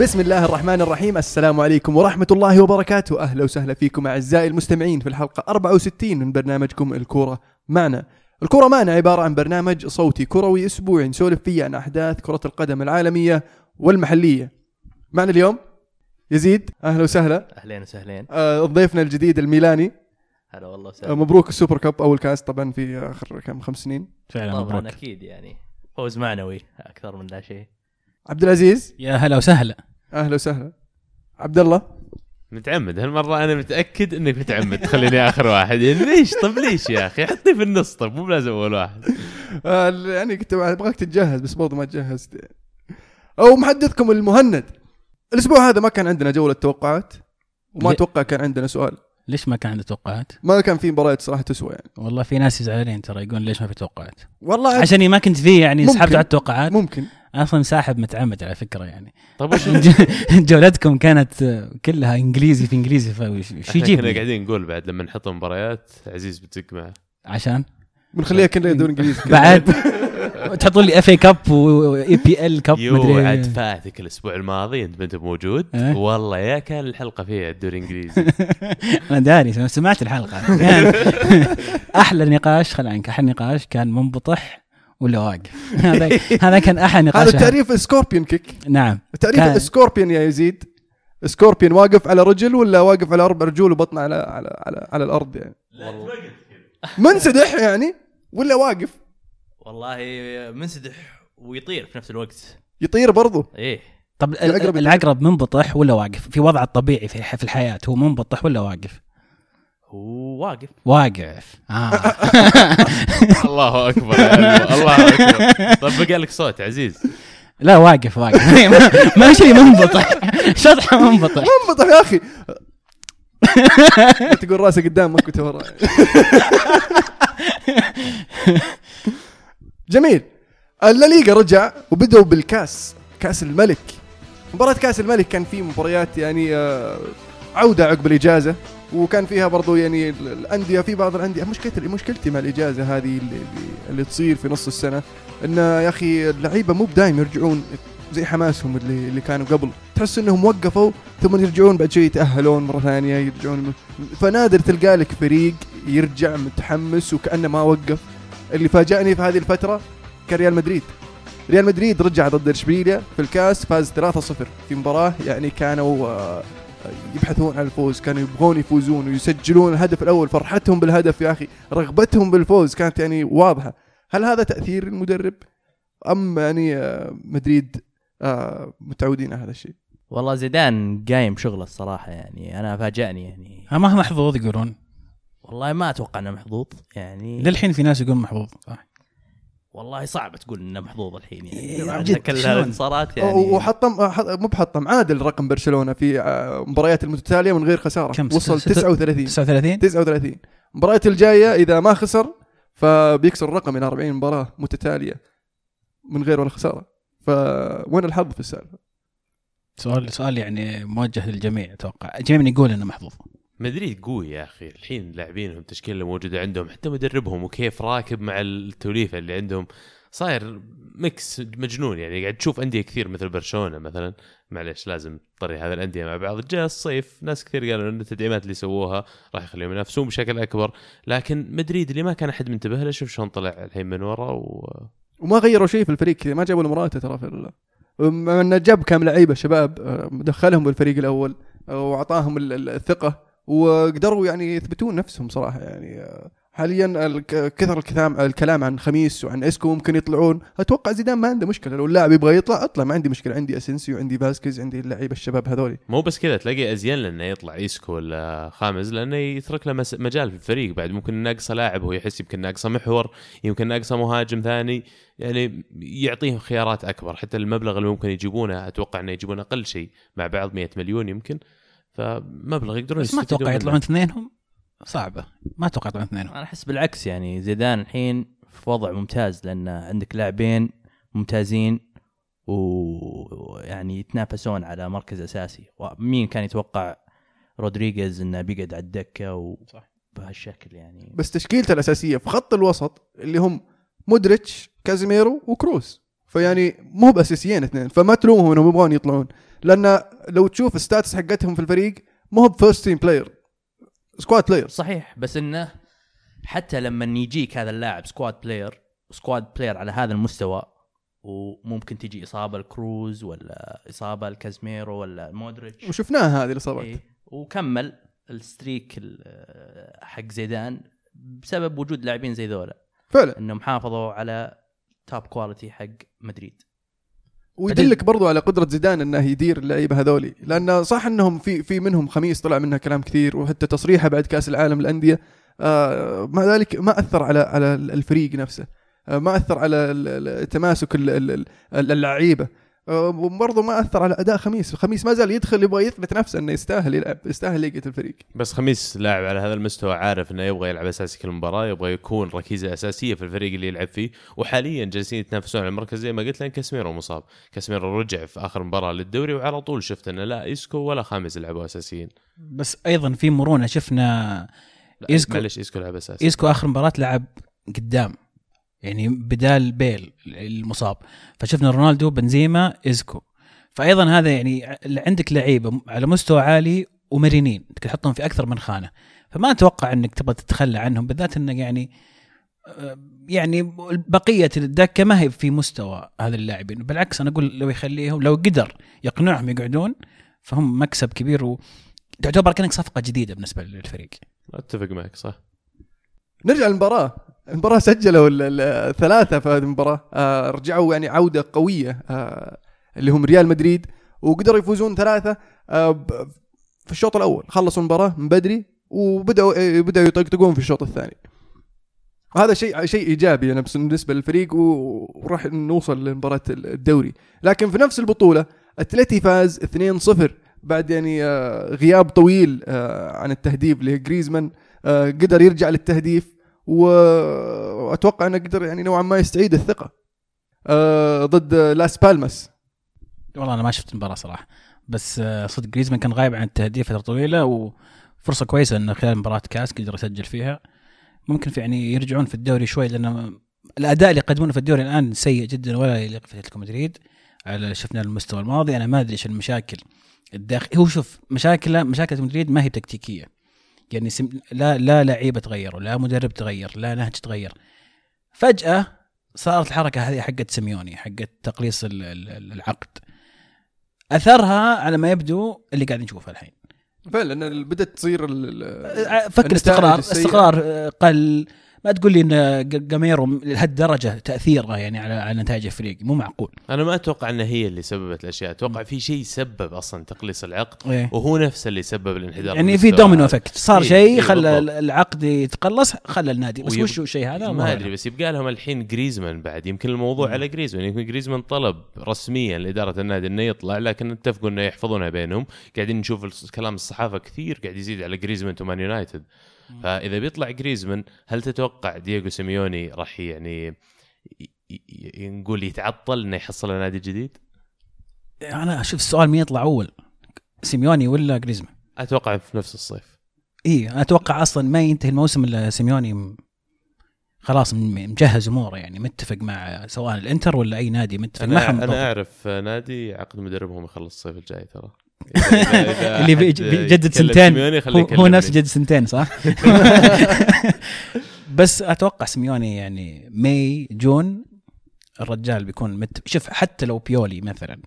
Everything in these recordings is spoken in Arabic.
بسم الله الرحمن الرحيم. السلام عليكم ورحمة الله وبركاته. أهلا وسهلا فيكم أعزائي المستمعين في الحلقة 64 من برنامجكم الكورة معنا. الكورة معنا عبارة عن برنامج صوتي كروي أسبوعي نسولف فيه عن أحداث كرة القدم العالمية والمحلية. معنا اليوم يزيد. أهلا وسهلا. أهلين وسهلين. آه، ضيفنا الجديد الميلاني. هلا والله آه، وسهلا مبروك السوبر كاب أول كاس طبعا في آخر كم خمس سنين. فعلا طبعا مبروك. أكيد يعني. فوز معنوي أكثر من لا شيء. عبد العزيز. يا هلا وسهلا. أهلا وسهلا. عبد الله متعمد. هالمرة أنا متأكد إنك متعمد. تخليني آخر واحد. يعني ليش؟ طب ليش يا أخي؟ حطني في النص. طب مو بلازم أول واحد. آه، يعني كنت أبغاك تتجهز بس برضه ما تجهزت. أو محدثكم المهند. الأسبوع هذا ما كان عندنا جولة توقعات. وما ليه؟ أتوقع كان عندنا سؤال. ليش ما كان عنده توقعات؟ ما كان في مباريات صراحة تسوى يعني. والله في ناس زعلانين ترى يقول ليش ما في توقعات؟ والله عشاني ما كنت فيه يعني. سحبت على التوقعات. ممكن. أصلا ساحب متعمد على فكرة يعني. طب وش جولتكم كانت كلها إنجليزي في إنجليزي فايش إحنا يجيب كنا لي؟ قاعدين نقول بعد لما نحط مباريات عزيز بتزق معه. عشان؟ بنخليها كلنا دوري إنجليزي بعد. تحطون لي FA Cup و EPL Cup يو مدري. عاد. فاتك الأسبوع الماضي أنت ما أنت موجود. إيه. والله يا كان الحلقة فيها الدوري الإنجليزي. أنا داري سمعت الحلقة. أحلى نقاش خل عنك أحلى نقاش كان منبطح ولا واقف. هذا هذا كان أحلى نقاش. هذا تعريف scorpion kick نعم. تعريف كان- scorpion يا يزيد. scorpion واقف على رجل ولا واقف على أربع رجول وبطنه على على على, على الأرض يعني؟ منسدح يعني ولا واقف؟ والله منسدح ويطير في نفس الوقت. يطير برضه إيه. طب العقرب العقرب, منبطح ولا واقف؟ في وضعه الطبيعي في في الحياة هو منبطح ولا واقف؟ هو واقف. واقف. آه. الله أكبر يا الله الله أكبر. طب بقى لك صوت عزيز. لا واقف واقف. ما, شيء منبطح شطحه منبطح منبطح يا أخي. تقول راسي قدام ما كنت ورا. جميل. الليغا رجع وبدأوا بالكاس كاس الملك. مباراة كاس الملك كان في مباريات يعني آه، عودة عقب الإجازة وكان فيها برضو يعني ال- الأندية في بعض الأندية. مشكلتي مشكلتي مع الإجازة هذه اللي, اللي, اللي تصير في نص السنة إن يا أخي اللعيبة مو بدايم يرجعون زي حماسهم اللي اللي كانوا قبل. تحس إنهم وقفوا ثم يرجعون بعد شوي يتأهلون مرة ثانية يرجعون فنادر تلقى لك فريق يرجع متحمس وكأنه ما وقف. اللي فاجأني في هذه الفترة كان ريال مدريد. ريال مدريد رجع ضد اشبيليا في الكاس فاز 3-0 في مباراة يعني كانوا آه، يبحثون عن الفوز كانوا يبغون يفوزون ويسجلون الهدف الأول فرحتهم بالهدف يا أخي رغبتهم بالفوز كانت يعني واضحة. هل هذا تأثير المدرب؟ أم يعني آه، مدريد آه، متعودين على هذا الشيء؟ والله زيدان قايم شغله الصراحة يعني أنا فاجأني يعني. ها ما هو محظوظ يقولون. والله ما أتوقع إنه محظوظ يعني للحين في ناس يقولون محظوظ صح؟ والله صعب تقول إنه محظوظ الحين يعني. كل؟ الانتصارات يعني. وحطم حط- مو بحطم عادل رقم برشلونة في آه، مباريات المتتالية من غير خسارة. كم؟ وصل ستة- ستة- 39 39 39 المباريات الجاية إذا ما خسر فبيكسر الرقم إلى 40 مباراة متتالية من غير ولا خسارة. فوين الحظ في السالفه؟ سؤال سؤال يعني موجه للجميع أتوقع. الجميع من يقول إنه محظوظ. مدريد قوي يا أخي. الحين لاعبينهم التشكيله اللي موجودة عندهم حتى مدربهم وكيف راكب مع التوليفة اللي عندهم. صاير ميكس مجنون يعني. قاعد تشوف أندية كثير مثل برشلونة مثلا. معليش لازم تطري هذه الأندية مع بعض. جاء الصيف ناس كثير قالوا إن التدعيمات اللي سووها راح يخليهم ينافسون بشكل أكبر. لكن مدريد اللي ما كان أحد منتبه له شوف شلون طلع الحين من ورا و... وما غيروا شيء في الفريق ما جابوا المراته ترى في مع انه جاب كم لعيبة شباب آه، دخلهم بالفريق الأول آه، وأعطاهم ال- ال- الثقة. وقدروا يعني يثبتون نفسهم صراحة يعني. حاليا كثر الكلام الكلام عن خاميس وعن إسكو ممكن يطلعون. أتوقع زيدان ما عنده مشكلة. لو اللاعب يبغى يطلع اطلع. ما عندي مشكلة. عندي اسنسيو عندي فاسكيز عندي اللعيبة الشباب هذولي. مو بس كذا تلاقي زيدان لأنه يطلع ايسكو ولا خاميس لأنه يترك له مجال في الفريق بعد. ممكن ناقصه لاعب هو يحس يمكن ناقصه محور يمكن ناقصه مهاجم ثاني. يعني يعطيهم خيارات أكبر. حتى المبلغ اللي ممكن يجيبونه أتوقع إنه يجيبون أقل شيء مع بعض 100 مليون يمكن. فمبلغ يقدرون بس ما أتوقع. يطلعون اثنينهم؟ صعبة. ما أتوقع يطلعون اثنينهم. أنا أحس بالعكس يعني زيدان الحين في وضع ممتاز لأن عندك لاعبين ممتازين ويعني يتنافسون على مركز أساسي. ومين كان يتوقع رودريغيز إنه بيقعد على الدكة و... صح. بهالشكل يعني. بس تشكيلته الأساسية في خط الوسط اللي هم مودريتش كازيميرو وكروس. فيعني مو بأساسيين اثنين فما تلومهم إنهم يبغون يطلعون. لأن لو تشوف ال stats حقتهم في الفريق مو هو ب first team player squad player صحيح بس إنه حتى لما يجيك هذا اللاعب squad player squad player على هذا المستوى وممكن تجي إصابة لكروس ولا إصابة لكازميرو ولا مودريتش. وشفناها هذه الاصابات إيه وكمل ال streak ال- حق زيدان بسبب وجود لاعبين زي ذولا. فعلا. إنهم حافظوا على توب كواليتي حق مدريد. ويدلك برضو على قدرة زيدان إنه يدير اللعيبة هذولي. لأن صح إنهم في في منهم خميس طلع منها كلام كثير وحتى تصريحه بعد كأس العالم للأندية آه مع ذلك ما أثر على على الفريق نفسه. آه ما أثر على تماسك ال- ال- ال- اللعيبة. وبرضه ما أثر على أداء خميس. خميس ما زال يدخل يبغى يثبت نفسه إنه يستاهل يلعب يستاهل يقعد الفريق. بس خميس لاعب على هذا المستوى عارف إنه يبغى يلعب أساسي كل مباراة يبغى يكون ركيزة أساسية في الفريق اللي يلعب فيه. وحاليا جالسين يتنافسون على المركز زي ما قلت لأن كاسميرو مصاب. كاسميرو رجع في آخر مباراة للدوري وعلى طول شفت إنه لا اسكو ولا خاميس يلعبوا أساسيين. بس أيضا في مرونة شفنا لا إيسكو- معلش اسكو لعب أساسي. إيسكو آخر مباراة لعب قدام. يعني بدال بيل المصاب. فشفنا رونالدو بنزيما ايسكو فايضا هذا يعني عندك لعيبة على مستوى عالي ومرنين. تحطهم في أكثر من خانة. فما أتوقع إنك تبغى تتخلى عنهم بالذات انك يعني آه، يعني بقية الدكة ما هي في مستوى هذا اللاعبين. بالعكس أنا أقول لو يخليهم لو قدر يقنعهم يقعدون فهم مكسب كبير وتعتبر كأنك صفقة جديدة بالنسبة للفريق. أتفق معك صح. نرجع للمباراة. المباراة سجلوا ال- ال- الثلاثة في هذه المباراة. آه رجعوا يعني عودة قوية آه اللي هم ريال مدريد وقدروا يفوزون ثلاثة آه في الشوط الأول. خلصوا المباراة من بدري وبدأوا بدأوا يطقطقون في الشوط الثاني. وهذا شيء شيء إيجابي أنا بس بالنسبة للفريق وراح نوصل لمباراة الدوري. لكن في نفس البطولة أتلتي فاز 2-0 بعد يعني غياب طويل عن التهديف لجريزمان قدر يرجع للتهديف. وأتوقع أنه قدر يعني نوعا ما يستعيد الثقة. آه، ضد لاس بالماس. والله أنا ما شفت المباراة صراحة. بس آه، صدق جريزمان كان غايب عن التهديف فترة طويلة وفرصة كويسة إنه خلال مباراة كاس قدر يسجل فيها. ممكن في يعني يرجعون في الدوري شوي لأن الأداء اللي يقدمونه في الدوري الآن سيء جدا ولا يليق في أتلتيكو مدريد. على شفنا المستوى الماضي أنا ما أدري إيش المشاكل الداخل هو شوف مشاكل مشاكل مدريد ما هي تكتيكية. يعني سم... لا لا لعيبة تغيروا لا مدرب تغير لا نهج تغير. فجأة صارت الحركة هذه حقت سيميوني حقت تقليص ال- ال- العقد. أثرها على ما يبدو اللي قاعد نشوفه الحين. فعلا بدأت تصير فك الاستقرار. استقرار قل ما تقول لي إن جاميرو لهالدرجة تأثيره يعني على على نتائج الفريق مو معقول. أنا ما أتوقع ان هي اللي سببت الأشياء. أتوقع في شيء سبب أصلا تقليص العقد إيه. وهو نفسه اللي سبب الانحدار يعني في. domino effect. صار إيه، شيء إيه، خلى بالضبط. العقد يتقلص خلى النادي. بس ويب- وش الشيء هذا؟ ما. أدري. بس يبقى لهم الحين جريزمان بعد. يمكن الموضوع على جريزمان. يمكن جريزمان طلب رسميا لإدارة النادي إنه يطلع لكن اتفقوا إنه يحفظونها بينهم. قاعدين نشوف كلام الصحافة كثير قاعد يزيد على جريزمان to مان يونايتد. فإذا بيطلع جريزمان هل تتوقع دييغو سيميوني راح يعني نقول يتعطل إنه يحصل نادي جديد؟ أنا أشوف السؤال مين يطلع أول سيميوني ولا جريزمان أتوقع في نفس الصيف إي أتوقع أصلا ما ينتهي الموسم إلا سيميوني خلاص مجهز أموره يعني متفق مع سواء الإنتر ولا أي نادي متفق أنا معهم أنا. أعرف نادي عقد مدربهم يخلص الصيف الجاي ترى اللي بيجدد سنتين هو, هو يكلمني. نفس جد سنتين صح؟ بس أتوقع سيميوني يعني ماي جون الرجال بيكون مت... شوف حتى لو بيولي مثلا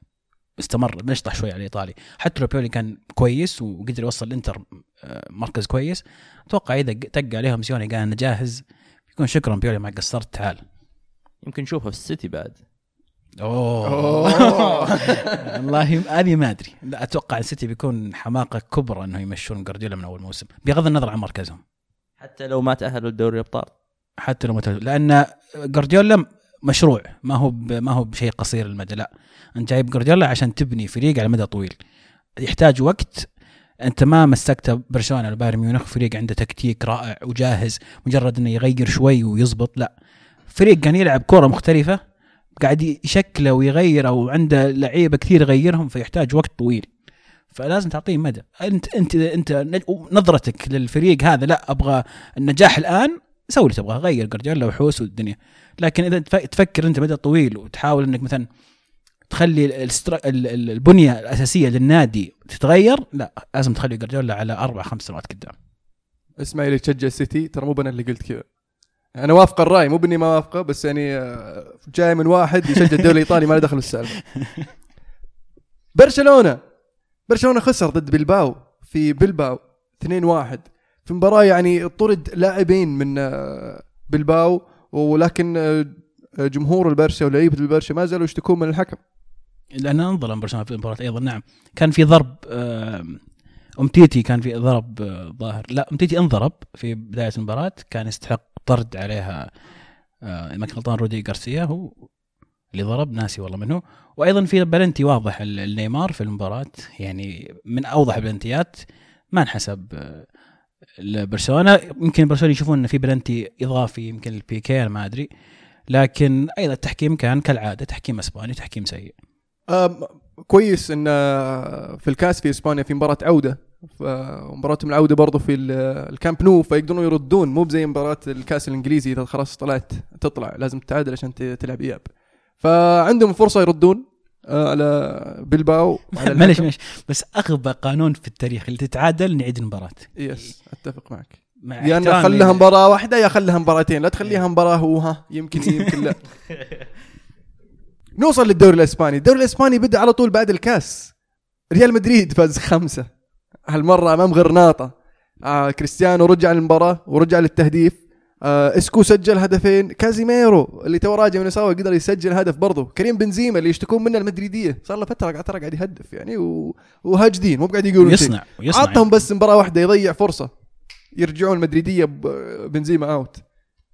استمر بنشطح شوي على الايطالي حتى لو بيولي كان كويس وقدر يوصل الإنتر آه، مركز كويس أتوقع إذا ق- طق عليهم سيميوني قال أنا جاهز يكون شكرا بيولي ما قصرت تعال يمكن نشوفه في السيتي بعد أوه. والله هذه ما أدري. لا أتوقع السيتي بيكون حماقة كبرى إنه يمشون جوارديولا من أول موسم. بغض النظر عن مركزهم. حتى لو ما تأهلوا لدوري الأبطال. حتى لو متل... لأن جوارديولا مشروع. ما هو. ما هو بشيء قصير المدى. لا. أنت جايب جوارديولا عشان تبني فريق على مدى طويل. يحتاج وقت. أنت ما مسكت برشلونة ولا بايرن ميونخ. فريق عنده تكتيك رائع وجاهز. مجرد إنه يغير شوي ويزبط. لا. فريق كان يلعب كره مختلفة. قاعد يشكله ويغير أو عنده لعيبة كثير يغيرهم فيحتاج وقت طويل. فلازم تعطيه مدى. انت انت انت نظرتك للفريق هذا لا أبغى النجاح الآن سوي اللي تبغاه غير جوارديولا وحوس والدنيا. لكن إذا تف- تفكر أنت مدى طويل وتحاول إنك مثلا تخلي البنية الأساسية للنادي تتغير لا لازم تخلي جوارديولا على أربع خمس سنوات قدام. اسماعيل تشجع السيتي ترى مو أنا اللي قلت كذا. أنا وافق الرأي مو بإني ما وافقه بس يعني آه، جاي من واحد يشجع الدوري الإيطالي ما له دخل بالسالفه برشلونة. برشلونة خسر ضد بلباو في بلباو 2-1 في مباراة يعني طرد لاعبين من آه، بلباو ولكن آه، جمهور البرشا ولعيبة البرشا ما زالوا يشتكون من الحكم. لأن انظلم برشلونة في المباراة أيضا نعم. كان في ضرب أمتيتي كان في ضرب ظاهر. لا أمتيتي انضرب في بداية المباراة كان يستحق طرد عليها آه، ما كان غلطان رودي غارسيا هو اللي ضرب. ناسي والله منه. وأيضا في بلنتي واضح النيمار في المباراة. يعني من أوضح البلنتيات ما انحسب آه، لبرشلونة. يمكن برشلونة يشوفون إن في بلنتي إضافي يمكن البيكي ما أدري. لكن أيضا التحكيم كان كالعادة تحكيم إسباني تحكيم سيء. كويس إن آه، في الكاس في إسبانيا في مباراة عودة. مباراتهم العودة برضو في ال- الكامب نو فيقدرون يردون. مو بزي مباراة الكاس الإنجليزي إذا خلاص طلعت تطلع. لازم تتعادل عشان تلعب إياب. فعندهم فرصة يردون آه، على بلباو معلش. معلش بس أغبى قانون في التاريخ اللي تتعادل نعيد المباراة. yes أتفق معك. مع احترامي. خليها مباراة واحدة يا خليها مباراتين. لا تخليها مباراة وها يمكن يمكن لا. نوصل للدوري الإسباني. الدوري الإسباني بدأ على طول بعد الكاس. ريال مدريد فاز خمسة. هالمرة أمام غرناطة. آه كريستيانو رجع للمباراة ورجع للتهديف. آه إسكو سجل هدفين. كازيميرو اللي تو راجع من الإصابة قدر يسجل هدف برضه. كريم بنزيما اللي يشتكون منه المدريدية. صار له فترة قاعد ترى قاعد يهدف يعني و... وهاجدين مو قاعد يقولون يصنع ويصنع عطهم بس مباراة واحدة يضيع فرصة. يرجعون المدريدية بنزيما out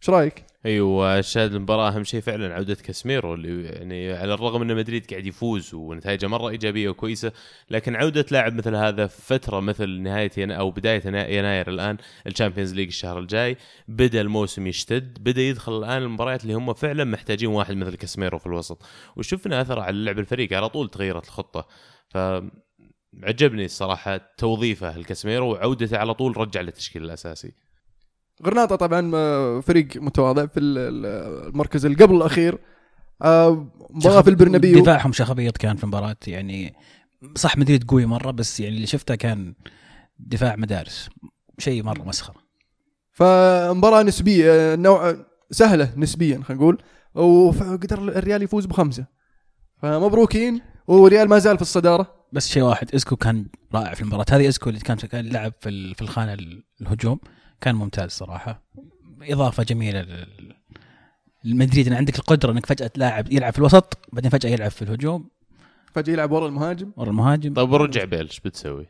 إيش رأيك؟ أيوه شاهد المباراة أهم شيء فعلا عودة كاسميرو اللي يعني على الرغم إن مدريد قاعد يفوز ونتائجه مرة إيجابية وكويسة لكن عودة لاعب مثل هذا في فترة مثل نهاية ينا أو بداية ينا- يناير الآن الشامبيونز ليج الشهر الجاي بدأ الموسم يشتد بدأ يدخل الآن المباريات اللي هم فعلا محتاجين واحد مثل كاسميرو في الوسط. وشفنا اثر على لعب الفريق على طول تغيرت الخطة. ف عجبني الصراحة توظيفه لكاسميرو وعودته على طول رجع للتشكيل الأساسي. غرناطة طبعا فريق متواضع في ال- ال- المركز اللي قبل الأخير. آه، مباراة في البرنابيو. دفاعهم شخابيط كان في المباراة يعني صح مدريد قوي مرة بس يعني اللي شفته كان دفاع مدارس. شيء مرة مسخرة. فمباراة نسبية نوع سهلة نسبيا خلينا نقول. وقدر الريال يفوز بخمسة. فمبروك والريال ما زال في الصدارة. بس شيء واحد إسكو كان رائع في المباراة. هذه إسكو اللي كان كان لعب في ال- في الخانة ال- الهجوم. كان ممتاز صراحة. إضافة جميلة لل- للمدريد إن عندك القدرة إنك فجأة تلاعب يلعب في الوسط بعدين فجأة يلعب في الهجوم. فجأة يلعب ورا المهاجم. ورا المهاجم. طيب ورجع بيل إيش بتسوي؟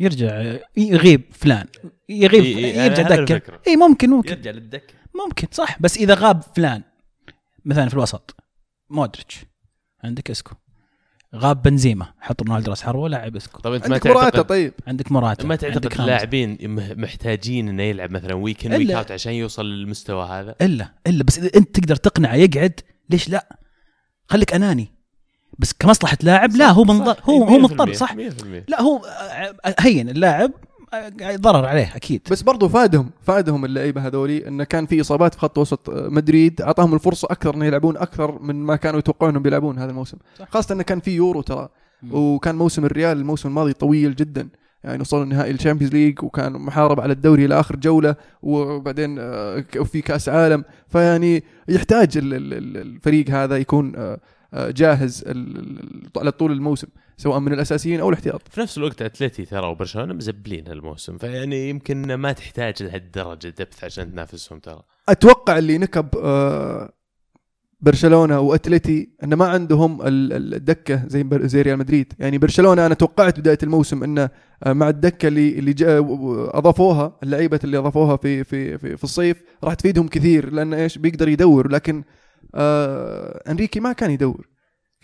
يرجع يغيب فلان يغيب إي- إي، يرجع دكه. إي ممكن ممكن. يرجع للدكه ممكن صح. بس إذا غاب فلان مثلا في الوسط مودريتش عندك إسكو. غاب بنزيما. حط رونالدو راس حربه لاعب اسكو. طب أنت ما عندك مراته طيب. عندك موراتا ما تعتقد. اللاعبين مه- محتاجين إنه يلعب مثلا week in إلا- week out عشان يوصل للمستوى هذا؟ الا إلا بس إذا أنت تقدر تقنعه يقعد ليش لا؟ خليك أناني. بس كمصلحة لاعب لا هو متضرر هو هو مضطر صح؟ 100% لا هو آه، هين اللاعب ضرر عليه أكيد. بس برضو فادهم فادهم اللعيبه هذولي انه كان في إصابات في خط وسط مدريد أعطاهم الفرصة أكثر إنه يلعبون أكثر من ما كانوا يتوقعون انهم بيلعبون هذا الموسم. صح. خاصة انه كان في يورو ترى. وكان موسم الريال الموسم الماضي طويل جدا. يعني وصلوا نهائي ال Champions League وكان محارب على الدوري إلى آخر جولة وبعدين آه، ك- في كأس عالم. فيعني يحتاج ال- ال- ال- الفريق هذا يكون آه، آه، جاهز على طول الموسم. سواء من الأساسيين أو الاحتياط. في نفس الوقت أتلتي ترى وبرشلونة مزبلين هالموسم فيعني يمكن ما تحتاج لهالدرجة depth عشان تنافسهم ترى. أتوقع اللي نكب آه، برشلونة وأتلتي انه ما عندهم ال- ال- الدكة زي زي ريال مدريد. يعني برشلونة أنا توقعت بداية الموسم انه آه، مع الدكة اللي اللي أضافوها اللعيبة اللي أضافوها في في في, في الصيف راح تفيدهم كثير لأن إيش؟ بيقدر يدور لكن آه أنريكي ما كان يدور.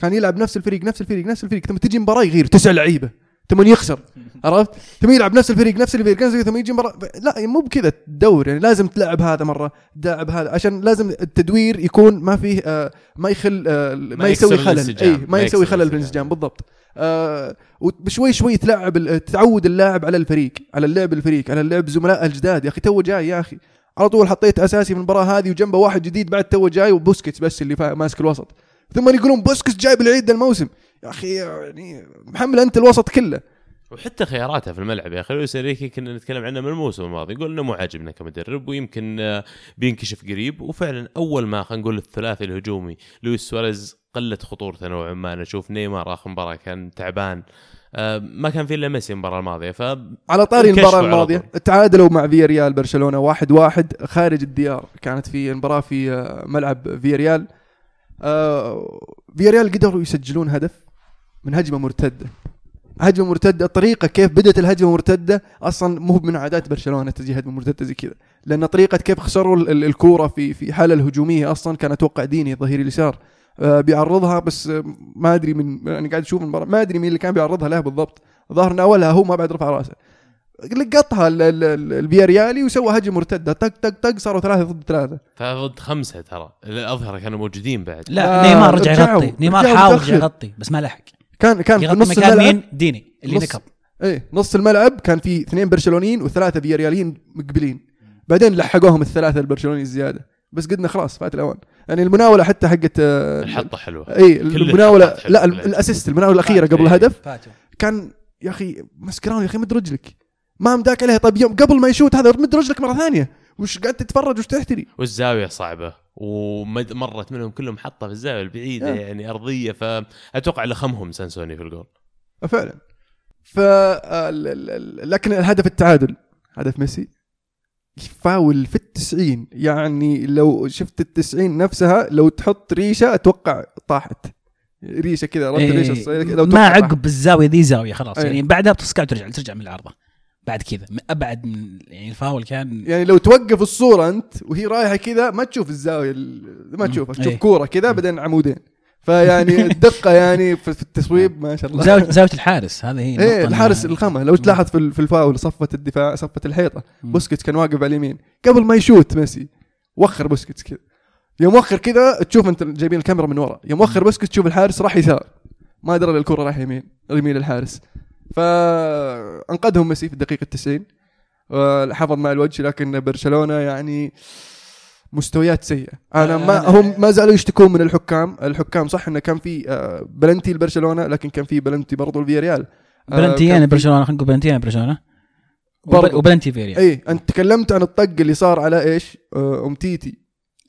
كان يلعب نفس الفريق نفس الفريق نفس الفريق ثم تجي مباراة يغير تسع لعيبة ثم يخسر عرفت؟ ثم يلعب نفس الفريق نفس الفريق نفس الفريق ثم يجي مباراة لا مو بكذا تدور يعني لازم تلعب هذا مرة تلعب هذا عشان لازم التدوير يكون ما فيه آه ما يخل آه ما, ما يسوي خلل. اي ما ما يسوي خلل في الانسجام. بالضبط آه وبشوي شوي تلعب تعود اللاعب على الفريق على اللعب الفريق على اللعب زملاء الجداد يا أخي تو جاي يا أخي على طول حطيت أساسي في المباراة هذه وجنبه واحد جديد بعد تو جاي وبوسكيتس بس اللي ماسك الوسط ثم يقولون بوسكيتس جايب العيد الموسم. يا أخي يعني محمل أنت الوسط كله. وحتى خياراته في الملعب يا أخي. لويس إنريكي كنا نتكلم عنه من الموسم الماضي. يقول إنه مو عاجبنا كمدرب ويمكن آه، بينكشف قريب. وفعلا أول ما خلينا نقول الثلاثي الهجومي لويس سواريز قلت خطورته نوعا ما. أنا أشوف نيمار آخر مباراة كان تعبان. آه، ما كان في إلا ميسي المباراة الماضية. ف على طاري المباراة الماضية. تعادلوا مع فياريال برشلونة واحد واحد خارج الديار. كانت في المباراة في آه، ملعب فياريال آه، فياريال قدروا يسجلون هدف من هجمة مرتدة. هجمة مرتدة الطريقة كيف بدأت الهجمة مرتدة أصلا مو من عادات برشلونة تجي هجمة مرتدة زي كذا. لأن طريقة كيف خسروا ال- ال- الكورة في في حالة الهجومية أصلا كان أتوقع ديني الظهير اليسار. آه، بيعرضها بس آه، ما أدري من أنا قاعد أشوف المباراة ما أدري مين اللي كان بيعرضها له بالضبط. ظهر أولها هو ما بعد رفع رأسه. لقطها ال- ال- ال- الفياريالي وسوى هجمة مرتدة. طق طق طق صاروا ثلاثة ضد ثلاثة. ثلاثة ضد خمسة ترى. الاظهر كانوا موجودين بعد. لا آه، نيمار رجع يغطي. نيمار حاول. يرجع يغطي بس ما لحق. كان كان في نص مكان الملعب. مين؟ ديني اللي نص- نكب إيه نص الملعب كان في اثنين برشلونيين وثلاثة فيارياليين مقبلين. بعدين لحقوهم الثلاثة البرشلونيين الزيادة. بس قدنا خلاص فات الأوان. يعني المناولة حتى حقت آه، الحطة حلوة. اي المناوله حلوة. لا. الأسيست المناولة الأخيرة قبل إيه. الهدف. كان يا أخي مسكران يا أخي مد رجلك ما مداك عليها. طيب يوم قبل ما يشوت هذا مد رجلك مرة ثانية. وش قاعد تتفرج؟ وش تحتري؟ والزاوية صعبة. ومرت منهم كلهم حطة في الزاوية البعيدة آه. يعني أرضية. فأتوقع لخمهم سانسوني في الجول فعلا. ف ال- ال- ال- لكن الهدف التعادل. هدف ميسي. فاول في التسعين. يعني لو شفت التسعين نفسها لو تحط ريشة أتوقع طاحت. ريشة كذا رد إيه، ريشة لو ما. عقب الزاوية ذي زاوية خلاص. أي. يعني بعدها بتسكع وترجع ترجع من العارضه بعد كذا من أبعد من يعني الفاول كان يعني لو توقف الصورة أنت وهي رايحة كذا ما تشوف الزاوية ال- ما. تشوفها تشوف إيه. كورة كذا بعدين عمودين. فيعني الدقة يعني في التصويب ما شاء الله. زاويه زاوية الحارس هذه هي إيه الحارس الخمة. لو تلاحظ في في الفاول صفة الدفاع صفة الحيطة. بوسكيتس كان واقف على اليمين. قبل ما يشوت ميسي وخر بوسكيتس كذا. يوم وخر كذا تشوف أنت جايبين الكاميرا من ورا. يوم وخر بوسكيتس تشوف الحارس راح يسار. ما درى الكره راح يمين يمين الحارس فأنقذهم ميسي في الدقيقة 90 حفظ ماء الوجه لكن برشلونة يعني مستويات سيئة. أنا ما هم ما زالوا يشتكون من الحكام. الحكام صح إنه كان في آه، بلنتي لبرشلونة لكن كان في بلنتي برضو لفياريال. آه، بلنتي كان يعني برشلونة خلينا نقول بلنتي يعني برشلونة. وبلنتي فيريا اي أنت تكلمت عن الطق اللي صار على إيش؟ آه، أومتيتي.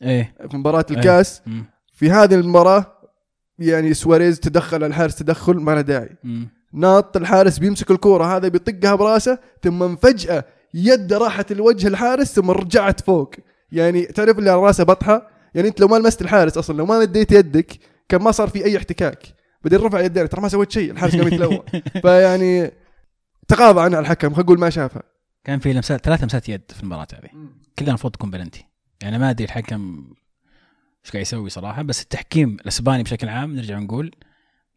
إيه. في مباراة أي. الكاس. مم. في هذه المباراة يعني سواريز تدخل الحارس تدخل ما له داعي. ناط الحارس بيمسك الكورة هذا بيطقها براسه ثم فجأة يده راحت الوجه الحارس ثم رجعت فوق. يعني تعرف اللي على راسه بطحة؟ يعني أنت لو ما لمست الحارس أصلا لو ما مديت يدك كان ما صار في أي احتكاك. بعدين رفع يدين ترى ما سويت شيء الحارس قام يتلوى. فيعني تغاضى عنها الحكم خلينا نقول ما شافها كان في لمسات ثلاث لمسات يد في المباراة هذه. كلها المفروض تكون بلنتي يعني ما أدري الحكم إيش قاعد يسوي صراحة بس التحكيم الأسباني بشكل عام نرجع نقول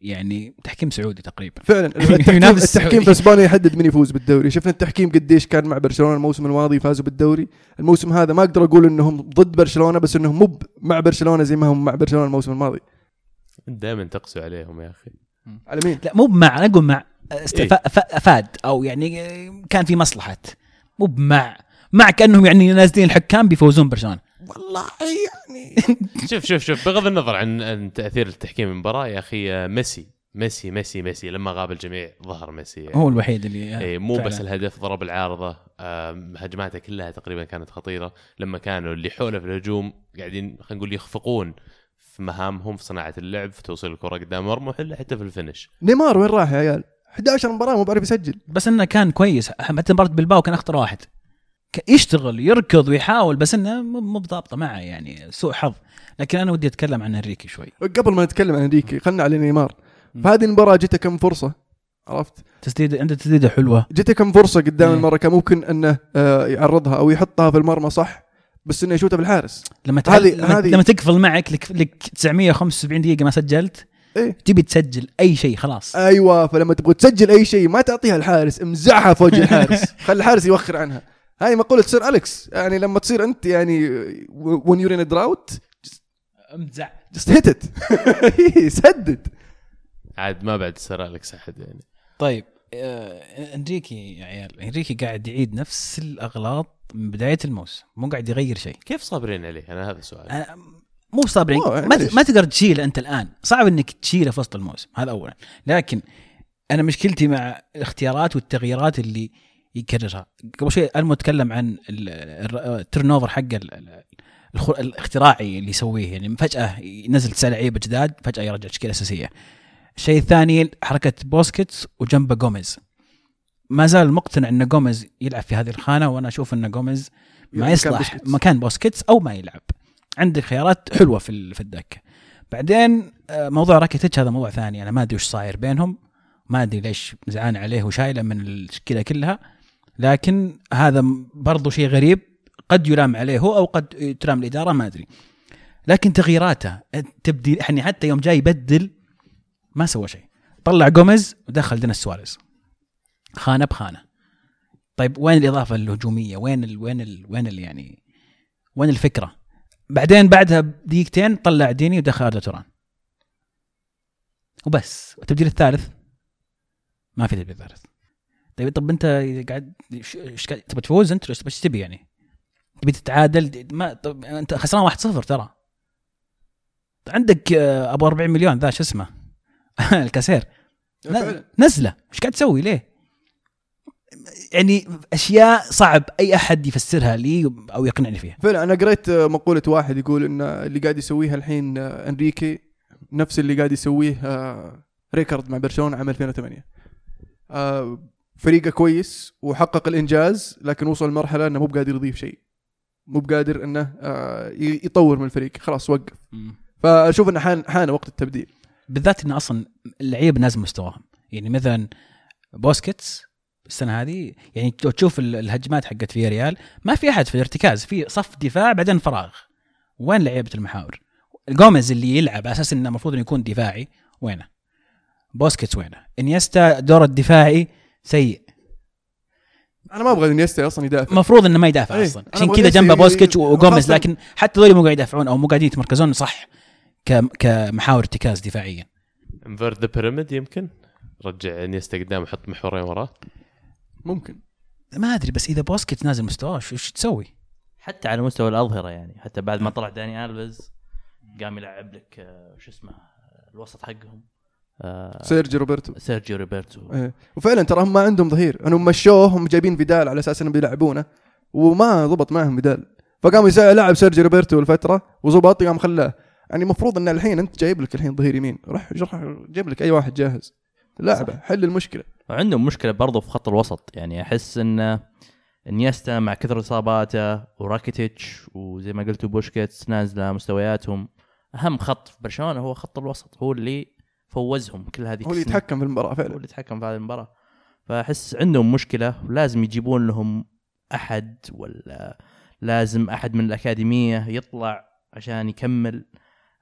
يعني تحكيم سعودي تقريبا. فعلا التحكيم, التحكيم. في اسبانيا يحدد من يفوز بالدوري. شفنا التحكيم قديش كان مع برشلونة الموسم الماضي فازوا بالدوري. الموسم هذا ما أقدر أقول إنهم ضد برشلونة بس إنهم مو مع برشلونة زي ما هم مع برشلونة الموسم الماضي. دائما تقسو عليهم يا أخي. على مين؟ لا مو بمع أنا أقول مع است- إيه. افاد أو يعني كان في مصلحة. مو بمع مع كأنهم يعني نازلين الحكام بيفوزون برشلونة. والله يعني. شوف شوف شوف بغض النظر عن عن تأثير التحكيم المباراه يا أخي آه، ميسي ميسي ميسي ميسي لما غاب الجميع ظهر ميسي. يعني. هو الوحيد اللي إيه مو فعلاً. بس الهدف ضرب العارضة آم، هجماته كلها تقريبا كانت خطيرة. لما كانوا اللي حوله في الهجوم قاعدين خلينا نقول يخفقون في مهامهم في صناعة اللعب في توصيل الكرة قدام مرمى حتى في ال finish. نيمار وين راح يا عيال؟ 11 مباراة مو بعارف يسجل. بس إنه كان كويس. حتى مباراة بلباو كان أخطر واحد. يشتغل يركض ويحاول بس إنه مو بضابطة معه يعني سوء حظ. لكن أنا ودي أتكلم عن إنريكي شوي. قبل ما نتكلم عن إنريكي خلنا على نيمار. فهذه المباراة جته كم فرصة؟ عرفت؟ تسديد عنده تسديدة حلوة. جته كم فرصة قدام إيه. المره كان ممكن إنه آه، يعرضها أو يحطها في المرمى صح بس إنه يشوتها بالحارس. لما هذه-. لما, هذه- لما تقفل معك لك, لك 975 دقيقة ما سجلت إيه. تبي تسجل أي شيء خلاص. أيوه فلما تبغى تسجل أي شيء ما تعطيها الحارس امزعها وجه الحارس. خلي الحارس يوخر عنها. هاي مقولة سير أليكس. يعني لما تصير أنت يعني when you're in a drought امزع just hit it. سدد عاد ما بعد سر أليكس أحد يعني. طيب آه إنريكي يا عيال إنريكي قاعد يعيد نفس الأغلاط من بداية الموسم مو قاعد يغير شيء. كيف صابرين عليه؟ أنا هذا السؤال أنا مو صابرين أوه، ما؟ ما تقدر تشيله أنت الآن. صعب إنك تشيله في وسط الموسم هذا اولا. لكن أنا مشكلتي مع الاختيارات والتغييرات اللي يكررها. قبل شوي ألمو تكلم عن ال turnover حق ال- ال- الخ- الاختراعي اللي يسويه. يعني فجأة ينزل تسع لعيبه جداد فجأة يرجع تشكيله أساسية. الشيء الثاني حركة بوسكيتس وجنبه جوميز ما زال مقتنع إن جوميز يلعب في هذه الخانة وأنا أشوف إن جوميز ما يصلح بوسكيتس. مكان بوسكيتس أو ما يلعب. عندك خيارات حلوة في في الدكه بعدين آه، موضوع راكيتيتش هذا موضوع ثاني. أنا ما أدري وش صاير بينهم. ما أدري ليش زعلان عليه وشايله من التشكيله كلها. لكن هذا برضو شيء غريب قد يلام عليه هو أو قد تلام الإدارة ما أدري. لكن تغييراته تبدي يعني حتى يوم جاي يبدل ما سوى شيء. طلع جوميز ودخل دينيس سواريز. خانة بخانة. طيب وين الإضافة الهجومية؟ وين ال وين ال وين ال يعني وين الفكرة؟ بعدين بعدها بدقيقتين طلع ديني ودخل أردا توران. وبس. التبديل الثالث ما في تبديل ثالث. طيب طب انت قاعد إيش تبي تفوز انت إيش تبي يعني؟ تبي تتعادل؟ ما طب انت خسران 1-0 ترى. عندك آه، ابو 40 مليون ذا شو اسمه؟ الكاسير. نزلة. إيش قاعد تسوي ليه؟ يعني أشياء صعب أي أحد يفسرها لي أو يقنعني فيها. فعلا أنا قريت آه، مقولة واحد يقول إن اللي قاعد يسويها الحين آه، أنريكي نفس اللي قاعد يسويه ريكارد مع برشلونة عام 2008 آه، فريقه كويس وحقق الإنجاز لكن وصل لمرحلة إنه مو بقادر يضيف شيء. مو بقادر إنه آه، يطور من الفريق. خلاص وقف. فأشوف إنه حان حان وقت التبديل. بالذات إنه أصلا اللعيبه نازل مستواهم. يعني مثلا بوسكيتس السنة هذه يعني لو تشوف ال- الهجمات حقت فياريال ما في أحد في الارتكاز. في صف دفاع بعدين فراغ. وين لعيبة المحاور؟ جوميز اللي يلعب على أساس إنه المفروض إنه يكون دفاعي وينه؟ بوسكيتس وينه؟ إنيستا دور الدفاعي سيء. أنا ما أبغى إنيستا أصلا يدافع. المفروض إنه ما يدافع إيه، أصلا. عشان كذا جنبه بوسكيتس وجوميز لكن حتى ذولي مو قاعد يدافعون أو مو قاعدين يتمركزون صح ك- كمحاور ارتكاز دفاعيا. invert the pyramid يمكن؟ رجع إنيستا قدام وحط محورين وراه. ممكن. ما أدري بس إذا بوسكيتس نازل مستواه شو شو تسوي؟ حتى على مستوى الأظهرة يعني. حتى بعد ما طلع داني ألفيز قام يلعب لك آه، شو اسمه الوسط حقهم. آه، سيرجي روبرتو. سيرجيو روبرتو. إيه. وفعلا ترى هم ما عندهم ظهير. انهم مشوه هم جايبين فيدال على أساس إنهم بيلعبونه. وما ضبط معهم فيدال. فقام لعب سيرجي روبرتو الفترة وظبط قام خلاه. يعني المفروض إن الحين أنت جايب لك الحين ظهير يمين. روح جيب لك أي واحد جاهز. لعبة حل المشكلة. وعندهم مشكلة برضو في خط الوسط. يعني أحس إن إنيستا مع كثر إصاباته وراكيتيتش وزي ما قلتوا بوسكيتس نازلة مستوياتهم. أهم خط في برشلونة هو خط الوسط. هو اللي فوزهم كل هذه هو اللي. يتحكم في المباراة هو فعلا اللي يتحكم في هذه المباراة فأحس عندهم مشكلة ولازم يجيبون لهم أحد ولا لازم أحد من الأكاديمية يطلع عشان يكمل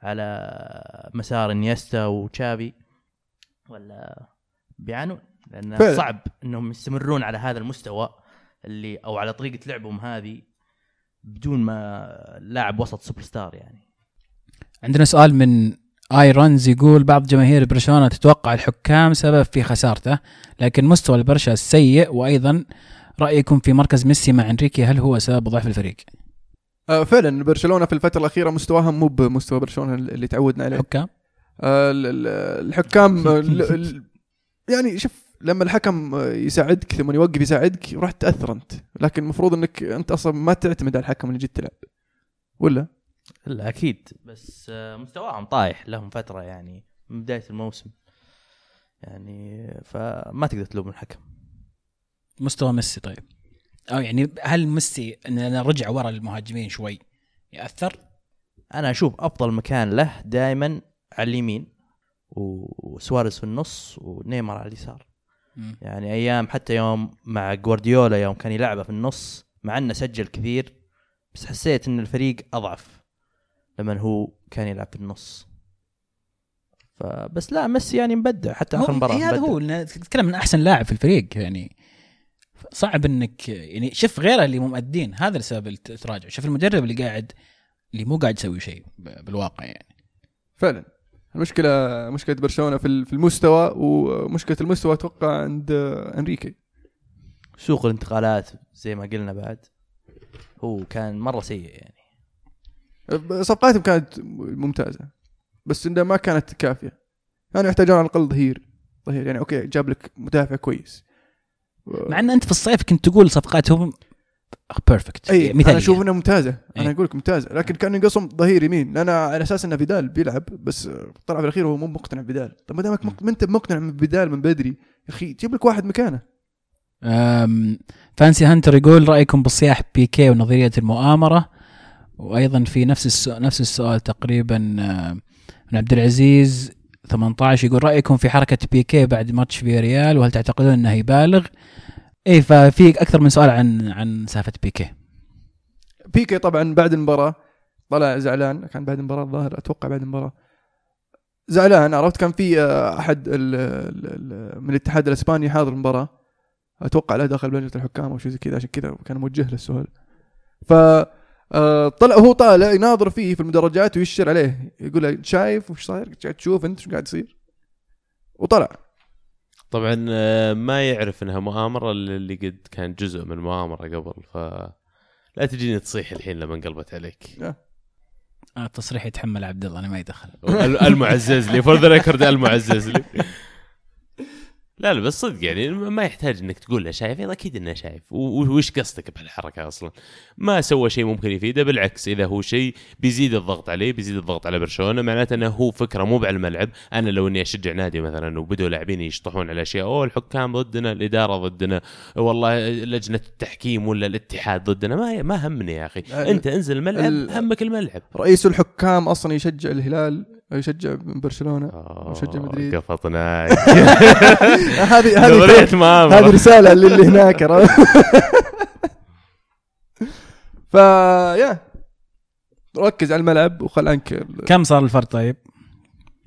على مسار إنيستا وتشافي ولا بيعانون لأن فعلا. صعب إنهم يستمرون على هذا المستوى اللي أو على طريقة لعبهم هذه بدون ما لاعب وسط super star يعني عندنا سؤال من ايرونز يقول بعض جماهير برشلونة تتوقع الحكام سبب في خسارته لكن مستوى البرشا سيء وأيضا رأيكم في مركز ميسي مع إنريكي هل هو سبب ضعف الفريق؟ آه فعلا برشلونة في الفترة الأخيرة مستواهم مو بمستوى برشلونة اللي تعودنا عليه. حكام آه، ال- ال- الحكام آه، ال- ال- يعني شوف لما الحكم يساعدك ثم يوقف يساعدك راح تأثر أنت. لكن المفروض إنك أنت أصلا ما تعتمد على الحكم اللي جيت تلعب. ولا؟ لا أكيد. بس آه، مستواهم طايح لهم فترة يعني من بداية الموسم. يعني فما تقدر تلوم الحكم. مستوى ميسي طيب. أو يعني هل ميسي اننا رجع ورا المهاجمين شوي يأثر؟ أنا أشوف أفضل مكان له دائما على اليمين وسواريز في النص ونيمار على اليسار. يعني أيام حتى يوم مع جوارديولا يوم كان يلعبه في النص مع إنه سجل كثير بس حسيت إن الفريق أضعف. لما هو كان يلعب في النص فبس لا ميسي يعني مبدع حتى آخر مباراة إيه هذا. هو تتكلم من أحسن لاعب في الفريق يعني. صعب إنك يعني شوف غيره اللي مو مؤدين هذا السبب اللي تراجع شوف المدرب اللي قاعد اللي مو قاعد يسوي شيء بالواقع يعني. فعلا. المشكلة مشكلة برشلونة في ال- في المستوى ومشكلة المستوى أتوقع عند أنريكي. سوق الانتقالات زي ما قلنا بعد هو كان مرة سيء يعني. صفقاتهم كانت ممتازة بس إنها ما كانت كافية. كانوا يحتاجون على الأقل ظهير ظهير. يعني okay جاب لك مدافع كويس. مع إن أنت في الصيف كنت تقول صفقاتهم perfect أي أنا مثالية. أشوف إنها ممتازة. أنا إيه. أقول لك ممتازة. لكن كان ينقصهم ظهير يمين. لأن على أساس انه فيدال بيلعب بس طلع في الأخير هو مو مقتنع بفيدال. طب ما دامك ما أنت مقتنع من فيدال من بدري يا أخي جيب لك واحد مكانه. فانسي هانتر يقول رأيكم بصياح بيكي ونظرية المؤامرة؟ وأيضا في نفس السؤال نفس السؤال تقريبا أم، من عبد العزيز 18 يقول رأيكم في حركة بيكي بعد ماتش في ريال؟ وهل تعتقدون إنه يبالغ؟ اي ففي أكثر من سؤال عن عن سالفة بيكي. بيكي طبعا بعد المباراة طلع زعلان كان بعد المباراة الظاهر أتوقع بعد المباراة. زعلان عرفت؟ كان في آه، أحد ال ال ال من الاتحاد الإسباني حاضر المباراة. أتوقع له دخل بلجنه الحكام أو شيء زي كذا عشان كذا كان موجه له السؤال ف آه، طلع هو طالع يناظر فيه في المدرجات ويشر عليه. يقول له شايف؟ وش صاير؟ قاعد تشوف انت شو قاعد يصير؟ وطلع. طبعا آه، ما يعرف إنها مؤامرة اللي قد كان جزء من مؤامره قبل. ف لا تجيني تصيح الحين لما انقلبت عليك. آه، التصريح يتحمل عبد الله أنا ما يدخل. ال- المعزز لي for the record المعزز لي. لا لا بس صدق يعني ما يحتاج إنك تقول له شايف أكيد إنه شايف. وش قصدك بهالحركة أصلا؟ ما سوى شيء ممكن يفيده بالعكس إذا هو شيء بيزيد الضغط عليه بيزيد الضغط على برشلونة معناته إنه هو فكرة مو على الملعب أنا لو إني أشجع نادي مثلا وبدوا لاعبين يشطحون على أشياء أوه الحكام ضدنا الإدارة ضدنا والله لجنة التحكيم ولا الاتحاد ضدنا ما ما همني يا أخي. أنت انزل الملعب ال- همك الملعب. رئيس الحكام أصلا يشجع الهلال يشجع من برشلونه آه، وشجع مدريد. قفطناك هذه هذه هذه رسالة للي هناك؟ فيا ركز على الملعب وخل عنك كم صار الفرق طيب؟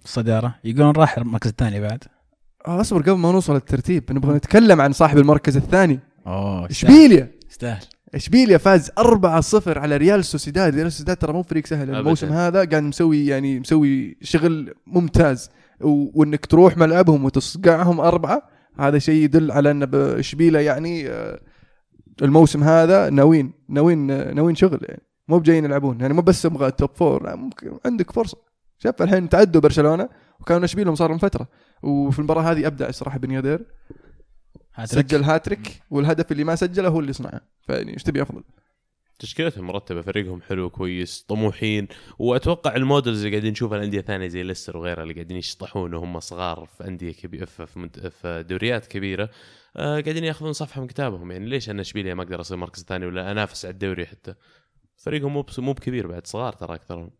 الصدارة. يقولون راح المركز الثاني بعد. آه، اصبر قبل ما نوصل للترتيب نبغى نتكلم عن صاحب المركز الثاني. أوه اشبيليا يستاهل. إشبيليا فاز 4-0 على ريال سوسيداد. ريال سوسيداد ترى مو فريق سهل. أبداً. الموسم هذا قاعد مسوي يعني مسوي شغل ممتاز. و- وإنك تروح ملعبهم وتصقعهم أربعة هذا شيء يدل على إن إشبيليا يعني آه، الموسم هذا ناويين ناويين آه، ناويين شغل يعني. مو بجايين يلعبون. يعني مو بس أبغى ال top four ممكن عندك فرصة. شوف الحين تعدوا برشلونة وكانوا اشبيلهم صار من فترة. وفي المباراة هذه أبدع الصراحه بن يدير هاتريك. سجل هاتريك والهدف اللي ما سجله هو اللي صنعه. فيعني إيش تبي أفضل؟ تشكيلتهم مرتبة فريقهم حلو كويس طموحين. وأتوقع المودلز اللي قاعدين نشوفها الأندية الثانية زي ليستر وغيرها اللي قاعدين يشطحون وهم صغار في أندية كبيرة في, دوريات كبيرة آه قاعدين يأخذون صفحة من كتابهم. يعني ليش أنا اشبيليا ما أقدر اصير مركز ثاني ولا أنافس على الدوري حتى؟ فريقهم مو مو بكبير بعد صغار ترى أكثرهم.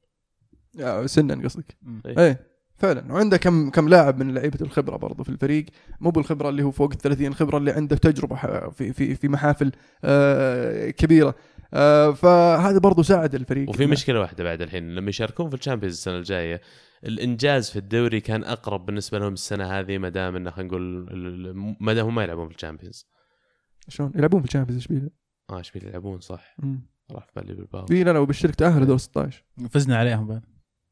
آه، سنا قصدك. إيه. إيه. فعلا. وعنده كم كم لاعب من لعيبة الخبرة برضه في الفريق. مو بالخبرة اللي هو فوق ال 30 الخبره اللي عنده تجربة ح- في في في محافل آه كبيرة. آه فهذا برضه ساعد الفريق. وفي مشكلة واحدة بعد الحين لما يشاركون في ال Champions السنة الجاية الإنجاز في الدوري كان أقرب بالنسبة لهم السنة هذه ما دام إنه خلينا نقول ما دام هم ما يلعبون في ال Champions. شلون؟ يلعبون في ال Champions اشبيليا آه إيش يلعبون صح. راح في بالي بيلباو. اي لا لا وبالشرك تاهل دور 16 فزنا عليهم بعد.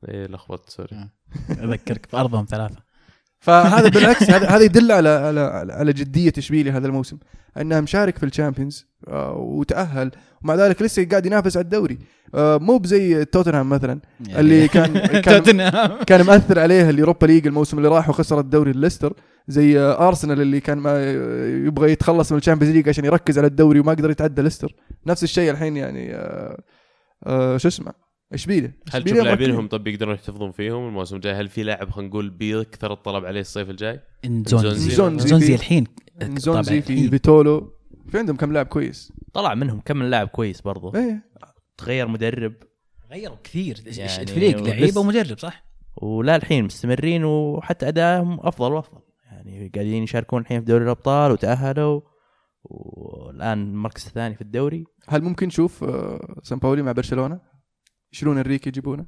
إيه لخبطت sorry. أذكرك في ارضهم ثلاثة. فهذا بالعكس هذا هذا يدل على على على- جدية اشبيليا هذا الموسم. أنه مشارك في ال Champions آه، وتأهل ومع ذلك لسه قاعد ينافس على الدوري. آه، مو بزي توتنهام مثلا يعني. اللي كان كان كان مأثر عليه ال Europa League الموسم اللي راح وخسر الدوري ليستر زي آه، أرسنال اللي كان ما يبغى يتخلص من ال Champions League عشان يركز على الدوري وما قدر يتعدى ليستر. نفس الشيء الحين يعني آه، آه، شو اسمه؟ اشبيليا هل تشوف. لاعبينهم طب يقدرون يحتفظون فيهم الموسم الجاي؟ هل في لاعب خلينا نقول بيكثر الطلب عليه الصيف الجاي؟ إنزونزي. إنزونزي. الحين. زونزي طبعاً. في فيتولو. في عندهم كم لاعب كويس؟ طلع منهم كم من لاعب كويس برضو. إيه. تغير مدرب. غيروا كثير. يعني الفريق ولسه- لعيبه ومدرب صح؟ ولا الحين مستمرين وحتى أدائهم أفضل وأفضل. يعني قاعدين يشاركون الحين في دوري الأبطال وتأهلوا. والآن المركز الثاني في الدوري. هل ممكن نشوف آه، سان باولي مع برشلونة؟ يشيلون انريكي يجيبونه؟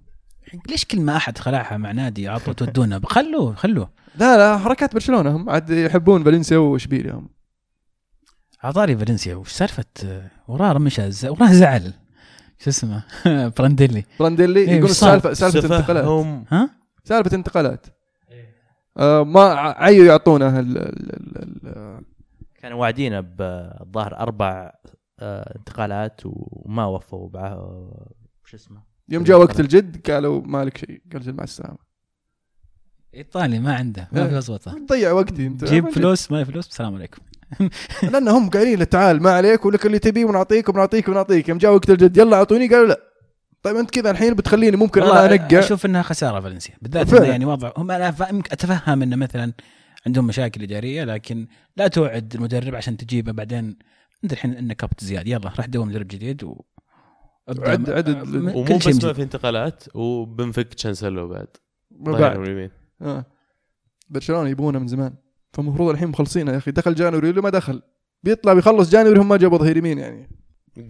ليش كل ما أحد خلعها مع نادي عطوا تودونا خلوه خلوه. لا لا حركات برشلونة هم. عاد يحبون فالنسيا واشبيليا هم على طاري فالنسيا وش سالفة؟ وراه مش ز- وراه زعل. شو اسمه؟ برانديلي. برانديلي إيه، يقول؟ سالفه سالفة انتقالات. ها؟ سالفة انتقالات. آه ما عيوا يعطونه ال ال ال كانوا واعدين بالظاهر أربع آه، انتقالات وما وفوا بع شو اسمه؟ يوم جاء وقت الجد قالوا مالك شيء قال أجل مع السلامة. إيطالي ما عنده ما في وسوطه ضيع وقتي أنت. جيب فلوس ما فلوس السلام عليكم. لأن هم قايلين له تعال ما عليك ولك اللي تبيه ونعطيك ونعطيك ونعطيك. يوم جاء وقت الجد يلا أعطوني قالوا لا. طيب أنت كذا الحين بتخليني ممكن أنا انقى أشوف إنها خسارة فالنسيا. بالذات يعني وضع هم أنا أتفهم إنه مثلا عندهم مشاكل اداريه لكن لا توعد المدرب عشان تجيبه بعدين. أنت الحين إنك كبت زياد يلا راح دور مدرب جديد و عد- عدد- م- ومو بس ما. في انتقالات وبنفك كانسيلو بعد. بعد. آه. برشلونه يبغونه من زمان. فالمفروض الحين مخلصينه يا أخي. دخل January ولا ما دخل؟ بيطلع بيخلص January هم ما جابوا ظهير يمين يعني.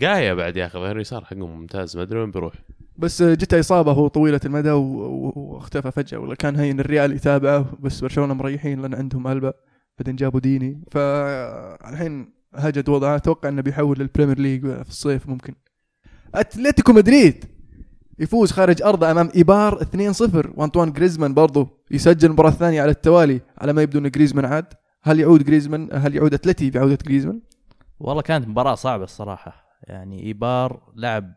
قايا بعد يا أخي ظهير يسار حقهم ممتاز ما أدري وين بيروح. بس جته إصابة هو طويلة المدى واختفى فجأة ولا كان هين الريال يتابعه بس برشلونه مريحين لأن عندهم ألبا بعدين جابوا ديني. فالحين هجد وضعه أتوقع إنه بيحول لل Premier League في الصيف ممكن. أتلتيكو مدريد. يفوز خارج أرضه أمام إيبار 2-0 وأنطوان جريزمان برضه يسجل المباراة الثانية على التوالي. على ما يبدو إن جريزمان عاد. هل يعود جريزمان؟ هل يعود أتلتي بعودة جريزمان؟ والله كانت مباراة صعبة الصراحة. يعني إيبار لعب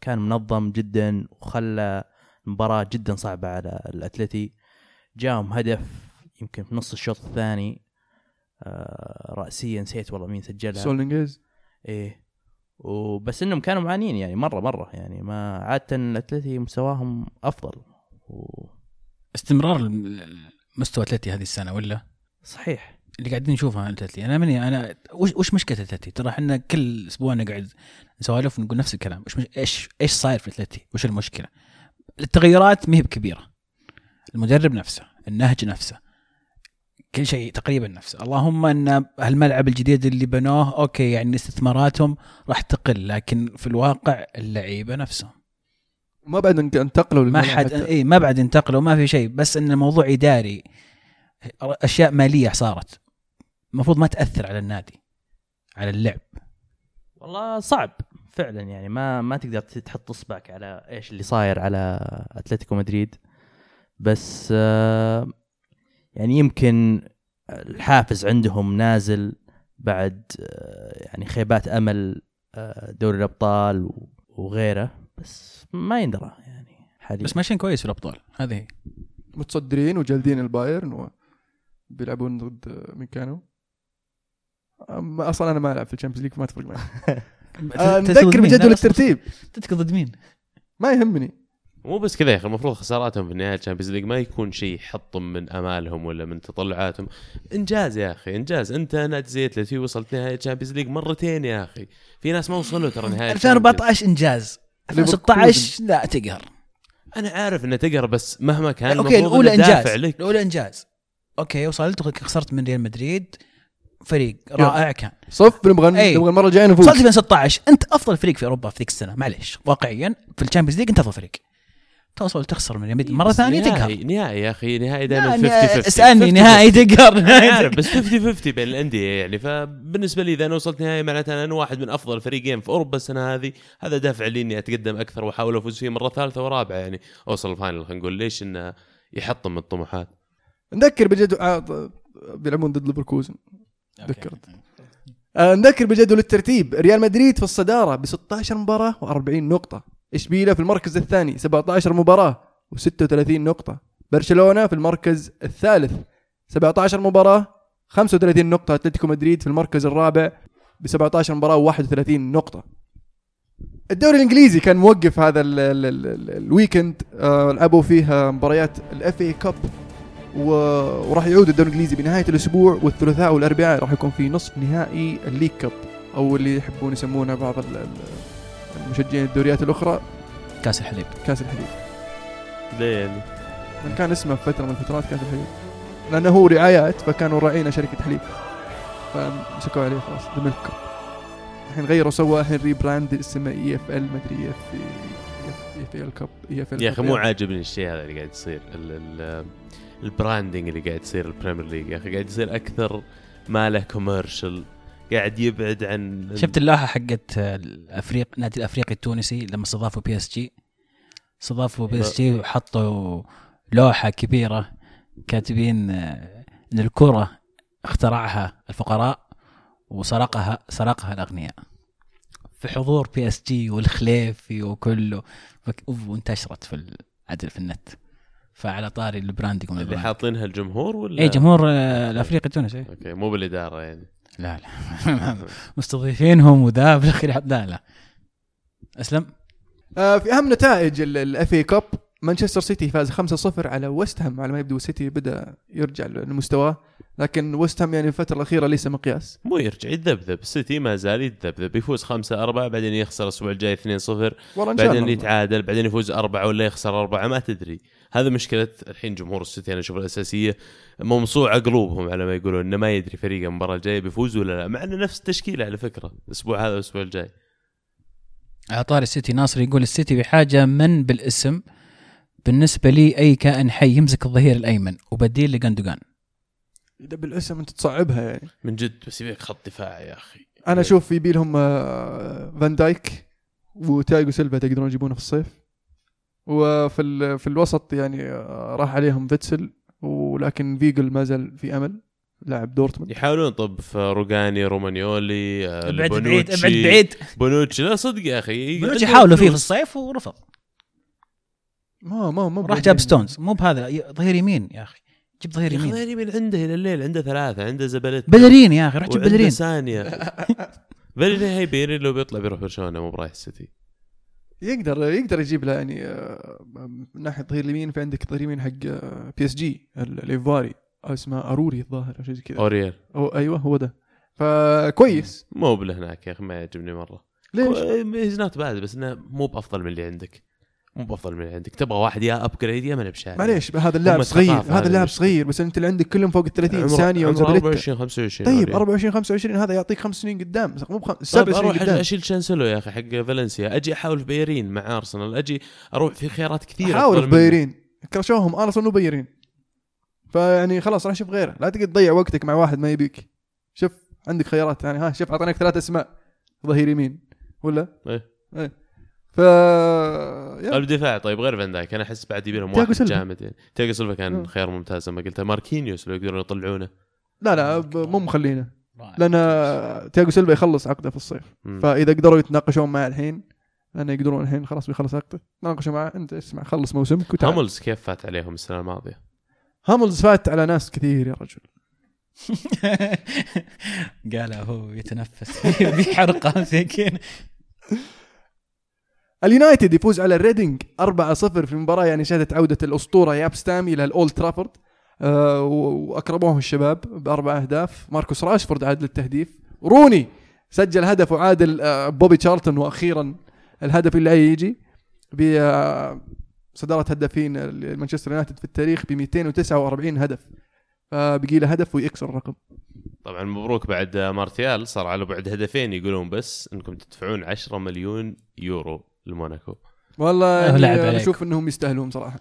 كان منظم جدا وخلى المباراة جدا صعبة على الأتلتي. جاهم هدف يمكن في نص الشوط الثاني. آه، رأسيا نسيت والله مين سجلها. سولينجيز إيه. وبس إنهم كانوا معانين يعني مرة مرة يعني ما عادة الأتلتي مستواهم أفضل و... استمرار مستوى اتلتي هذه السنة ولا صحيح اللي قاعدين نشوفها اتلتي أنا مني أنا وش وش مشكلة اتلتي؟ ترى إحنا كل أسبوع نقعد نسولف ونقول نفس الكلام وش مش إيش إيش صاير في اتلتي؟ وش المشكلة؟ التغيرات ما هي بكبيرة المدرب نفسه النهج نفسه كل شيء تقريبا نفسه. اللهم إن هالملعب الجديد اللي بنوه أوكي يعني استثماراتهم راح تقل لكن في الواقع اللعيبة نفسهم. ما بعد انت- انتقلوا ما حد. إي ما بعد انتقلوا ما في شيء. بس إن الموضوع إداري أشياء مالية صارت. المفروض ما تأثر على النادي على اللعب. والله صعب فعلا يعني ما ما تقدر تحط إصبعك على إيش اللي صاير على أتلتيكو مدريد. بس آه، يعني يمكن الحافز عندهم نازل بعد آه، يعني خيبات أمل آه، دوري الأبطال وغيره بس ما يندرى يعني حاليا. بس ماشيين كويس في الأبطال هذه هي. متصدرين وجالدين البايرن وبيلعبون ضد من كانوا؟ أم- أصلا أنا ما ألعب في ال Champions League فما تفرق معي نذكر بجدول الترتيب. تذكر ضد مين؟ ما يهمني. مو بس كذا يا أخي المفروض خساراتهم في النهاية ال Champions League ما يكون شيء يحطم من أمالهم ولا من تطلعاتهم. إنجاز يا أخي إنجاز. أنت نادي زي اتلتي وصلت نهاية ال Champions League مرتين يا أخي. في ناس ما وصلوا ترى نهاية 2014 إنجاز. 2016 لا تقهر. أنا عارف إنه تقهر بس مهما كان أوكي الأولى إنجاز. لك. الأولى إنجاز. أوكي وصلت. خسرت من ريال مدريد. فريق رائع كان. صف نبغى. نبغى المرة الجاية نفوز. وصلت 2016 أنت أفضل فريق في أوروبا في ذيك السنة. معليش. واقعيا في ال Champions League أنت أفضل فريق. توصل تخسر من ريال مدريد مرة ثانية تقهر. نهائي نهائي يا أخي نهائي دائما لا، 50 نا- 50 اسألني 50 نهائي تقهر. عارف. بس 50 50 بين الأندية يعني. فبالنسبة لي إذا أنا وصلت نهائي معناته أنا واحد من أفضل فريقين في أوروبا السنة هذه. هذا دافع لي إني أتقدم أكثر وأحاول أفوز فيه مرة ثالثة ورابعة يعني. أوصل ال final خلينا نقول ليش إنه يحطم الطموحات. نذكر بجدول آه، بيلعبون ضد ليفركوزن. ذكرت. آه، نذكر بجدول الترتيب. ريال مدريد في الصدارة ب 16 مباراة و40 نقطة. إشبيلية في المركز الثاني 17 مباراة و36 نقطة. برشلونة في المركز الثالث 17 مباراة 35 نقطة. أتلتيكو مدريد في المركز الرابع ب 17 مباراه و31 نقطة. الدوري الإنجليزي كان موقف هذا ال ال ال ال ال weekend. آه لعبوا فيه مباريات ال FA Cup. وراح يعود الدوري الإنجليزي بنهاية الأسبوع والثلاثاء والأربعاء راح يكون في نصف نهائي ال League Cup أو اللي يحبون يسمونه بعض المشجعين الدوريات الأخرى. كأس الحليب. كأس الحليب. ليه يعني؟ من كان اسمه في فترة من الفترات كأس الحليب. لأنه هو رعايات فكانوا راعينا شركة حليب. فمسكوا عليه خلاص ذا milk الحين غيروا سوى الحين rebrand اسمه اي اف ال مدري اف اي اف ال كاب اي اف ال يا أخي مو عاجبني الشيء هذا اللي قاعد يصير ال- ال- ال branding اللي قاعد يصير ال Premier League يا أخي قاعد يصير أكثر ما له commercial قاعد يبعد عن شفت اللوحة حقت الافريق نادي الأفريقي التونسي لما استضافوا بي اس جي استضافوا بي اس جي وحطوا لوحة كبيرة كاتبين إن الكرة اخترعها الفقراء وسرقها سرقها الأغنياء. في حضور PSG والخليفي وكله. وانتشرت في العدل في النت. فعلى طاري ال branding اللي. حاطينها الجمهور ولا؟ اي جمهور آه، الأفريقي التونسي. أوكي مو بالإدارة يعني. لا لا. مستضيفينهم وذا في الاخير لا لا. أسلم. آه في أهم نتائج ال FA Cup مانشستر سيتي فاز 5-0 على ويست هام على ما يبدو سيتي بدأ يرجع لمستواه لكن ويست هام يعني الفترة الأخيرة ليس مقياس. مو يرجع يتذبذب السيتي ما زال يتذبذب يفوز 5 4 بعدين يخسر الأسبوع الجاي 2 0 والله إن شاء بعدين يتعادل بعدين يفوز أربعة ولا يخسر أربعة ما تدري. هذا مشكلة الحين جمهور السيتي أنا أشوف الأساسية موصوع قلوبهم على ما يقولون إنه ما يدري فريقه المباراة الجاية بيفوز ولا لا مع إنه نفس التشكيلة على فكرة الأسبوع هذا والأسبوع الجاي. على طاري السيتي ناصر يقول السيتي بحاجة من بالاسم بالنسبة لي أي كائن حي يمسك الظهير الأيمن وبديل لجندوجان إذا بالاسم أنت تصعبها يعني. من جد بس يبيك خط دفاع يا أخي. أنا أشوف يبي لهم آه، فان دايك وتياجو سيلفا تقدرون يجيبونه في الصيف. وفي ال- في الوسط يعني آه، راح عليهم فيتسل ولكن فايجل ما زال في أمل لاعب دورتموند. يحاولون طب في روجاني رومانيولي آه، ابعد بعيد بونوتشي ابعد بعيد. بونوتشي. لا صدق يا أخي. بنوتشي عندهم حاولوا فيه في. الصيف ورفض. ما ما ما راح جاب ستونز. مو بهذا ظهير يمين يا أخي. جيب ظهير يمين. ظهير يمين عنده إلى الليل عنده ثلاثة عنده زبلت بلرين يا أخي روح جيب بلرين ثانية. بلرين هي بيري لو بيطلع بيروح برشلونة مو برايح السيتي. يقدر يقدر يجيب له يعني آه، من ناحية ظهير اليمين في عندك ظهير يمين حق بي اس جي الايفواري اسمه أروري الظاهر أو شيء زي كذا. أوريال. أو أيوه هو ده. فكويس. مو بلهناك يا أخي ما يعجبني مرة. ليش؟ he's not bad بس إنه مو بأفضل من اللي عندك. مو بافضل من اللي عندك. تبغى واحد يا upgrade يا ما بشاري. معليش هذا اللاعب صغير هذا اللاعب. صغير بس أنت اللي عندك كلهم فوق ال 30 عمره- ثانية عمره وزباليتا 24 25 طيب أوريال. 24 25 هذا يعطيك خمس سنين قدام. مو بخم... طيب سبع سنين أروح قدام. أشيل شانسلو يا أخي حق فالنسيا. أجي أحاول في بيليرين مع أرسنال. أجي أروح في خيارات كثيرة حاول أفضل في. بايرين كرشوهم أرسنال وبيليرين فيعني خلاص راح شوف غيره. لا تقعد تضيع وقتك مع واحد ما يبيك. شوف عندك خيارات. يعني ها شوف أعطيناك ثلاث أسماء. ظهير يمين. ولا؟ إيه. إيه. ف يلا. الدفاع طيب غير فان دايك أنا أحس بعد يبي لهم واحد. جامد. يعني تياغو سيلفا كان مم. خيار ممتاز زي ما قلت ماركينيوس لو يقدرون يطلعونه. لا لا مو مخلينه. لأن تياجو سيلفا يخلص عقده في الصيف. مم. فإذا قدروا يتناقشون معه الحين لأن يقدرون الحين خلاص بيخلص عقده. تناقشوا معه أنت اسمع خلص موسمك وتعال. هاملز كيف فات عليهم السنة الماضية؟ هاملز فات على ناس كثير يا رجل. قال هو يتنفس بحرقه زي كذا. اليونايتد يفوز على الريدنج 4-0 في مباراة يعني شهدت عودة الأسطورة ياب ستام إلى الأولد ترافورد. آه و- وأكرموهم الشباب بأربع أهداف. ماركوس راشفورد عاد للتهديف. روني سجل هدف وعادل آه بوبي تشارلتون وأخيرا الهدف اللي يجي. بصدارة هدافين مانشستر يونايتد في التاريخ ب 249 هدف. فبقي له هدف ويكسر الرقم. طبعا مبروك بعد مارتيال صار على بعد هدفين يقولون بس إنكم تدفعون 10 مليون يورو. لموناكو والله آه، يعني لعب أنا عليك. أشوف إنهم يستاهلون صراحة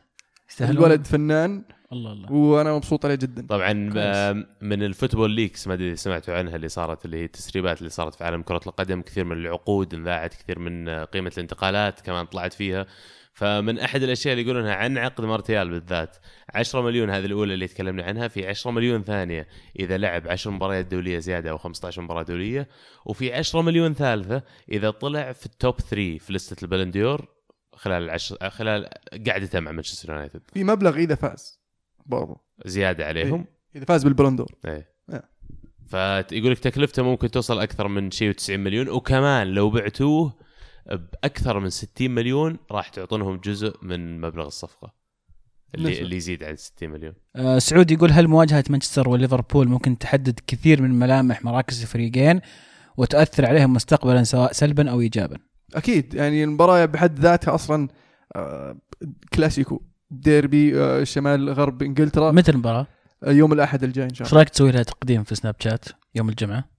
يستاهلون. الولد فنان الله الله وأنا مبسوط عليه جدا طبعا كويس. آم، من ال Football Leaks ما أدري إذا سمعتوا عنها اللي صارت اللي هي التسريبات اللي صارت في عالم كرة القدم كثير من العقود انذاعت كثير من آه، قيمة الانتقالات كمان طلعت فيها فمن أحد الأشياء اللي يقولونها عن عقد مارتيال بالذات 10 مليون هذه الأولى اللي تكلمنا عنها في 10 مليون ثانية إذا لعب 10 مباريات دولية زيادة أو 15 مباراة دولية وفي 10 مليون ثالثة إذا طلع في ال top 3 في لستة البالون دور خلال العشر خلال قعدته مع مانشستر يونايتد. في مبلغ إذا فاز برضو. زيادة عليهم. إذا فاز بالبالون دور إيه. آه. فيقول لك تكلفته ممكن توصل أكثر من شيء و90 مليون وكمان لو بعتوه بأكثر من 60 مليون راح تعطونهم جزء من مبلغ الصفقة. اللي. اللي يزيد عن 60 مليون. آه، سعود يقول هل مواجهة مانشستر وليفربول ممكن تحدد كثير من ملامح مراكز الفريقين وتؤثر عليهم مستقبلا سواء سلبا أو ايجابا؟ أكيد يعني المباراة بحد ذاتها أصلا آه، كلاسيكو. ديربي آه، شمال غرب إنجلترا. متى المباراة؟ آه، يوم الأحد الجاي إن شاء إيش رأيك تسوي لها تقديم في سناب شات يوم الجمعة؟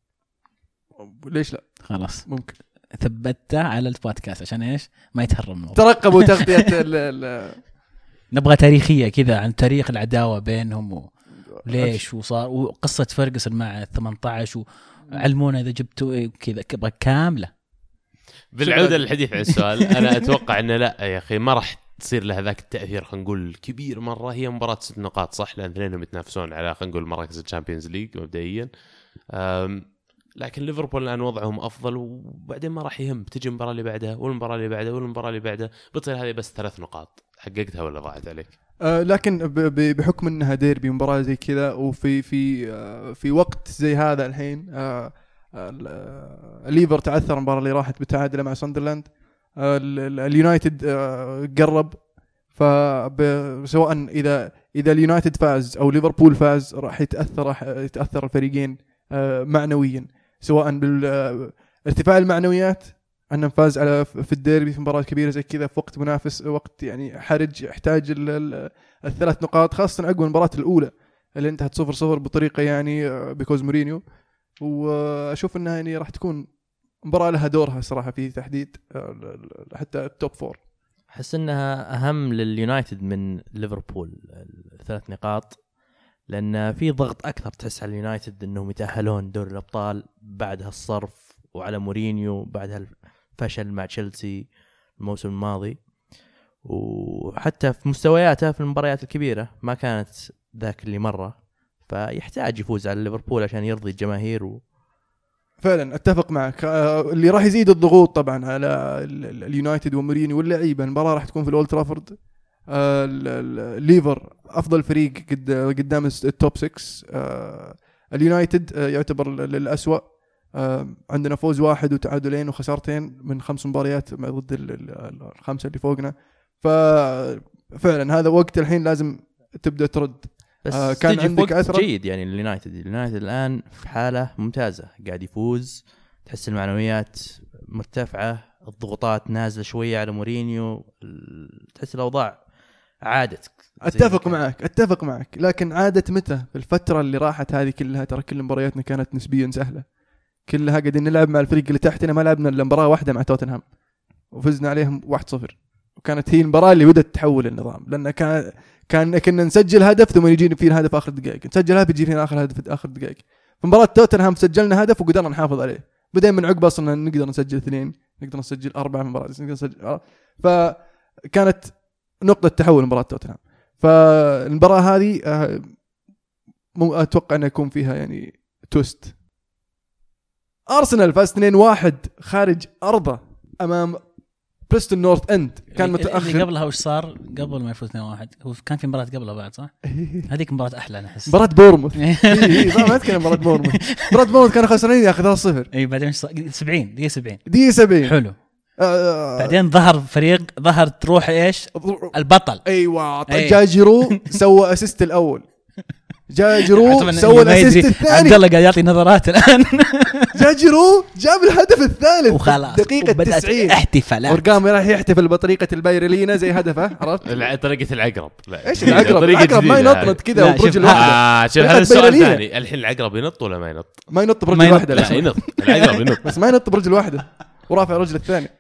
الله. ليش لا؟ خلاص. ممكن. ثبتها على البودكاست عشان إيش؟ ما يتهرب الموضوع ترقبوا تغطية ال- نبغى تاريخية كذا عن تاريخ العداوة بينهم و... ليش وصار وقصه فيرجسون مع 18 وعلمونا إذا جبتوا إيه كذا كذا كاملة. بالعودة للحديث عن السؤال أنا أتوقع إنه لا يا أخي ما راح تصير لها ذاك التأثير خلينا نقول كبير مرة. هي مباراة ست نقاط صح لأن اثنينهم يتنافسون على خلينا نقول مراكز ال Champions League مبدئيا. لكن ليفربول الآن وضعهم أفضل وبعدين ما راح يهم. تجي المباراة اللي بعدها والمباراة اللي بعدها والمباراة اللي بعدها. بتصير هذه بس ثلاث نقاط. حققتها ولا ضاعت عليك؟ آه لكن بحكم إنها ديربي مباراة زي كذا وفي في آه في وقت زي هذا الحين آه آه، الليفر تعثر المباراة اللي راحت بتعادله مع ساندرلاند. ال- اليونايتد آه قرب. فسواء إذا إذا اليونايتد فاز أو ليفربول فاز راح يتأثر راح يتأثر الفريقين معنويا. سواء بالارتفاع المعنويات أنه فاز على في الديربي في مباراة كبيرة زي كذا في وقت منافس وقت يعني حرج يحتاج ال- ال- الثلاث نقاط خاصة عقب المباراة الأولى اللي انتهت صفر صفر بطريقة يعني آه، because مورينيو. وأشوف إنها يعني راح تكون مباراة لها دورها صراحة في تحديد آه، حتى ال top four أحس إنها أهم لليونايتد من ليفربول الثلاث نقاط. لأن في ضغط أكثر تحس على اليونايتد إنهم يتأهلون دوري الأبطال بعد هالصرف وعلى مورينيو بعد هالفشل مع تشيلسي الموسم الماضي. وحتى في مستوياته في المباريات الكبيرة ما كانت ذاك اللي مرة. فيحتاج يفوز على ليفربول عشان يرضي الجماهير و... فعلا أتفق معك. آه، اللي راح يزيد الضغوط طبعا على ال- ال- اليونايتد ومورينيو واللعيبة. المباراة راح تكون في الأولد ترافورد. الليفر أفضل فريق قد قدام ال top 6 آه، اليونايتد آه، يعتبر ال- الاسوء آه، عندنا فوز واحد وتعادلين وخسارتين من خمس مباريات ضد ال- ال- الخمسة اللي فوقنا. ففعلا هذا وقت الحين لازم تبدأ ترد. بس آه، كان تجي عندك أثرة؟ جيد يعني اليونايتد اليونايتد الآن في حالة ممتازة. قاعد يفوز تحس المعنويات مرتفعة الضغوطات نازلة شوية على مورينيو تحس الأوضاع عادت زي أتفق. معك أتفق معك. لكن عادت متى؟ في الفترة اللي راحت هذه كلها ترى كل مبارياتنا كانت نسبيا سهلة. كلها قاعدين نلعب مع الفريق اللي تحتنا ما لعبنا إلا مباراة واحدة مع توتنهام. وفزنا عليهم 1-0 وكانت هي المباراة اللي بدأت تحول النظام. لأن كان كان كنا نسجل هدف ثم يجينا فينا هدف آخر دقائق. نسجل هدف يجي فينا آخر هدف آخر دقائق. في مباراة توتنهام سجلنا هدف وقدرنا نحافظ عليه. بعدين من عقب أصلا نقدر نسجل اثنين نقدر نسجل أربع مباريات نقدر نسجل فكانت نقطة تحول مباراه توتنهام. فالمباراة هذه آه، مو أتوقع أنه يكون فيها يعني twist. أرسنال فاز 2-1 خارج أرضه أمام بريستون نورث إند. كان اللي متأخر. قبلها وش صار؟ قبل ما يفوز 2-1 هو كان في مباراة قبلها بعد صح؟ هذيك مباراة أحلى أنا أحس. مباراة بورنموث. اي اي ما أتكلم مباراة بورنموث. مباراة بورموث كانوا خسرانين يا أخي 3-0 اي بعدين وش صار؟ 70 دقيقة 70 دقيقة 70 حلو. آه، بعدين ظهر فريق ظهر تروح إيش؟ البطل. أيوه إيه. جاجرو سوى اسيست الأول. جاجرو طبعاً سوى الاسيست يدري، عبد الثاني. الله قاعد يعطي نظرات الآن. جاجرو جاب الهدف الثالث. وخلاص. دقيقة وبدأت 90 احتفالات. ورقام راح يحتفل بطريقة البايرلينا زي هدفه عرفت؟ طريقة العقرب. لا. إيش العقرب؟ طريقة العقرب ما ينطنط كذا شوف، واحدة آه شوف طريقة هذا السؤال بيرلينا. ثاني الحين العقرب ينط ولا ما ينط؟ ما ينط برجل. واحدة لا ينط. العقرب ينط. بس ما ينط برجل واحدة ورافع الرجل الثاني.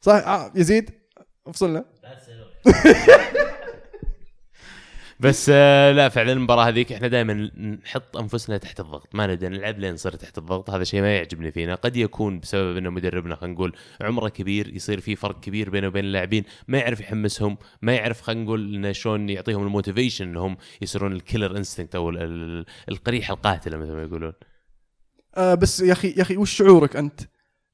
صح؟ آه يزيد؟ افصلنا بس آه، لا فعلا المباراة هذيك إحنا دائما نحط أنفسنا تحت الضغط. ما نبدا نلعب لين نصير تحت الضغط. هذا شيء ما يعجبني فينا. قد يكون بسبب إنه مدربنا خلينا نقول عمره كبير يصير في فرق كبير بينه وبين اللاعبين ما يعرف يحمسهم ما يعرف خلينا نقول إنه شلون يعطيهم ال motivation إنهم يصيرون ال killer instinct أو ال- ال- القريحه القاتله مثل ما يقولون. آه بس يا أخي يا أخي وش شعورك أنت؟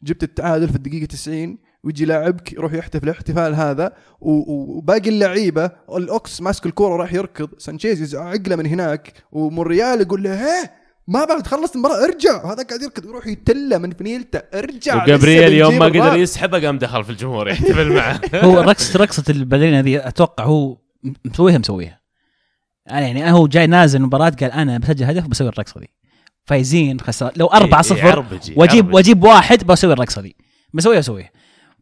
جبت التعادل في الدقيقة 90 ويجي لاعبك يروح يحتفل. الاحتفال هذا وباقي اللعيبة الأوكس ماسك الكورة وراح يركض. سانشيز يزعق له من هناك ومونريال يقول له هيه! ما بعد تخلص المباراة ارجع! هذا قاعد يركض ويروح يتله من فنيلته ارجع! وجابرييل يوم ما قدر. يسحبه قام دخل في الجمهور يحتفل معه. هو رقصة رقصة ال ballerina ذي أتوقع هو مسويها مسويها. أنا يعني هو جاي نازل مباراة قال أنا بسجل هدف بسوي الرقصة ذي. فايزين خسر لو 4 0 يعربج- واجيب يعربج. وأجيب واحد بسوي الرقصة ذي. بسويها بسويها.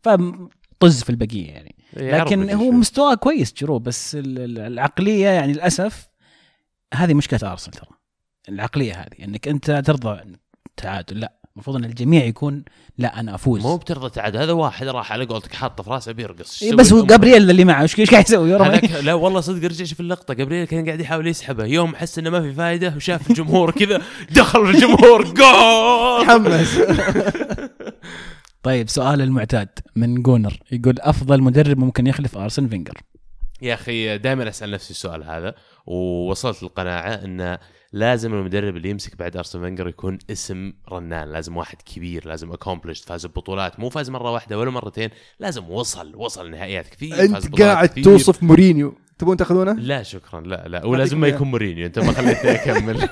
فطز في البقية يعني. لكن هو. مستواه كويس جيرو بس ال- ال- العقلية يعني للأسف هذه مشكلة أرسنال ترى. العقلية هذه إنك أنت ترضى تعادل لا. المفروض إن الجميع يكون لا أنا أفوز. مو بترضى تعاد هذا واحد راح على قولتك حاطه في راسه بيرقص. إيه بس هو جابرييل اللي معه إيش قاعد يسوي؟ لا والله صدق رجع شوف اللقطة جابرييل كان قاعد يحاول يسحبه. يوم حس إنه ما في فائده وشاف الجمهور كذا دخل في الجمهور جول! تحمس طيب سؤال المعتاد من جونر. يقول أفضل مدرب ممكن يخلف أرسن فينجر؟ يا أخي دائما أسأل نفسي السؤال هذا ووصلت للقناعة انه لازم المدرب اللي يمسك بعد أرسن فنجر يكون اسم رنان. لازم واحد كبير لازم accomplished فاز ببطولات. مو فاز مرة واحدة ولا مرتين لازم وصل وصل نهائيات كثير أنت قاعد كثير. توصف مورينيو. تبون تاخذونه؟ لا شكرا. لا لا. ولازم ما. يكون مورينيو أنت ما خليتني اكمل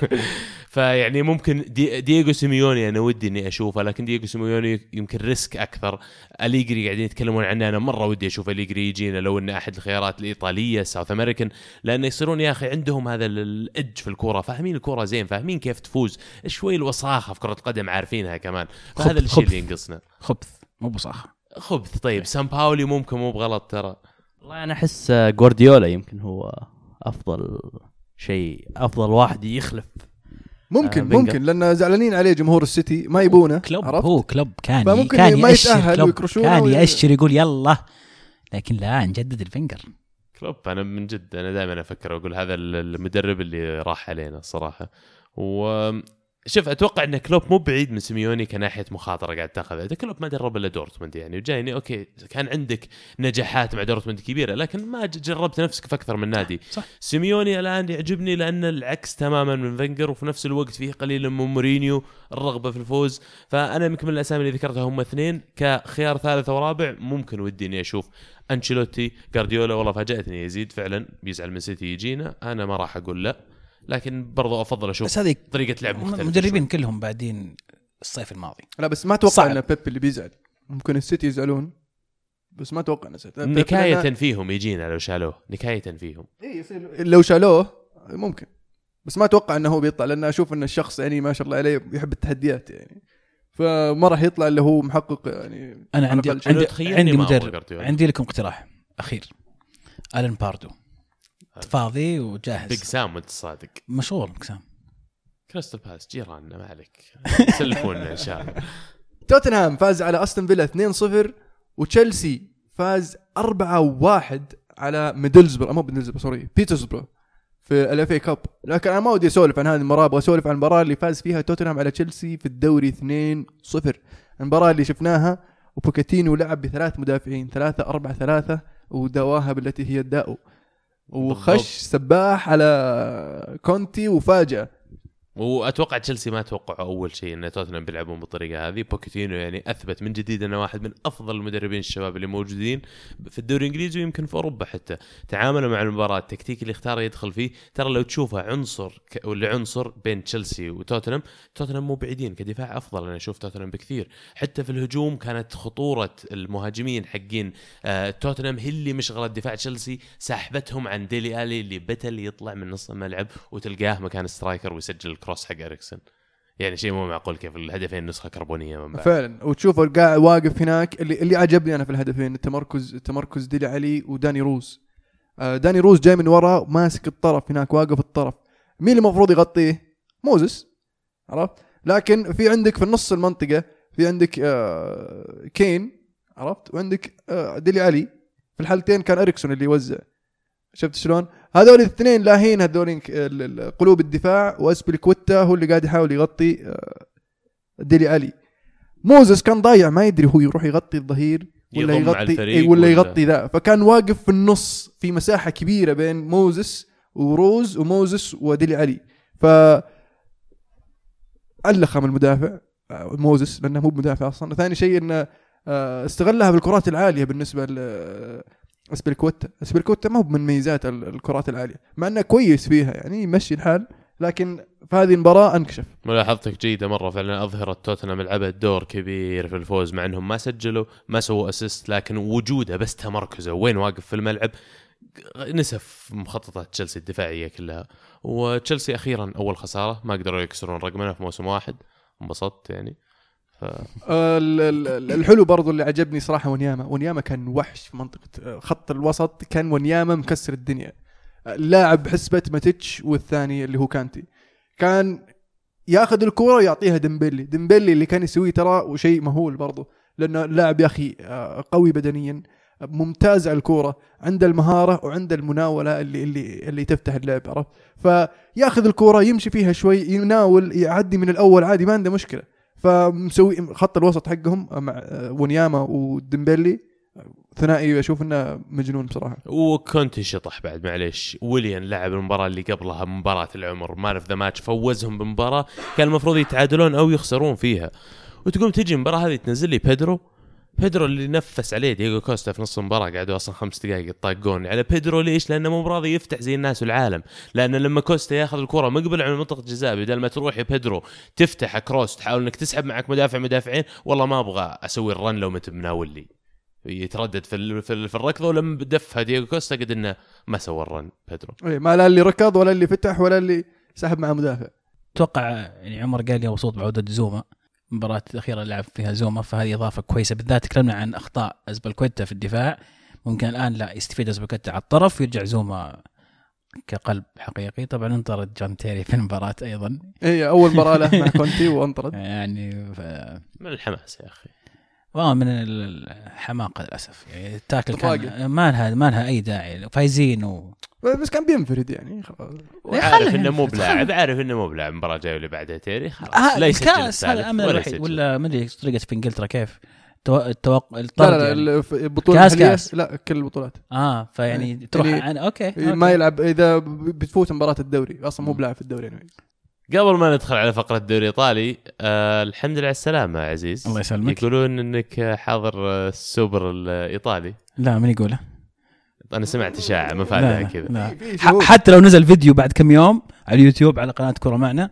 فيعني ممكن دي دييغو سيميوني أنا ودي إني أشوفه لكن دييغو سيميوني يمكن risk أكثر. أليجري قاعدين يتكلمون عنه أنا مرة ودي أشوف أليجري يجينا لو إنه أحد الخيارات الإيطالية South American لأنه يصيرون يا أخي عندهم هذا ال edge في الكورة. فاهمين الكورة زين فاهمين كيف تفوز. شوي الوساخة في كرة القدم عارفينها كمان. فهذا الشيء اللي. ينقصنا. خبث مو وساخة خبث طيب. سامباولي ممكن مو بغلط ترى. والله أنا أحس آه، جوارديولا يمكن هو أفضل شيء أفضل واحد يخلف ممكن آه،. ممكن لأن زعلانين عليه جمهور السيتي ما يبونه كلوب عرفت؟ هو كلوب كان فممكن كان ما كلوب ويكرشونه كان يأشر يقول يلا لكن لا نجدد الفنجر كلوب أنا من جد أنا دائما أفكر وأقول هذا المدرب اللي راح علينا الصراحة و شوف أتوقع إن كلوب مو بعيد من سيميوني كناحية مخاطرة قاعد تاخذها، إذا كلوب ما درب إلا دورتموند يعني وجايني okay كان عندك نجاحات مع دورتموند كبيرة لكن ما جربت نفسك في أكثر من نادي. صح. سيميوني الآن يعجبني لأن العكس تماما من فينجر وفي نفس الوقت فيه قليل من مورينيو الرغبة في الفوز، فأنا يمكن من الأسامي اللي ذكرتها هم اثنين كخيار ثالث ورابع ممكن ودي اني أشوف أنشيلوتي جارديولا والله فاجأتني يزيد فعلا بيزعل من سيتي يجينا. أنا ما راح أقول لا. لكن برضو أفضل أشوف بس هذه طريقة لعب مختلفة المدربين كلهم بعدين الصيف الماضي. لا بس ما أتوقع. إن بيب اللي بيزعل. ممكن السيتي يزعلون بس ما أتوقع إن نكاية لأن- فيهم يجينا لو شالوه نكاية فيهم. إيه يصير- لو شالوه ممكن. بس ما أتوقع إنه هو بيطلع لأن أشوف إن الشخص يعني ما شاء الله عليه يحب التحديات يعني. فما راح يطلع اللي هو محقق يعني أنا عندي. أنا عندي, عندي مدرب. جارديولا. عندي لكم اقتراح أخير. ألن باردو. فاضي وجاهز. Big Sam وانت صادق. مشغول Big Sam كريستال بالاس جيراننا ما عليك. سلفونا إن شاء الله. توتنهام فاز على أستون فيلا 2-0 وتشيلسي فاز 4-1 على ميدلزبرو مو ميدلزبرو sorry بيترسبرو في ال FA Cup. لكن أنا ما ودي أسولف عن هذه المباراة أبغى أسولف عن المباراة اللي فاز فيها توتنهام على تشيلسي في الدوري 2-0 المباراة اللي شفناها وبوكاتينو لعب بثلاث مدافعين ثلاثة أربعة ثلاثة وداواها بالتي هي الداء. وخش بالضبط. سباح على كونتي وفاجأ وأتوقع تشيلسي ما توقعوا أول شيء إن توتنهام بيلعبون بالطريقة هذه. بوكيتينو يعني أثبت من جديد إنه واحد من أفضل المدربين الشباب اللي موجودين في الدوري الإنجليزي ويمكن في أوروبا حتى. تعاملوا مع المباراة التكتيك اللي اختاره يدخل فيه. ترى لو تشوفه عنصر ك... ولا بين تشيلسي وتوتنهام توتنهام مو بعيدين كدفاع أفضل. أنا أشوف توتنهام بكثير. حتى في الهجوم كانت خطورة المهاجمين حقين آه توتنهام هي اللي مشغلة دفاع تشيلسي سحبتهم عن ديلي ألي اللي بتل يطلع من نص الملعب وتلقاه مكان striker ويسجل ال cross حق إريكسن. يعني شيء مو معقول كيف الهدفين نسخه كربونية من بعد. فعلا. وتشوفه قاعد واقف هناك اللي اللي عجبني أنا في الهدفين التمركز التمركز ديلي علي وداني روز. آه، داني روز جاي من ورا ماسك الطرف هناك واقف الطرف. مين المفروض يغطيه؟ موزس. عرفت؟ لكن في عندك في النص المنطقة في عندك آه، كين. عرفت؟ وعندك آه، ديلي علي. في الحالتين كان إريكسون اللي يوزع. شفت شلون؟ هذول الاثنين لاهين هذول قلوب الدفاع واسبليكويتا هو اللي قاعد يحاول يغطي آه، ديلي علي موزس كان ضايع ما يدري هو يروح يغطي الظهير ولا يغطي إيه ولا يغطي ذا. فكان واقف في النص في مساحة كبيرة بين موزس وروز وموزس وديلي علي ف علخم المدافع آه، موزس لأنه مو بمدافع أصلا. ثاني شيء إنه آه، استغلها بالكرات العالية بالنسبة ل اسبلكوتا اسبلكوتا ما هو من ميزات ال- الكرات العالية مع إنه كويس فيها يعني يمشي الحال لكن في هذه المباراة أنكشف. ملاحظتك جيدة مرة فعلا أظهرت توتنهام لعبت دور كبير في الفوز مع إنهم ما سجلوا ما سووا assist لكن وجوده بس تمركزه. وين واقف في الملعب؟ نسف مخططات تشيلسي الدفاعية كلها. وتشيلسي أخيرا أول خسارة ما قدروا يكسرون رقمنا في موسم واحد. انبسطت يعني. ف... آه، ال- ال- الحلو برضو اللي عجبني صراحة ونياما ونياما كان وحش في منطقة آه، خط الوسط كان ونياما مكسر الدنيا. اللاعب حسبة ماتيتش والثاني اللي هو كانتي. كان ياخذ الكرة ويعطيها ديمبلي ديمبلي اللي كان يسويه ترى وشيء مهول برضو. لأنه اللاعب يا أخي آه، قوي بدنيا ممتاز على الكورة عنده المهارة وعنده المناولة اللي اللي اللي تفتح اللعب عرفت؟ فياخذ الكورة يمشي فيها شوي يناول يعدي من الأول عادي ما عنده مشكلة. فمسوي خط الوسط حقهم مع ونياما وديمبلي ثنائي أشوف إنه مجنون بصراحة. وكونتي شطح بعد معليش. ويليان لعب المباراة اللي قبلها مباراة العمر man of the match فوزهم بمباراة كان المفروض يتعادلون أو يخسرون فيها. وتقوم تجي المباراة هذه تنزل لي بيدرو بيدرو اللي نفس عليه دييغو كوستا في نص المباراة قعدوا أصلا خمس دقائق يطاقون على بيدرو ليش؟ لأنه مو براضي يفتح زي الناس والعالم، لأن لما كوستا ياخذ الكرة مقبل على منطقة الجزاء بدل ما تروح يا بيدرو تفتح كروس تحاول إنك تسحب معك مدافع مدافعين والله ما أبغى أسوي ال run لو مت مناول لي. يتردد في ال- في ال- في الركضة ولما دفها دييغو كوستا قد إنه ما سوى ال run بيدرو. إيه ما لا اللي ركض ولا اللي فتح ولا اللي سحب مع مدافع أتوقع يعني عمر قال لي مبسوط بعودة زوما المباراة الأخيرة اللي لعب فيها زوما فهذه إضافة كويسة. بالذات تكلمنا عن أخطاء أزبلكويتا في الدفاع. ممكن الآن لا يستفيد أزبلكويتا على الطرف ويرجع زوما كقلب حقيقي. طبعا انطرد جون تيري في المباراة أيضا. هي أول مباراه له مع كونتي وانطرد. يعني ف... من الحماس يا أخي. والله من الحماقة للأسف يعني التاكل كان. ما لها ما لها أي داعي فايزين و... بس كان بينفرد يعني خلاص عارف خله إنه مو بلاعب عارف إنه مو بلاعب المباراه الجايه واللي بعدها تيري خلاص آه لا يسجل الكاس هذا الامل ولا الوحيد. ولا ما أدري طريقة في إنجلترا كيف تو... التوق... لا لا, يعني. لا الف- البطوله كاس كاس. لا كل البطولات آه فيعني تروح يعني عن okay, okay. ما يلعب إذا بتفوت مباراة الدوري أصلا مو. بلاعب في الدوري يعني. قبل ما ندخل على فقرة الدوري الايطالي آه الحمد لله على السلامة يا عزيز. الله يسلمك. يقولون إنك حاضر آه، السوبر الإيطالي. لا من يقوله. أنا سمعت إشاعة لا مفادها لا, كذا. حتى لو نزل فيديو بعد كم يوم على اليوتيوب على قناة كورة معنا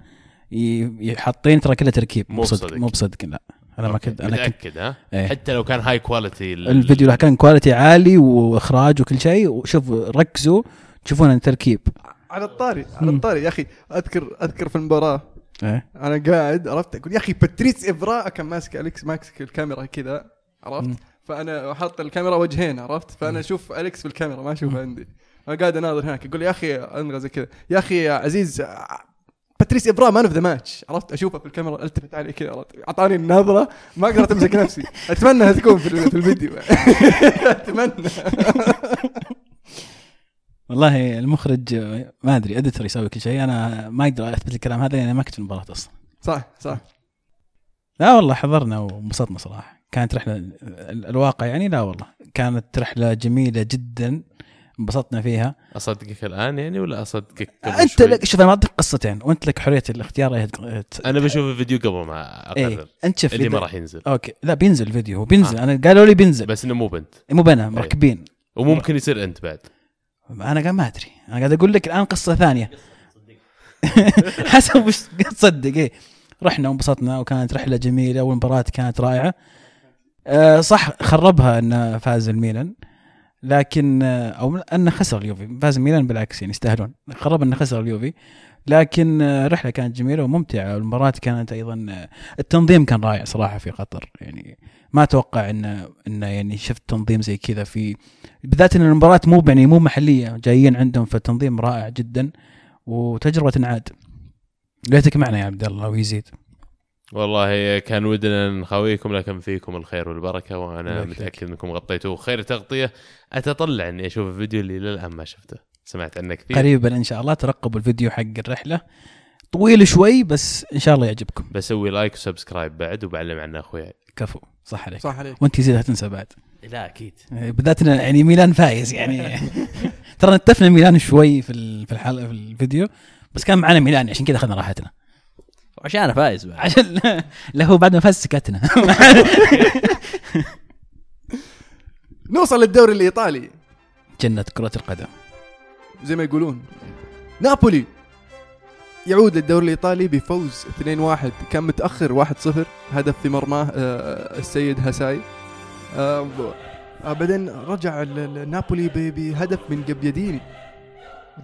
يحطين ترى كله تركيب. مو بصدق. مو بصدق لا. أنا ما كنت أنا كنت متأكد ها؟ إيه. حتى لو كان high quality الفيديو كان quality عالي وإخراج وكل شيء. وشوف ركزوا تشوفون التركيب على الطاري على. الطاري يا أخي. أذكر أذكر في المباراة. إيه. أنا قاعد عرفت؟ أقول يا أخي باتريس إيفرا كان ماسك أليكس ماسك الكاميرا كذا عرفت؟ مم. فأنا حاط الكاميرا وجهين عرفت؟ فأنا أشوف أليكس في الكاميرا ما أشوفه عندي. أنا قاعد أناظر هناك يقول يا أخي أنغى زي كذا يا أخي يا عزيز باتريس إيفرا man of the match عرفت؟ أشوفه في الكاميرا ألتفت عليه كذا عرفت؟ أعطاني النظرة ما قدرت أمسك نفسي. أتمنى انها تكون في الفيديو. أتمنى. والله المخرج آه، ما أدري editor يسوي كل شيء. أنا ما أقدر أثبت الكلام هذا لاني ما كنت في المباراة أصلا. صح صح. لا والله حضرنا وانبسطنا صراحة. كانت رحلة ال- الواقع يعني لا والله. كانت رحلة جميلة جدا انبسطنا فيها. أصدقك الآن يعني ولا أصدقك قبل أنت شوي؟ لك شوف أنا اعطيك قصتين. وأنت لك حرية الاختيار إيه أنا بشوف الفيديو قبل ما إيه أقرر. أنت شوف اللي ما راح ينزل. أوكي. لا بينزل الفيديو هو بينزل. أنا قالوا لي بينزل. بس إنه مو بنت. مو بنا مركبين. وممكن يصير أنت بعد. أنا قاعد ما أدري. أنا قاعد أقول لك الآن قصة ثانية. حسب وش تصدق إيه. رحنا وانبسطنا وكانت رحلة جميلة والمباراة كانت رائعة. أه صح خربها انه فاز الميلان لكن آه، أو انه خسر اليوفي. فاز الميلان بالعكس يعني يستاهلون. خرب انه خسر اليوفي. لكن آه، الرحلة كانت جميلة وممتعة. والمباراه كانت أيضا آه، التنظيم كان رائع صراحة في قطر. يعني ما أتوقع انه انه يعني شفت تنظيم زي كذا في بالذات إن المباراة مو يعني مو محلية. جايين عندهم فالتنظيم رائع جدا وتجربة تنعاد ليتك معنا يا عبد الله ويزيد والله كان ودنا نخاويكم لكن فيكم الخير والبركة وأنا. متأكد إنكم غطيتوه خير تغطية. أتطلع إني أشوف الفيديو اللي للآن ما شفته. سمعت عنه كثير. قريبا إن شاء الله ترقبوا الفيديو حق الرحلة. طويل شوي بس إن شاء الله يعجبكم. بسوي like و subscribe بعد وبعلم عنه اخويا كفو. صح عليك. صح عليك. وأنت يزيد لا تنسى بعد. لا أكيد. بالذات يعني ميلان فايز يعني. ترى نتفنا ميلان شوي في ال- في الحلقة في الفيديو بس كان معنا ميلان عشان كذا أخذنا راحتنا. وعشان أنا فايز بعد. عشان لا هو بعد ما فاز سكتنا. نوصل للدوري الإيطالي. جنة كرة القدم. زي ما يقولون. نابولي يعود للدوري الإيطالي بفوز 2-1 كان متأخر 1-0 هدف في مرماه السيد هساي. آه، بعدين رجع نابولي بهدف من جبياديني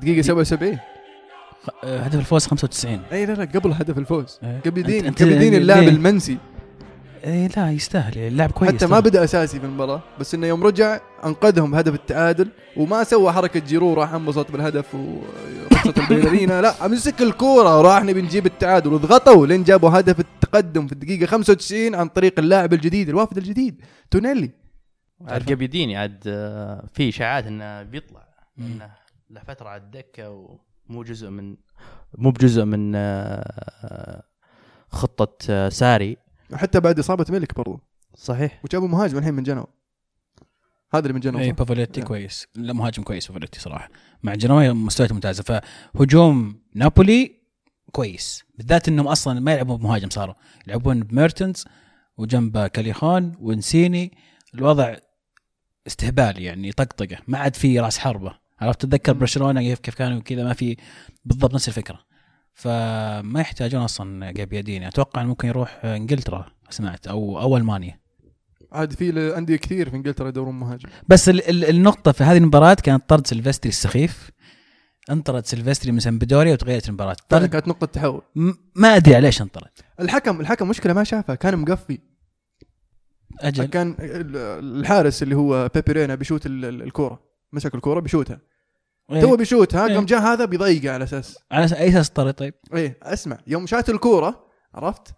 دقيقة 77 آه، هدف الفوز 95 اي لا لا قبل هدف الفوز. إيه. جبياديني أنت- أنت- جبياديني اللاعب ليه؟ المنسي. اي لا يستاهل اللاعب كويس حتى ما. بدأ أساسي في المباراة بس إنه يوم رجع أنقذهم بهدف التعادل وما سوى حركة جيرو راح انبسط بالهدف ورقصة ال ballerina لا مسك الكورة وراح نبي نجيب التعادل وضغطوا لين جابوا هدف التقدم في الدقيقة 95 عن طريق اللاعب الجديد الوافد الجديد تونيلي عاد آه، في إشاعات إنه بيطلع. إنه له فترة على الدكة ومو جزء من مو بجزء من آه، خطة آه، ساري حتى بعد إصابة ميليك برضو. صحيح. وجابوا مهاجم الحين من جنوا هذا اللي من جنوى اي؟ بافوليتي نعم. كويس. لا مهاجم كويس بافوليتي صراحة. مع جنوى مستوياته ممتازة. فهجوم نابولي كويس. بالذات إنهم أصلا ما يلعبون بمهاجم صاروا. يلعبون بميرتنز وجنبه كاليخون ونسيني الوضع استهبال يعني طقطقة. ما عاد في راس حربة. عرفت؟ تتذكر. برشلونة كيف كيف كانوا كذا ما في بالضبط نفس الفكرة. فما يحتاجون أصلا جابياديني أتوقع ممكن يروح إنجلترا سمعت أو أو ألمانيا. عاد في انديه كثير في إنجلترا يدورون مهاجم. بس ال ال النقطة في هذه المباراة كانت طرد سلفستري السخيف. انطرد سلفستري من سمبدوريا وتغيرت المباراة. فعلا طرد كانت نقطة تحول. ما أدري على إيش انطرد. الحكم الحكم مشكلة ما شافها كان مقفي. أجل. كان ال- الحارس اللي هو بيرين بيشوت ال- ال- الكورة مسك الكورة بيشوتها. تو بيشوتها إيه. قام جاء هذا بيضيقه على أساس. على أي أساس طرد طيب؟ إيه أسمع. يوم شات الكورة عرفت؟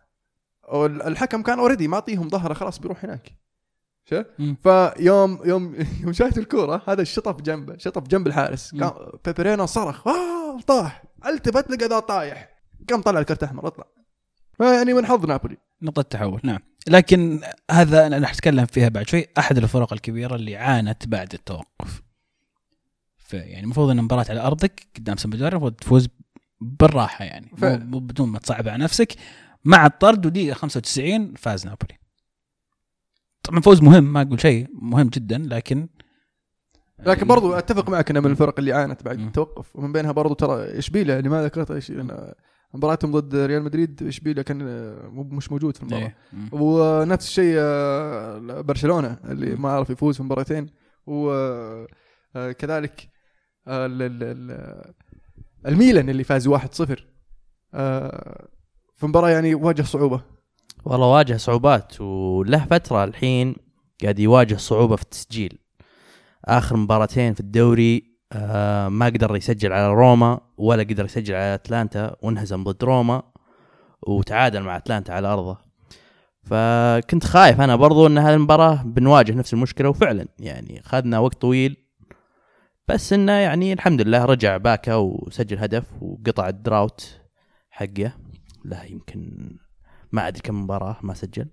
الحكم كان already معطيهم ظهره خلاص بيروح هناك. مم. فيوم يوم يوم شات الكورة هذا شطف جنبه شطف جنب الحارس. مم. قام بيرين صرخ آه طاح! التفت لقى ذا طايح! قام طلع الكرت أحمر اطلع. يعني من حظ نابولي. نقطة تحول نعم. لكن هذا أنا راح اتكلم فيها بعد شوي. أحد الفرق الكبيرة اللي عانت بعد التوقف. يعني المفروض إن المباراة على أرضك قدام سمبدوريا المفروض تفوز بالراحة يعني. مو- فعلا. مو بدون ما تصعب على نفسك. مع الطرد ودقيقة 95 فاز نابولي. طبعا فوز مهم ما أقول شيء مهم جدا لكن لكن برضو أتفق معك انها من الفرق اللي عانت بعد. التوقف. ومن بينها برضو ترى اشبيليا اللي ما ذكرتها إيش- أنا مباراتهم ضد ريال مدريد اشبيليا كان آه، مش موجود في المباراة. إيه. ونفس الشيء آه، برشلونة اللي ما عرف يفوز في مباراتين. وكذلك الميلان اللي فاز 1-0 آه، في مباراة يعني واجه صعوبة. والله واجه صعوبات وله فترة الحين قاعد يواجه صعوبة في التسجيل. آخر مباراتين في الدوري آه ما قدر يسجل على روما ولا قدر يسجل على أتلانتا وانهزم ضد روما وتعادل مع أتلانتا على أرضه. فكنت خايف أنا برضو أن هذه المباراة بنواجه نفس المشكلة وفعلا يعني خذنا وقت طويل بس إنه يعني الحمد لله رجع باكا وسجل هدف وقطع الدراوت حقه. له يمكن ما أدري كم مباراة ما سجل.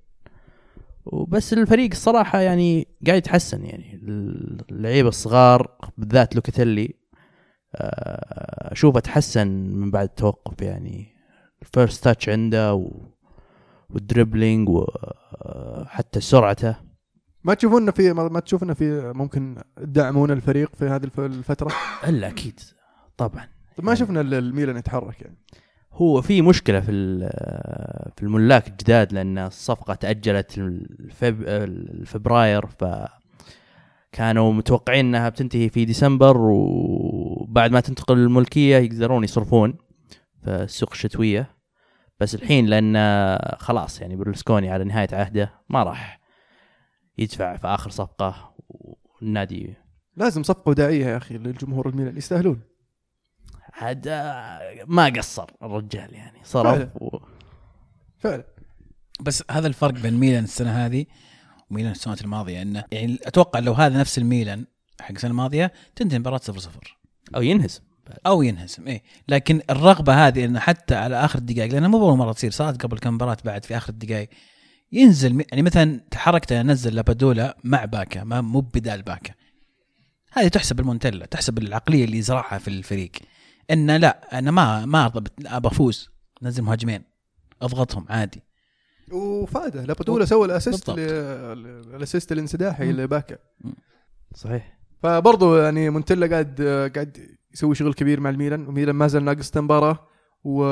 وبس الفريق الصراحة يعني قاعد يتحسن يعني. اللعيبة الصغار بالذات لوكاتيلي آه، أشوفه تحسن من بعد التوقف يعني. ال first touch عنده و... وال dribbling وحتى سرعته. ما تشوفون في ما ما تشوف انه في ممكن تدعمون الفريق في هذه الف- الفترة؟ إلا أكيد طبعا. طب ما شفنا ال- الميلان يتحرك يعني. هو في مشكلة في في الملاك الجداد لأن الصفقة تأجلت الفب... الفبراير ف كانوا متوقعين إنها بتنتهي في ديسمبر وبعد ما تنتقل الملكية يقدرون يصرفون في السوق الشتوية. بس الحين لأن خلاص يعني برلسكوني على نهاية عهده ما راح يدفع في آخر صفقة والنادي. لازم صفقة وداعية يا أخي للجمهور الميلان يستاهلون. عاد ما قصر الرجال يعني صرف فعلا. و... فعلا. بس هذا الفرق بين ميلان السنة هذه وميلان السنوات الماضية انه يعني أتوقع لو هذا نفس الميلان حق السنة الماضية تنتهي المباراه 0 0 أو ينهزم. أو ينهزم إيه. لكن الرغبة هذه انه حتى على آخر الدقائق لانها مو اول مرة تصير صارت قبل كم مباراة بعد في آخر الدقائق ينزل م- يعني مثلا تحركت انزل لابادولا مع باكا ما مو بدال باكا. هذه تحسب المونتيلا تحسب العقلية اللي زرعها في الفريق. إنه لا أنا ما ما ارضى أبى أفوز نزل مهاجمين أضغطهم عادي. وفاده لابادولا سوى الأسيست. ل- الأسيست الانسداحي. لباكا. صحيح. فبرضه يعني مونتيلا قاعد قاعد يسوي شغل كبير مع الميلان وميلان ما زال ناقص مباراه و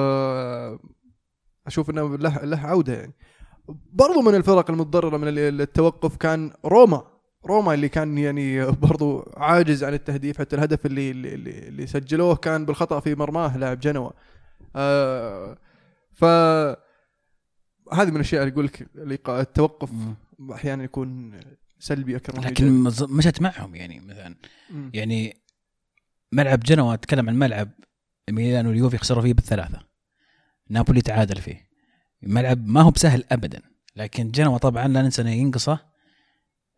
أشوف إنه له له عودة يعني. برضو من الفرق المتضررة من ال- التوقف كان روما. روما اللي كان يعني برضو عاجز عن التهديف حتى الهدف اللي اللي, اللي سجلوه كان بالخطأ في مرماه لاعب جنوا. آه ف هذه من الأشياء اللي يقول لك التوقف أحيانا يكون سلبي أكثر لكن مشت معهم يعني مثلا. مم. يعني ملعب جنوا أتكلم عن ملعب ميلان واليوفي خسروا فيه بالثلاثة. نابولي تعادل فيه. ملعب ما هو بسهل ابدا لكن جنوا طبعا لا ننسى إنه ينقصه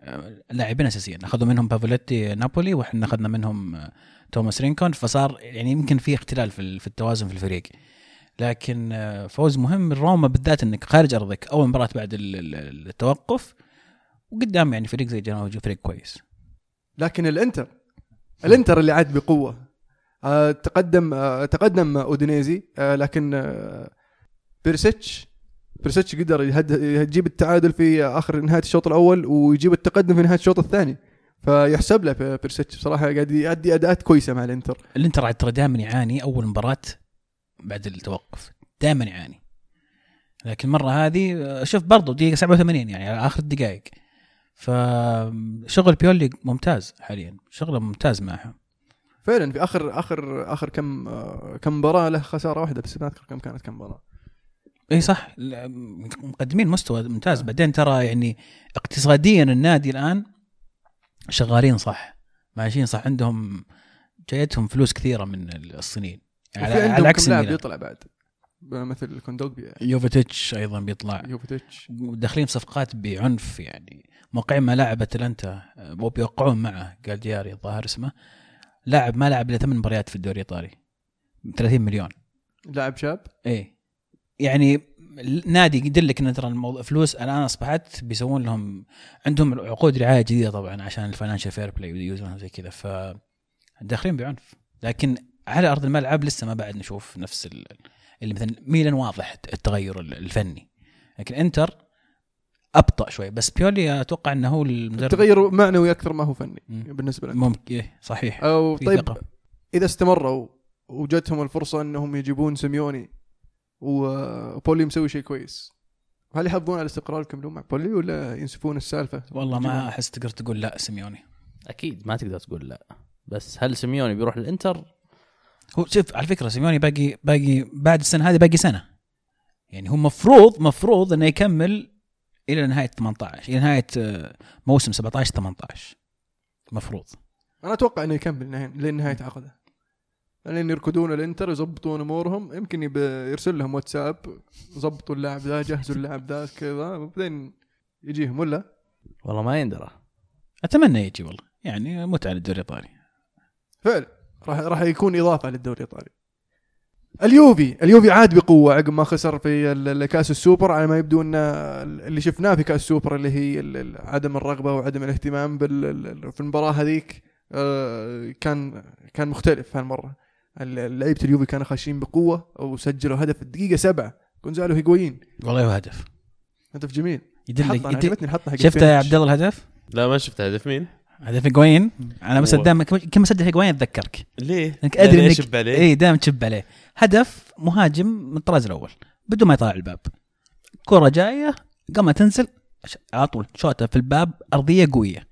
آه، لاعبين أساسيين. أخذوا منهم بافوليتي نابولي وإحنا أخذنا منهم آه، توماس رينكون. فصار يعني يمكن في اختلال في ال- في التوازن في الفريق. لكن آه، فوز مهم. روما بالذات إنك خارج أرضك أول مباراة بعد ال- ال- التوقف وقدام يعني فريق زي جنوا فريق كويس. لكن الإنتر الإنتر اللي عاد بقوة. تقدم تقدم أودينيزي لكن بيرسيتش بيرسيتش قدر يجيب التعادل في آخر نهاية الشوط الأول ويجيب التقدم في نهاية الشوط الثاني. فيحسب له بيرسيتش بصراحة قاعد يؤدي أداءات كويسة مع الإنتر. الإنتر عاد ترى دائما يعاني أول مباراة بعد التوقف. دائما يعاني. لكن المره هذه شوف برضو دقيقة 87 يعني على آخر الدقائق فشغل بيولي ممتاز حاليا. شغله ممتاز معها فعلا في اخر اخر آخر كم آه، كم مباراة له خسارة واحدة بس ما أذكر كم كانت كم مباراة. إي صح. مقدمين مستوى ممتاز. بعدين ترى يعني اقتصاديا النادي الآن شغالين صح. ماشيين صح. عندهم جايتهم فلوس كثيرة من الصينيين. على, على عكس كم لاعب الميلان. بيطلع بعد؟ مثل كوندوجبي يوفيتش أيضا بيطلع. يوفيتش وداخلين صفقات بعنف يعني. موقعين مع لاعب أتلانتا. وبيوقعون معه. قال دياري الظاهر اسمه. لاعب ما لعب إلا ثمان مباريات في الدوري الإيطالي. 30 مليون. لاعب شاب؟ إيه يعني النادي يدلك ان ترى الموضوع فلوس. الان أصبحت بيسوون لهم عندهم عقود رعاية جديدة طبعا عشان ال financial fair play يوزونها زي كذا. ف داخلين بعنف لكن على أرض الملعب لسه ما بعد نشوف نفس ال- اللي مثلا ميلان واضح التغير الفني. لكن إنتر أبطأ شوي. بس بيولي أتوقع إنه هو المدرب. تغير معنوي أكثر ما هو فني مم. بالنسبة لنا. ممكن. إيه صحيح. أو طيب ثقة. إذا استمروا وجتهم الفرصة إنهم يجيبون سيميوني وبيولي مسوي شيء كويس. هل يحافظون على الاستقرار يكملون مع بيولي ولا ينسفون السالفة؟ والله؟ ما أحس تقدر تقول لا سيميوني. أكيد ما تقدر تقول لا. بس هل سيميوني بيروح الإنتر؟ هو شوف على فكرة سيميوني باقي باقي بعد السنة هذه باقي سنة. يعني هو مفروض مفروض إنه يكمل إلى نهاية 18 إلى نهاية آه، موسم 17 18 مفروض. أنا أتوقع إنه يكمل نهاية- لين نهايه عقده. لين يركضون الانتر يظبطون أمورهم. يمكن يب- يرسل لهم واتساب ظبطوا اللاعب ذا جهزوا اللاعب ذا كذا. وبعدين يجيهم ولا؟ والله ما يندرى. أتمنى يجي والله. يعني متعه للدوري الإيطالي. فعلا راح راح يكون إضافة للدوري الإيطالي. اليوفي. اليوفي عاد بقوة عقب ما خسر في كأس السوبر. على ما يبدو إن اللي شفناه في كأس السوبر اللي هي عدم الرغبة وعدم الاهتمام في المباراة هذيك آه، كان كان مختلف هالمرة. ال- لعيبة اليوفي كانوا خاشين بقوة وسجلوا هدف الدقيقة سبعة. جونزالو هيغوين. والله هو هدف. هدف جميل. يدلك. عجبتني الحطه حق شفت يا. عبد الله الهدف؟ لا ما شفت هدف. مين؟ هدف هيغوين. أنا بس دائما كم سجل هيغوين أتذكرك. ليه؟ أنك أدري انك يشب عليه؟ اي دائما تشب عليه. هدف مهاجم من الطراز الأول. بدون ما يطلع الباب. كرة جاية قام تنزل على طول شوطه في الباب أرضية قوية.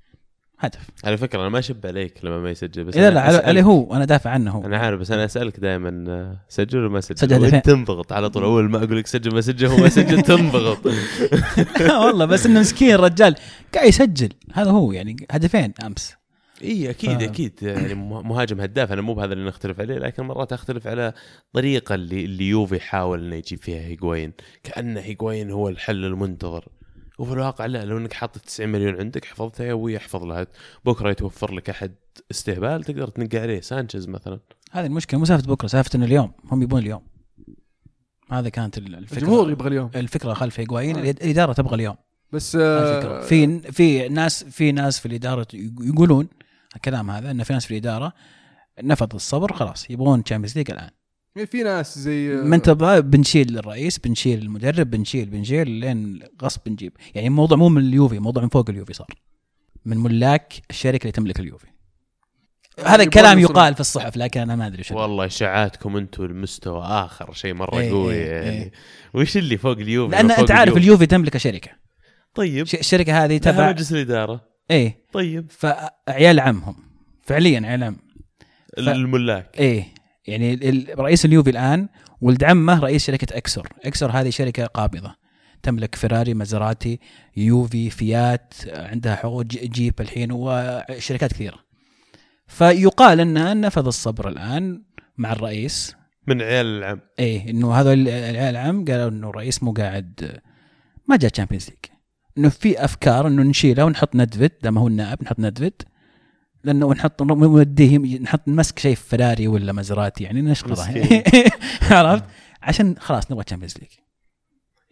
هدف. على فكرة أنا ما أشب عليك لما ما يسجل بس لا أنا لا علي, هو أنا دافع عنه هو. أنا عارف بس أنا أسألك دائما سجل ولا ما سجل؟ سجل تنضغط على طول. أول ما أقول لك سجل ما سجل هو ما سجل تنضغط. والله بس إنه مسكين الرجال قاعد يسجل. هذا هو يعني هدفين أمس. إي أكيد ف- أكيد. يعني مه- مهاجم هداف. أنا مو بهذا اللي نختلف عليه لكن مرات أختلف على الطريقة اللي اللي يوفي يحاول إنه يجيب فيها هيغوين كأنه هيغوين هو الحل المنتظر. وفي الواقع لا لو إنك حاطط 90 مليون عندك حفظتها يا أبوي احفظ لها بكرة يتوفر لك أحد استهبال تقدر تنقى عليه. سانشيز مثلا. هذه المشكلة مو سالفة بكرة سالفة إنه اليوم هم يبون اليوم. هذا كانت ال- الفكرة. الجمهور يبغى اليوم. الفكرة خلف هيغوين آه. الإدارة تبغى اليوم. بس. آه في في ناس في ناس في الإدارة يقولون الكلام هذا إن في ناس في الإدارة نفد الصبر خلاص يبغون Champions League الآن. في ناس زي ما انت تبغى بنشيل الرئيس بنشيل المدرب بنشيل بنشيل لين غصب بنجيب يعني الموضوع مو من اليوفي موضوع من فوق اليوفي صار. من ملاك الشركة اللي تملك اليوفي. هذا يبغون كلام. يقال في الصحف لكن أنا ما أدري شو والله اشاعاتكم أنتم المستوى آخر شيء مرة إيه، قوي إيه، يعني. إيه. وش اللي فوق اليوفي لأن أنت عارف اليوفي؟ اليوفي تملك شركة. طيب. الشركة هذه تبع مجلس الإدارة. إيه. طيب. فعيال عمهم. فعليا عيال عم. الملاك. إيه. يعني رئيس اليوفي الآن ولد عمه رئيس شركة Exor Exor هذه شركة قابضة. تملك فيراري مازراتي يوفي فيات عندها حقوق جي- جيب الحين وشركات كثيرة. فيقال انها نفذ الصبر الآن مع الرئيس. من عيال العم. إيه إنه هذا عيال العم قالوا إنه الرئيس مو قاعد ما جاء Champions League إنه في أفكار إنه نشيله ونحط نيدفيد دام هو النائب نحط نيدفيد لأنه نحط نوديه نحط نمسك شيء في فيراري ولا مازراتي يعني نشغله مسكين. عرفت؟ عشان خلاص نبغى Champions League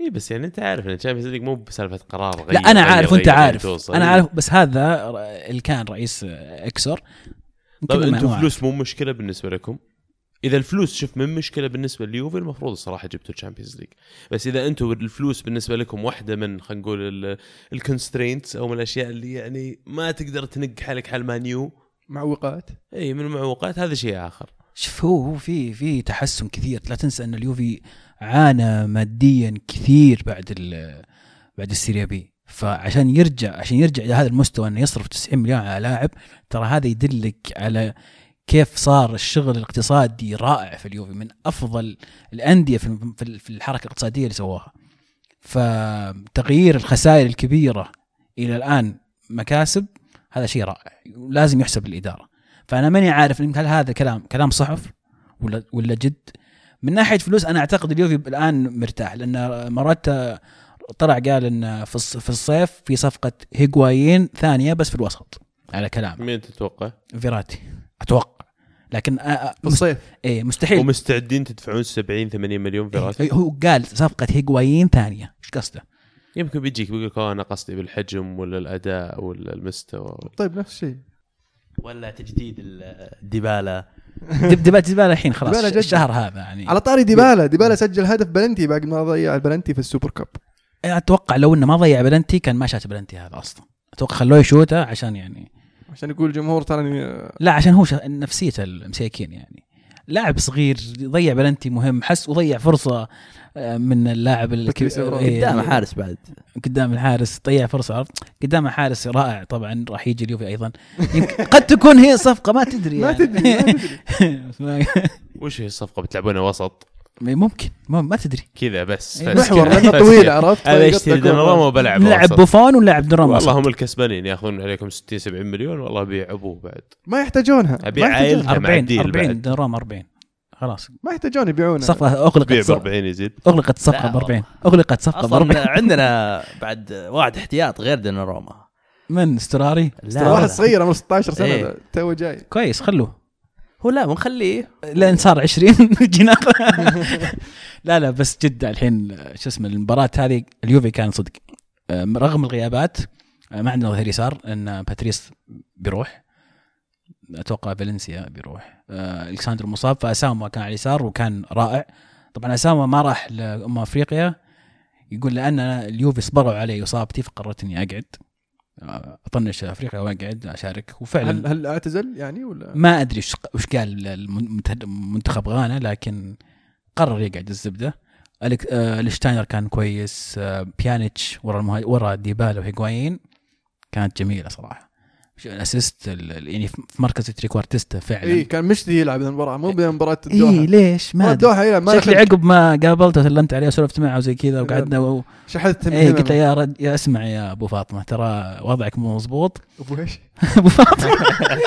اي بس يعني أنت عارف إن ال Champions League مو بسالفة قرار غير لا أنا عارف وأنت عارف. توصل. أنا عارف بس هذا اللي كان رئيس Exor. طيب يمكن ما أنتم فلوس مو مشكلة بالنسبة لكم؟ إذا الفلوس شوف مو مشكلة بالنسبة لليوفي المفروض الصراحة جبتوا ال Champions League بس إذا أنتم الفلوس بالنسبة لكم واحدة من خلينا نقول ال constraints أو من الأشياء اللي يعني ما تقدر تنفق حالك حال مانيو معوقات؟ إي من المعوقات هذا شيء آخر. شوف هو هو في في تحسن كثير. لا تنسى أن اليوفي عانى ماديا كثير بعد ال بعد ال Serie B. فعشان يرجع عشان يرجع إلى هذا المستوى أنه يصرف 90 مليون على لاعب ترى هذا يدلك على كيف صار الشغل الاقتصادي رائع في اليوفي من أفضل الأندية في الحركة الاقتصادية اللي سواها. فتغيير الخسائر الكبيرة إلى الآن مكاسب هذا شيء رائع لازم يحسب للاداره فأنا ماني عارف هل هذا كلام كلام صحف ولا ولا جد. من ناحية فلوس أنا أعتقد اليوفي الآن مرتاح لأن مرات طلع قال إن في الصيف في صفقة هيغوايين ثانية بس في الوسط على كلام. مين تتوقع؟ فيراتي. أتوقع. لكن آه، آه، في الصيف إيه مستحيل. ومستعدين تدفعون 70 80 مليون فيراتي إيه، هو قال صفقة هيغوايين ثانية. إيش قصده؟ يمكن بيجيك بيقول لك "أوه، أنا قصدي بالحجم ولا الأداء ولا المستوى. طيب نفس الشيء. ولا تجديد الديبالا دب- دبات زباله الحين خلاص ديبالا. الشهر هذا يعني. على طاري ديبالا. ديبالا سجل هدف بلنتي بعد ما ضيع البلنتي في ال Super Cup. أتوقع لو إنه ما ضيع بلنتي كان ما شات بلنتي هذا أصلا. أتوقع خلوه يشوته عشان يعني عشان يقول الجمهور ترى لا عشان هو نفسيته المساكين يعني. لاعب صغير يضيع بلنتي مهم حس وضيع فرصة آه، من اللاعب الك- باتريس إبراهيم. إيه، قدام حارس بعد. قدام الحارس ضيع فرصة عرفت؟ قدام حارس رائع طبعا راح يجي اليوفي أيضا. قد تكون هي صفقه ما تدري ما يعني. تدري ما تدري. ما- وش هي الصفقة بتلعبونها وسط؟ ممكن. مم- ما تدري. كذا بس إيه، محور. لأنه بس طويل. عرفت؟ هذا يشتري. دوناروما وبلعب نلعب وسط. بوفون ونلعب دراما والله هم الكسبانين ياخذون عليكم 60 70 مليون والله بيعبوه بعد. ما يحتاجونها. أبيع ما يحتاجونها. عائلته. مع 40 الديل 40 بعد. دراما 40 خلاص. ما يحتاجون يبيعونها صفقة أغلقت ب صف- 40 يزيد. أغلقت صفقة ب 40 أغلقت صفقة ب 40 أصلا عندنا بعد واحد احتياط غير دوناروما من؟ استراري؟ لا واحد. صغير عمره 16 سنة. إيه. تو جاي. كويس خلوه. هو لا بنخليه لين صار 20 نجي ناخذ لا لا بس جد الحين شو اسمه المباراة هذه اليوفي كان صدق آه، رغم الغيابات آه، ما عندنا ظهير يسار إن باتريس بيروح. أتوقع فالنسيا بيروح. آه، الكساندر مصاب فأسامواه كان على اليسار وكان رائع. طبعا أسامواه ما راح لأمم أفريقيا يقول لأن اليوفي صبروا علي اصابتي فقررت اني أقعد. اطنش أفريقيا واقعد أشارك. وفعلا هل هل اعتزل يعني ولا؟ ما أدري وش قال منتخب غانا لكن قرر يقعد الزبدة. آه، ليشتاينر كان كويس آه، بيانيتش ورا. ورا ديبالا وهيغوايين. كانت جميلة صراحة. ال- يعني في مركز trequartista فعلا. اي كان مشتهي يلعب المباراة مو بمباراه اي الدوحه ليش؟ ما الدوحه يلعب ما شكلي عقب ما قابلته سلمت عليه وسولفت معه وزي كذا وقعدنا و... شحذت اي قلت له يا رد يا اسمع يا أبو فاطمة ترى وضعك مو مضبوط أبو إيش؟ أبو فاطمة. إيش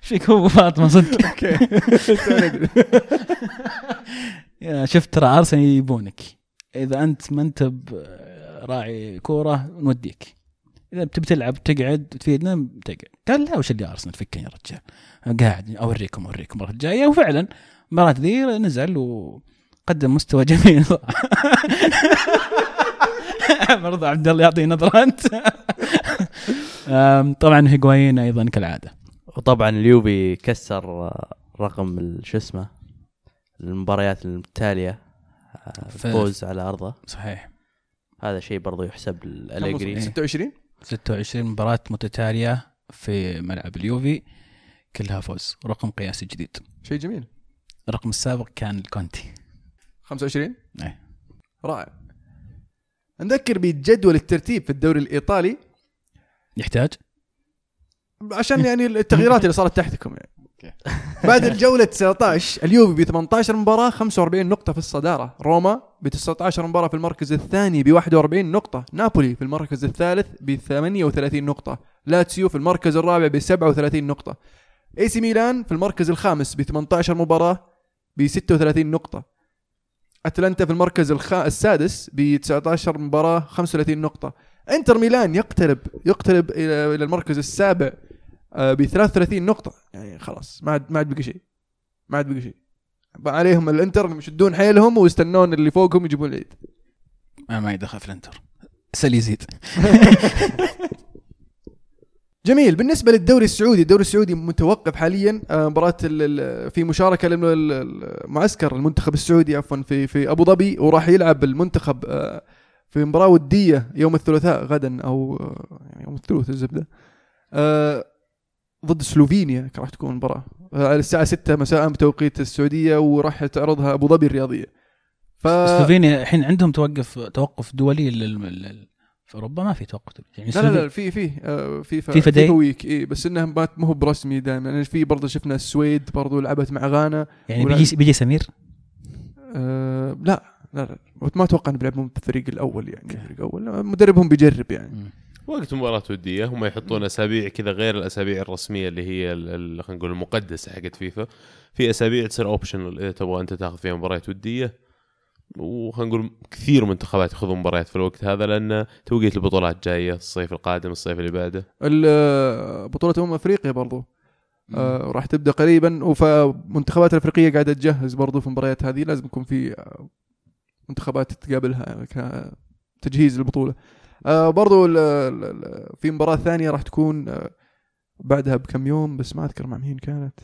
فيك هو أبو فاطمة؟ صدق. okay. يا شفت ترى أرسنال يبونك إذا أنت ما أنت راعي كورة نوديك. إذا بتبي تلعب تقعد تفيدنا تقعد. قال لا وش اللي أرسنال فكني يا رجال؟ قاعد أوريكم أوريكم المره الجايه وفعلا المباراة ذي نزل وقدم مستوى جميل. برضو عبد الله يعطي نظرة أنت. طبعا هيغوايين أيضا كالعادة. وطبعا اليوفي كسر رقم شو اسمه؟ المباريات التاليه ف- الفوز على أرضه. صحيح. هذا شيء برضو يحسب الاليجري 26 26 مباراة متتالية في ملعب اليوفي كلها فوز. رقم قياسي جديد. شيء جميل. الرقم السابق كان الكونتي. 25 أي. رائع. نذكر بجدول الترتيب في الدوري الإيطالي. يحتاج؟ عشان يعني التغييرات اللي صارت تحتكم يعني. بعد الجولة 19 اليوفي ب 18 مباراة 45 نقطة في الصدارة، روما ب 19 مباراة في المركز الثاني ب 41 نقطة، نابولي في المركز الثالث ب 38 نقطة، لاتسيو في المركز الرابع ب 37 نقطة، إي سي ميلان في المركز الخامس ب 18 مباراة ب 36 نقطة، أتلانتا في المركز الخ... السادس ب 19 مباراة 35 نقطة، إنتر ميلان يقترب يقترب إلى إلى المركز السابع ب 33 نقطة. يعني خلاص ما عاد ما عاد بقي شيء. ما عاد بقي شيء. عليهم الإنتر يشدون حيلهم ويستنون اللي فوقهم يجيبون العيد. أنا ما يدخل في الإنتر. سل يزيد. جميل. بالنسبة للدوري السعودي الدوري السعودي متوقف حاليا. آه، مباراة في مشاركة لأنه ال- ال- معسكر المنتخب السعودي عفوا في في أبو ظبي وراح يلعب المنتخب آه، في مباراة ودية يوم الثلاثاء غدا أو آه، يعني يوم الثلاث الزبدة. ضد سلوفينيا راح تكون المباراه على الساعة 6 مساء بتوقيت السعودية وراح تعرضها أبو ظبي الرياضية. ف سلوفينيا الحين عندهم توقف توقف دولي لل... لل... في أوروبا ما في توقف. يعني لا لا لا في في آه، فيفا فيفا day؟ week إي بس انه ما هو برسمي دائما. يعني في برضه شفنا السويد برضه لعبت مع غانا. يعني بيجي بيجي سمير؟ آه لا لا لا ما أتوقع إنه بيلعبون بالفريق الأول يعني الفريق الأول. لا، مدربهم بيجرب يعني. مم. وقت مباراة ودية هم يحطون أسابيع كذا غير الأسابيع الرسمية اللي هي خلينا نقول المقدسة حقت فيفا. في أسابيع تصير optional إذا تبغى أنت تاخذ فيها مباريات ودية. وخلينا نقول كثير منتخبات ياخذون مباريات في الوقت هذا لأن توقيت البطولات جاية الصيف القادم الصيف اللي بعده. بطولة أمم أفريقيا برضو. آه راح تبدأ قريبا. ومنتخبات الأفريقية قاعدة تجهز برضو في المباريات هذه. لازم يكون في منتخبات تقابلها كتجهيز البطولة آه برضو ال- ال- ال- في مباراة ثانية راح تكون آه بعدها بكم يوم بس ما أذكر مع مين كانت.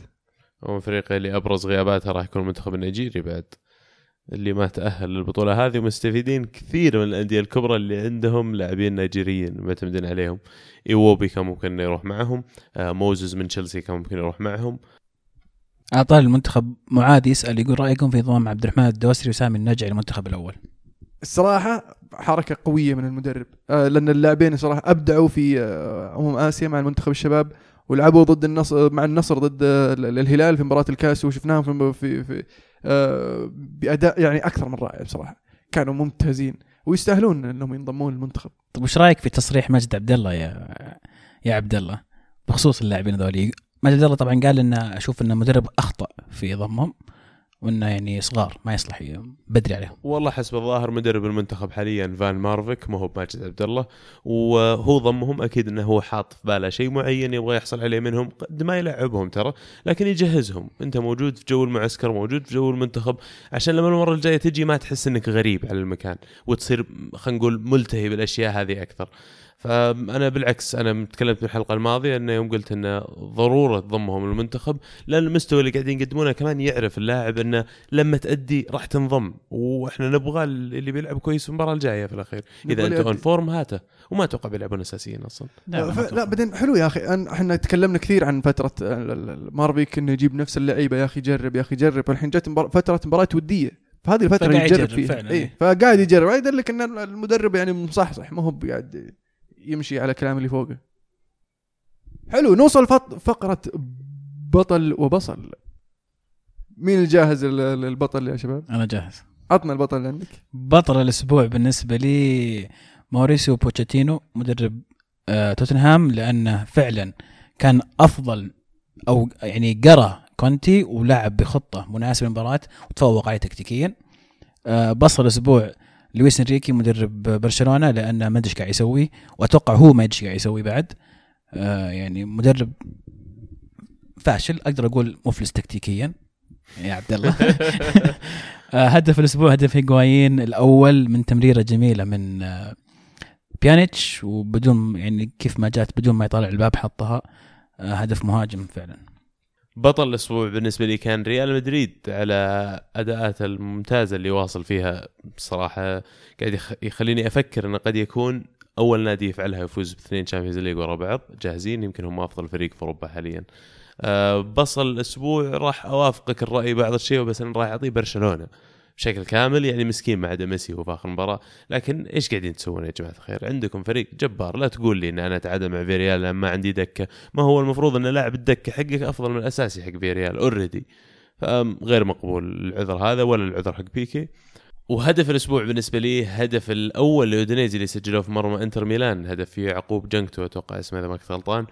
أمم افريقيا اللي أبرز غياباتها راح يكون المنتخب النيجيري بعد اللي ما تأهل للبطولة هذه ومستفيدين كثير من الأندية الكبرى اللي عندهم لاعبين نيجيريين معتمدين عليهم. إيوبي كان ممكن يروح معهم آه موزز من تشيلسي كان ممكن يروح معهم. اعطاه المنتخب معاد يسأل يقول رأيكم في ضم عبد الرحمن الدوسري وسامي النجعي المنتخب الأول؟ الصراحة حركة قوية من المدرب. آه لأن اللاعبين صراحة أبدعوا في آه أمم آسيا مع المنتخب الشباب ولعبوا ضد النصر مع النصر ضد ال- الهلال في مباراة الكاس وشفناهم في في, آه بأداء يعني أكثر من رائع بصراحة. كانوا ممتازين ويستاهلون أنهم ينضمون للمنتخب. طيب وش رأيك في تصريح مجد عبد الله يا يا عبد الله؟ بخصوص اللاعبين هذول مجد عبد الله طبعا قال انه أشوف انه مدرب أخطأ في ضمهم. وإنه يعني صغار ما يصلح بدري عليهم. والله حسب الظاهر مدرب المنتخب حاليا فان مارفيك ما هو بماجد عبد الله وهو ضمهم أكيد إنه هو حاط في باله شيء معين يبغى يحصل عليه منهم قد ما يلعبهم ترى لكن يجهزهم. أنت موجود في جو المعسكر موجود في جو المنتخب عشان لما المرة الجاية تجي ما تحس إنك غريب على المكان وتصير خلينا نقول ملتهي بالأشياء هذه أكثر. فأنا بالعكس أنا تكلمت في الحلقة الماضية إنه يوم قلت إنه ضرورة ضمهم المنتخب لأن المستوى اللي قاعدين يقدمونه كمان يعرف اللاعب إنه لما تأدي راح تنضم وإحنا نبغى اللي بيلعب كويس في المباراة الجاية في الأخير. إذا انت. on form هاته وما أتوقع بيلعبون أساسيين أصلا. لا, ف... لا بعدين حلو يا أخي إحنا تكلمنا كثير عن فترة ال- ال- ال- مارفيك إنه يجيب نفس اللعيبة يا أخي جرب يا أخي جرب الحين جت مبار... فترة مباراة ودية. فهذه الفترة يجرب يجرب فيها. اي إيه. فقاعد يجرب. هذا يدلك إن المدرب يعني مصحصح ما هو قاعد يمشي على كلام اللي فوقه. حلو نوصل فط... فقرة بطل وبصل. مين الجاهز ال- ال- البطل يا شباب؟ أنا جاهز. عطنا البطل اللي عندك. بطل الأسبوع بالنسبة لي موريسيو بوتشيتينو مدرب آه توتنهام لأنه فعلا كان أفضل أو يعني قرأ كونتي ولعب بخطة مناسبة للمباراة وتفوق عليه تكتيكيا. آه بصل الأسبوع لويس إنريكي مدرب برشلونة لأنه ما أدري إيش قاعد يسوي وأتوقع هو ما أدري إيش قاعد يسوي بعد. آه يعني مدرب فاشل أقدر أقول مفلس تكتيكيا. يا عبد الله. آه، هدف الأسبوع هدف هيغوايين الأول من تمريرة جميلة من آه، بيانيتش وبدون يعني كيف ما جات بدون ما يطالع الباب حطها آه، هدف مهاجم فعلا. بطل الأسبوع بالنسبة لي كان ريال مدريد على اداءاته الممتازة اللي واصل فيها بصراحه قاعد يخ- يخليني أفكر إنه قد يكون أول نادي يفعلها يفوز باثنين Champions League ورا بعض جاهزين يمكن هم أفضل فريق في أوروبا حاليا. أه بصل الأسبوع راح أوافقك الرأي بعض الشيء بس أنا راح أعطيه برشلونة. بشكل كامل يعني مسكين ما عدا ميسي هو في آخر المباراه لكن إيش قاعدين تسوون يا جماعة الخير؟ عندكم فريق جبار لا تقول لي إن أنا اتعادل مع فيريال لأن ما عندي دكة. ما هو المفروض إن لاعب الدكة حقك أفضل من الأساسي حق فيريال already غير مقبول العذر هذا ولا العذر حق بيكي. وهدف الأسبوع بالنسبة لي هدف الأول لأودينيزي اللي سجلوه في مرمى إنتر ميلان هدف في يعقوب جنكتو أتوقع اسمه إذا ما كنت غلطان.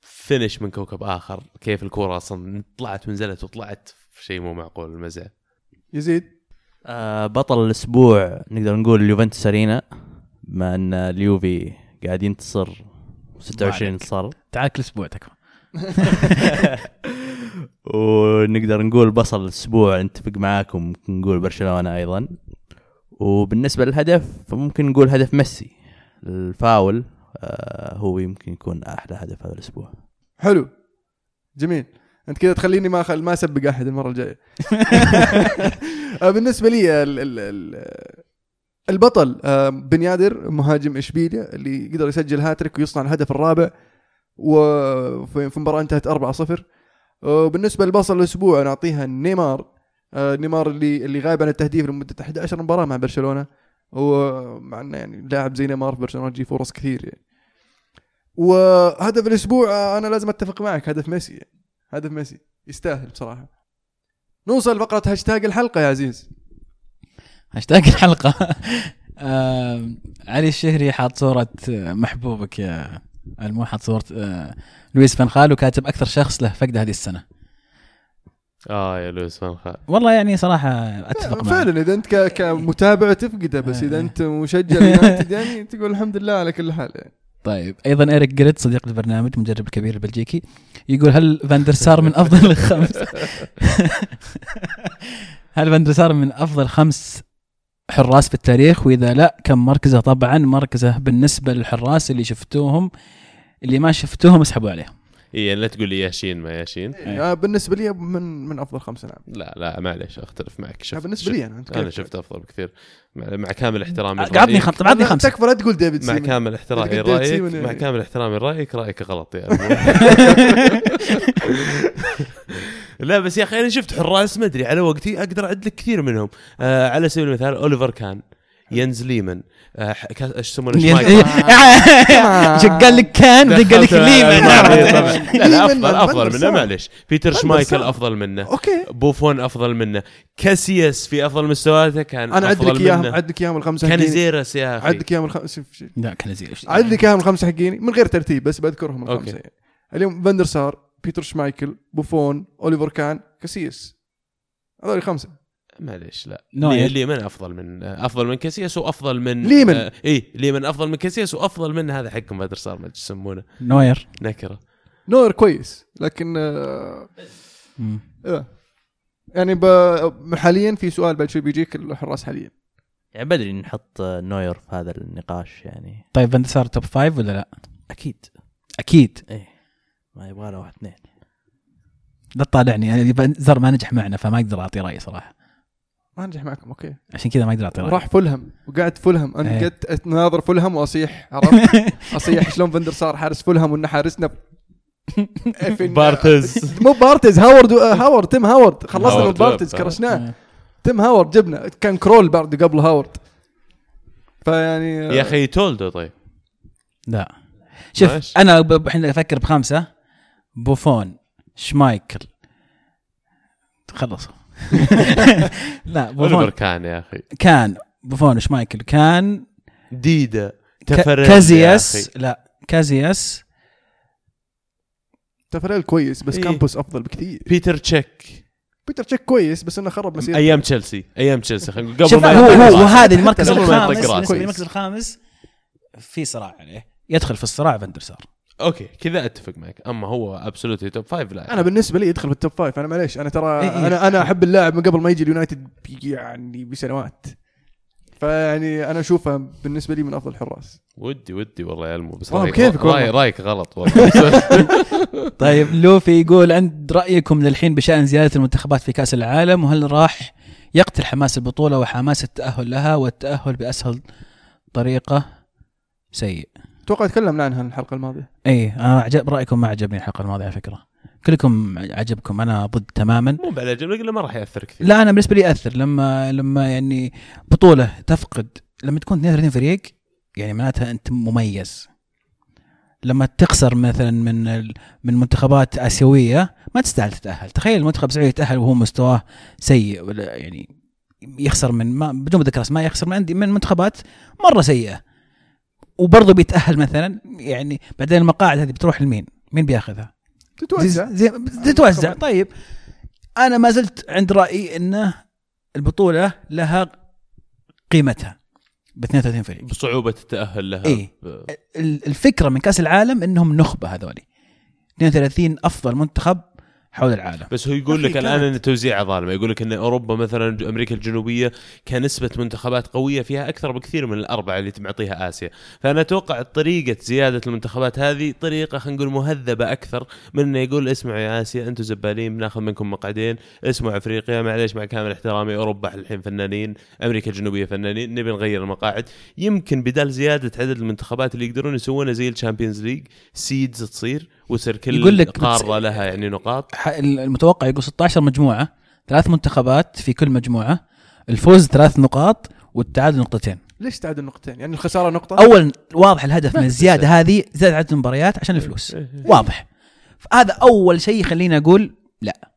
finish من كوكب آخر كيف الكورة أصلا طلعت ونزلت وطلعت شيء مو معقول المزع يزيد؟ آه بطل الأسبوع نقدر نقول اليوفنتوس أرينا بما أن اليوفي قاعد ينتصر 26 انتصار تعال كل أسبوع تكفى. ونقدر نقول بصل الأسبوع نتفق معاكم نقول برشلونة أيضا. وبالنسبة للهدف فممكن نقول هدف ميسي. الفاول آه هو يمكن يكون أحلى هدف هذا الأسبوع. حلو. جميل. أنت كذا تخليني ما. ما أسبق أحد المرة الجاية آه، بالنسبة لي ال... ال... ال... البطل آه، بن يادر مهاجم إشبيليا اللي قدر يسجل هاتريك ويصنع الهدف الرابع وفي في مباراة انتهت 4-0 وبالنسبة لبصل الأسبوع نعطيها نيمار آه، نيمار اللي اللي غايب عن التهديف لمدة 11 مباراة مع برشلونة ومع إنه يعني لاعب زي نيمار في برشلونة تجي فرص كثير يعني وهدف الأسبوع آه، أنا لازم أتفق معك هدف ميسي يعني. هدف ميسي. يستاهل بصراحة. نوصل فقرة هاشتاج الحلقة يا عزيز. هاشتاج الحلقة. آه علي الشهري حاط صورة آه، محبوبك يا المو حاط صورة آه لويس فان خال وكاتب أكثر شخص له فقد هذه السنة. آه يا لويس فان خال. والله يعني صراحة أتفق معه فعلا إذا أنت ك- كمتابع تفقده بس إذا آه. أنت مشجع يعني تقول الحمد لله على كل حال يعني. طيب. أيضا إيريك جريت صديق البرنامج مدرب الكبير البلجيكي يقول هل فاندر سار من أفضل الخمس؟ هل فاندر سار من أفضل خمس حراس في التاريخ؟ وإذا لا كم مركزة؟ طبعا مركزة بالنسبة للحراس اللي شفتوهم اللي ما شفتوهم اسحبوا عليهم. اي لا تقول لي ياشين ما ياشين آه، بالنسبة لي من من أفضل خمسه نعم لا لا معليش أختلف معك. آه، شفت بالنسبة لي أنا أنا كيف؟ شفت أفضل بكثير. مع, مع كامل احترامي عطني خمسه عطني خمسة. تكفى لا تقول ديفيد مع كامل احترامي لرايك سيمون مع يعني. كامل احترامي لرايك رأيك غلط يا أبو. لا بس يا أخي أنا شفت حراس ما أدري على وقتي أقدر أعد لك كثير منهم. آه على سبيل المثال أوليفر كان ينز ليمن. آه إيش يسمونه؟ شمايكل قال لك كان قال لك طبعاً. لا لا أفضل أفضل منه. معلش بيتر شمايكل. أفضل منه. أوكي. بوفون أفضل منه. كاسياس في أفضل مستوياته كان أنا عد لك إياهم عد لك إياهم الخمسة حقيني زيرس يا أخي. عد لك إياهم الخمسه لا كان زي عد لك إياهم الخمسة حقيني من غير ترتيب بس بذكرهم. الخمسة. يعني. اليوم فاندر سار بيتر شمايكل بوفون أوليفر كان كاسياس هذول خمسة. معليش لا. نوير. لي- ليمن أفضل من أفضل من كاسياس وأفضل من ليمن. آه اي ليمن أفضل من كاسياس وأفضل من هذا حقكم فاندر سار ما يسمونه. نوير. نكرة. نوير كويس لكن آه. إيه. يعني ب- حاليا في سؤال بعد شوي بيجيك الحراس حاليا. يعني بدري نحط نوير في هذا النقاش يعني. طيب فاندر سار top five ولا لا؟ أكيد. أكيد. إيه. ما يبغى له واحد اثنين. لا تطالعني يعني سار ما نجح معنا فما أقدر أعطي رايي صراحة. ما نجح معكم أوكي. عشان كذا ما أقدر أعطي راح فولهام وقعد فولهام. أنا إيه. قعدت اتناظر فولهام وأصيح عرفت؟ أصيح شلون فاندر سار حارس فولهام وان حارسنا في- بارتز. مو بارتز هاورد هاورد تيم هاورد. خلصنا من بارتز. كرشناه. تيم هاورد جبنا. كان كرول بعد قبل هاورد. فيعني يا أخي تولدو طيب. لا. شوف. أنا ب- الحين أفكر بخمسه بوفون شمايكل. خلصوا. لا بوفون. كان يا أخي؟ كان. بوفون شمايكل كان. ديدا تفرج كازياس. لا كازياس. تفريل كويس بس إيه. كامبوس أفضل بكثير. بيتر تشيك. بيتر تشيك كويس بس إنه خرب مسيرته. أيام تشيلسي. أيام تشيلسي. خلينا نقول قبل ما هو هو. وهذا المركز الخامس للمركز الخامس في صراع عليه. يدخل في الصراع فاندر سار okay كذا أتفق معك. أما هو absolutely top five لا. أنا بالنسبة لي يدخل بالتوب فايف أنا معليش أنا ترى إيه إيه. أنا أنا أحب اللاعب من قبل ما يجي اليونايتد يعني بسنوات. فيعني أنا أشوفه بالنسبة لي من أفضل الحراس. ودي ودي والله يا المو بس رأيك بكيفك والله. راي رأيك غلط والله. طيب لوفي يقول عند رأيكم للحين بشأن زيادة المنتخبات في كأس العالم وهل راح يقتل حماس البطولة وحماس التأهل لها والتأهل بأسهل طريقة؟ سيء. أتوقع تكلمنا عنها الحلقة الماضية. اي أنا عجب رايكم ما عجبني الحلقة الماضية على فكرة. كلكم عجبكم أنا ضد تماما. مو بعد الا ما راح يأثر كثير. لا أنا بالنسبة لي يأثر. لما لما يعني بطولة تفقد لما تكون 32 فريق يعني معناتها أنت مميز. لما تخسر مثلا من ال- من منتخبات آسيوية ما تستاهل تتأهل. تخيل المنتخب السعودي يتأهل وهو مستواه سيء ولا يعني يخسر من ما بدون ذكر اسماء يخسر من عندي من منتخبات مرة سيئة. وبرضه بيتأهل مثلا يعني بعدين المقاعد هذه بتروح لمين؟ مين بياخذها؟ تتوزع زي زي تتوزع طيب أنا ما زلت عند رأيي انه البطولة لها قيمتها ب 32 فريق بصعوبة التأهل لها إيه. ب- ال- الفكرة من كأس العالم إنهم نخبة هذولي 32 أفضل منتخب حول العالم. بس هو يقول لك الآن. إن توزيعها ظالمه يقول لك إن أوروبا مثلا أمريكا الجنوبية كان نسبه منتخبات قوية فيها أكثر بكثير من الأربعة اللي معطيها آسيا. فأنا أتوقع طريقة زيادة المنتخبات هذه طريقة خلينا نقول مهذبة أكثر من إنه يقول اسمعوا يا آسيا أنتم زبالين بناخذ منكم مقعدين اسمعوا أفريقيا معليش مع كامل احترامي أوروبا الحين فنانين أمريكا الجنوبية فنانين نبي نغير المقاعد. يمكن بدال زيادة عدد المنتخبات اللي يقدرون يسوونها زي الشامبيونز ليج seeds تصير وتصير كل يقول لك قارة لها يعني نقاط. ح- المتوقع يقول 16 مجموعة ثلاث منتخبات في كل مجموعة الفوز ثلاث نقاط والتعادل نقطتين. ليش تعادل نقطتين؟ يعني الخسارة نقطة؟ أول واضح الهدف من الزيادة هذه زياده عدد المباريات عشان الفلوس. واضح. هذا أول شيء يخليني أقول لا.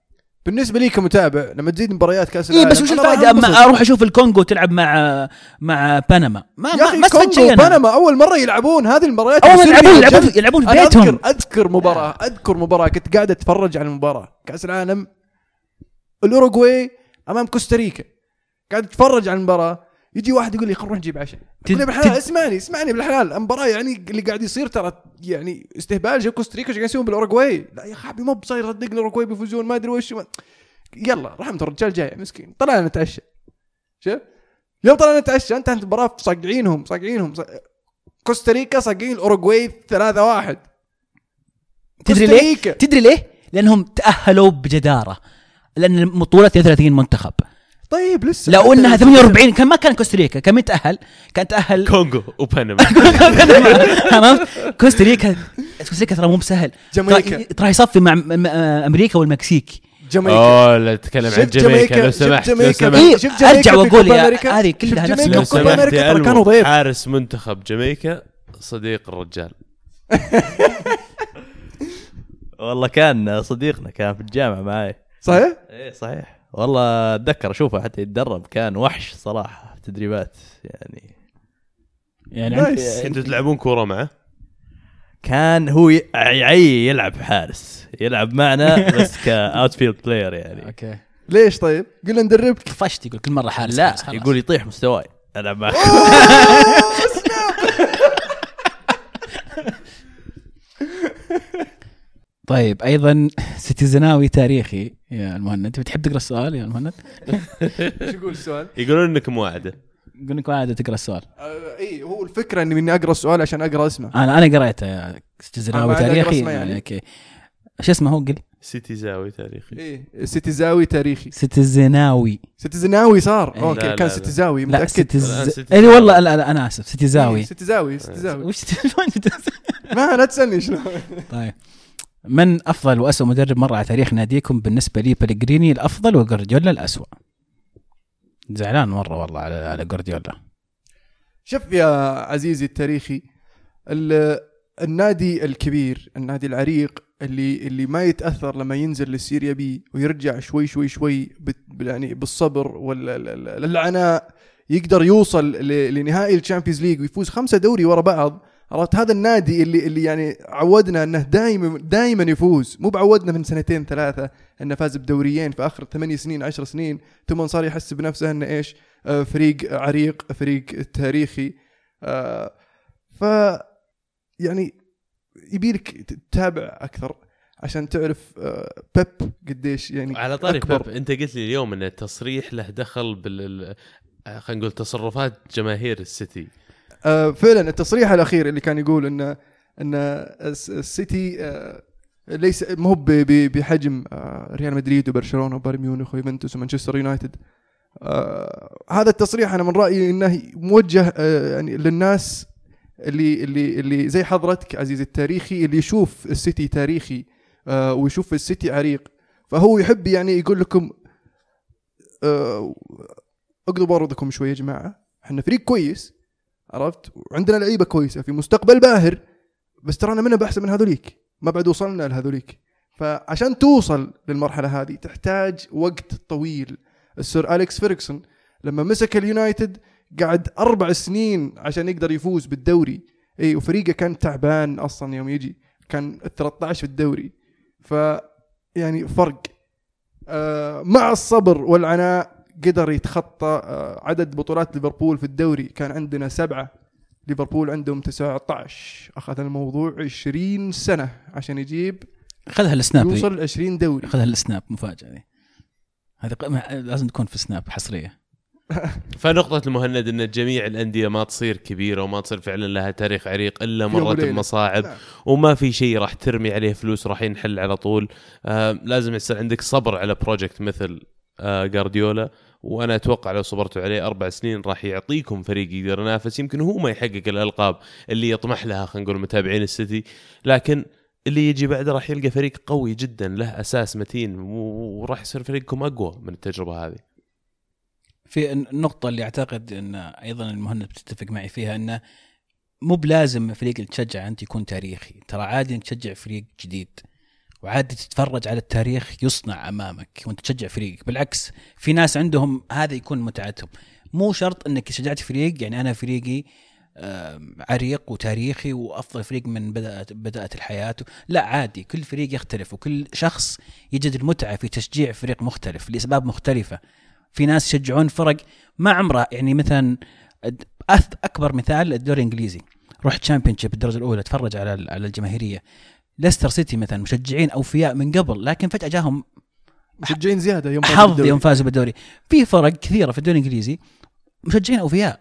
بالنسبة لي كمتابع لما تزيد مباريات كأس اي العالم بس وش الفائده. أما أروح أشوف الكونغو تلعب مع مع بنما. ما يا ما, أخي ما كونغو أنا. بنما أول مرة يلعبون هذه المباريات أول يلعبون يلعبون يلعبون في بيتهم. اذكر أذكر مباراه أذكر مباراة. كنت قاعد أتفرج على المباراة. كأس العالم الأوروغواي أمام كوستاريكا. قاعد أتفرج على المباراة. يجي واحد يقول لي خل نروح نجيب عشاء. تد- بالحلال تد- اسمعني اسمعني بالحلال. المباراة يعني اللي قاعد يصير ترى يعني استهبال جو كوستاريكا إيش قاعد يسوون بالأوروغواي؟ لا يا حبيبي مو بصاير صدق الأوروغواي بيفوزون ما أدري وش. ما- يلا رحمة الرجال جاي مسكين. طلعنا نتعشى. شوف يوم طلعنا نتعشى. انت انت المباراة صاقعينهم صاقعينهم ص- كوستاريكا صاقعين الاوروغواي 3 1 تدري ليه؟ تدري ليه؟ لأنهم تأهلوا بجدارة. لأن البطوله 33 منتخب. طيب لسه لو لو- 48 كان ما كان كوستاريكا كان مين تاهل؟ كان تاهل كونغو وبنما. عرفت؟ كوستاريكا كوستاريكا ترى مو بسهل. جامايكا. ترى- ترى يصفي مع أمريكا والمكسيك. جامايكا. أوه لا تتكلم عن جامايكا لو سمحت لو جامايكا؟ سمحت. إيه، يا- أمريكا؟ هذه كلها نفس لو سمحت كانوا ضيف حارس منتخب جامايكا صديق الرجال. والله كان صديقنا كان في الجامعة معي. صحيح؟ إيه صحيح. والله أتذكر اشوفه حتى يتدرب كان وحش صراحة في التدريبات يعني يعني nice. أنتوا تلعبون كورة معه؟ كان هو يعي يلعب حارس يلعب معنا بس ك outfield player يعني okay ليش طيب؟ قلنا ندربك طفشت يقول كل مرة حارس لا خلاص. يقول يطيح مستواي العب معك طيب أيضا ستيزناوي تاريخي. يا المهند أنت بتحب تقرأ السؤال يا المهند؟ إيش يقول السؤال؟ يقولون إنك مواعده يقول لك ما عاد تقرأ السؤال. آه، إي هو الفكرة إني مني أقرأ السؤال عشان أقرأ اسمه. أنا أنا قريته يا آه، تاريخي. يعني. أوكي. شو اسمه هو؟ قل. سيتي زاوي تاريخي. إيه ستيزاوي تاريخي. ستيزناوي ستيزناوي صار. إيه. أوكي لا، كان لا، لا. لا متأكد؟ الآن ستيزاوي. اي والله لا, لا أنا آسف. ستيزاوي إيه، ستيزاوي ستيزاوي وش ما لا تسألني شنو. طيب. من أفضل واسوء مدرب مر على تاريخ ناديكم بالنسبة لي بلغريني الأفضل وجوارديولا الاسوء زعلان مرة والله على على جوارديولا شوف يا عزيزي التاريخي ال- النادي الكبير النادي العريق اللي اللي ما يتأثر لما ينزل للسيريا بي ويرجع شوي شوي شوي يعني بالصبر والعناء يقدر يوصل لنهائي الشامبيونز ليج ويفوز خمسة دوري ورا بعض. عرفت؟ هذا النادي اللي اللي يعني عودنا إنه دائما دائما يفوز. مو بعودنا من سنتين ثلاثة إنه فاز بدوريين في آخر ثمانية سنين عشر سنين ثم صار يحس بنفسه إنه إيش؟ آه، فريق عريق فريق تاريخي. آه، ف يعني يبيلك تتابع أكثر عشان تعرف آه، بيب قديش يعني على طاري أكبر. بيب أنت قلت لي اليوم إن التصريح له دخل بال ال- خلينا نقول تصرفات جماهير السيتي. آه، فعلا التصريح الأخير اللي كان يقول ان إن الس- السيتي آه، ليس مو بحجم آه، ريال مدريد وبرشلونة وبايرن ميونخ ويوفنتوس ومانشستر يونايتد. هذا التصريح أنا من رأيي إنه موجه يعني للناس اللي اللي اللي زي حضرتك عزيزي التاريخي اللي يشوف السيتي تاريخي ويشوف السيتي عريق. فهو يحب يعني يقول لكم اقضوا بارضكم شوي يا جماعة. إحنا فريق كويس عرفت؟ وعندنا لعيبة كويسة في مستقبل باهر بس ترانا منه بأحسن من هذوليك؟ ما بعد وصلنا لهذوليك. فعشان توصل للمرحلة هذه تحتاج وقت طويل. السير أليكس فيركسون لما مسك اليونايتد قعد أربع سنين عشان يقدر يفوز بالدوري. اي وفريقه كان تعبان أصلا يوم يجي. كان 13 في الدوري. ف يعني فرق. آه مع الصبر والعناء قدر يتخطى آه عدد بطولات ليفربول في الدوري. كان عندنا سبعة. ليفربول عندهم 19 أخذ الموضوع 20 سنة عشان يجيب خذها السناب. يوصل 20 دوري. خذها السناب مفاجأة هذه ق- ما- لازم تكون في سناب حصرية. فنقطة المهند إن جميع الأندية ما تصير كبيرة وما تصير فعلا لها تاريخ عريق إلا مرت. بمصاعب نعم. وما في شيء راح ترمي عليه فلوس راح ينحل على طول. آه لازم يصير عندك صبر على project مثل آه جارديولا. وأنا أتوقع لو صبرتوا عليه أربع سنين راح يعطيكم فريق يقدر ينافس. يمكن هو ما يحقق الألقاب اللي يطمح لها خلينا نقول متابعين السيتي. لكن اللي يجي بعده راح يلقى فريق قوي جدا له أساس متين وراح يصير فريقكم أقوى من التجربة هذه. في النقطة اللي أعتقد إن أيضا المهند بتتفق معي فيها إنه مو بلازم الفريق اللي تشجع أنت يكون تاريخي، ترى عادي تشجع فريق جديد. وعادي تتفرج على التاريخ يصنع أمامك وأنت تشجع فريقك، بالعكس في ناس عندهم هذا يكون متعتهم، مو شرط إنك شجعت فريق يعني أنا فريقي عريق وتاريخي وأفضل فريق من بدات بدأت الحياة. لا عادي كل فريق يختلف وكل شخص يجد المتعة في تشجيع فريق مختلف لأسباب مختلفة. في ناس يشجعون فرق ما عمره يعني مثلا أكبر مثال الدوري الإنجليزي. روح Championship الدرجة الأولى تفرج على على الجماهيرية. ليستر سيتي مثلا مشجعين أوفياء من قبل لكن فجأة جاهم مشجعين زيادة يوم فازوا حظ بالدوري. يوم فازوا بالدوري. في فرق كثيرة في الدوري الإنجليزي. مشجعين أوفياء.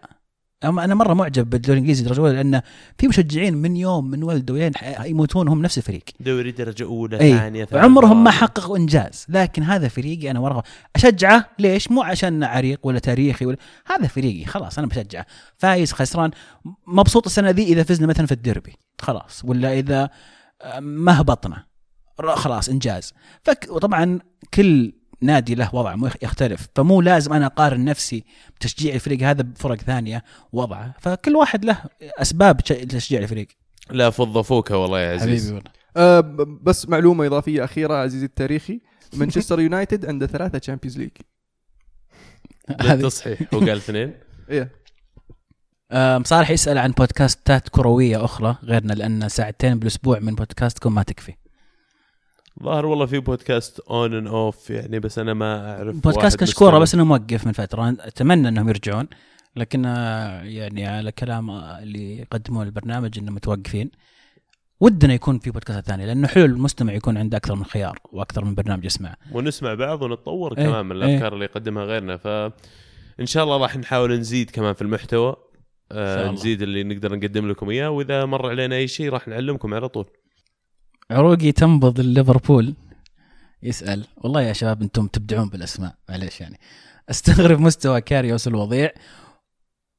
أما أنا مرة معجب بالدوري الإنجليزي درجه اولى لأن في مشجعين من يوم من ولدوا لين يموتون هم نفس الفريق. دوري درجة أولى اي ثانية ثالثة، عمرهم ما. حققوا إنجاز. لكن هذا فريقي أنا وراه أشجعه. ليش؟ مو عشان عريق ولا تاريخي ولا هذا فريقي. خلاص أنا بشجعه فايز خسران. مبسوط السنة ذي إذا فزنا مثلا في الديربي. خلاص. ولا إذا آه، ما هبطنا ر- خلاص إنجاز. فك وطبعا كل نادي له وضع مو يخ- يختلف. فمو لازم أنا أقارن نفسي بتشجيع الفريق هذا بفرق ثانية وضعه. فكل واحد له أسباب تش- تشجيع الفريق. لا فضفوك والله يا عزيز. والله. آه ب- بس معلومة إضافية أخيرة عزيزي التاريخي. مانشستر يونايتد عنده ثلاثة تشامبيونز ليج تصحيح هو قال اثنين. إيه. صالح يسأل عن بودكاستات كروية أخرى غيرنا لأن ساعتين بالأسبوع من بودكاستكم ما تكفي. ظاهر والله في بودكاست on and off يعني بس أنا ما أعرف بودكاست مستمر. بس إنه موقف من فترة. أتمنى إنهم يرجعون لكن آه، يعني على كلام آه، اللي يقدمون البرنامج إنهم متوقفين. ودنا يكون في بودكاست ثانية لأنه حلو المستمع يكون عنده أكثر من خيار وأكثر من برنامج يسمعه. ونسمع بعض ونتطور إيه، كمان من إيه. الأفكار اللي يقدمها غيرنا ف إن شاء الله راح نحاول نزيد كمان في المحتوى. آه. نزيد اللي نقدر نقدم لكم إياه وإذا مر علينا أي شيء راح نعلمكم على طول. عروقي تنبض ليفربول يسأل والله يا شباب أنتم تبدعون بالأسماء معليش يعني. أستغرب مستوى كاريوس الوضيع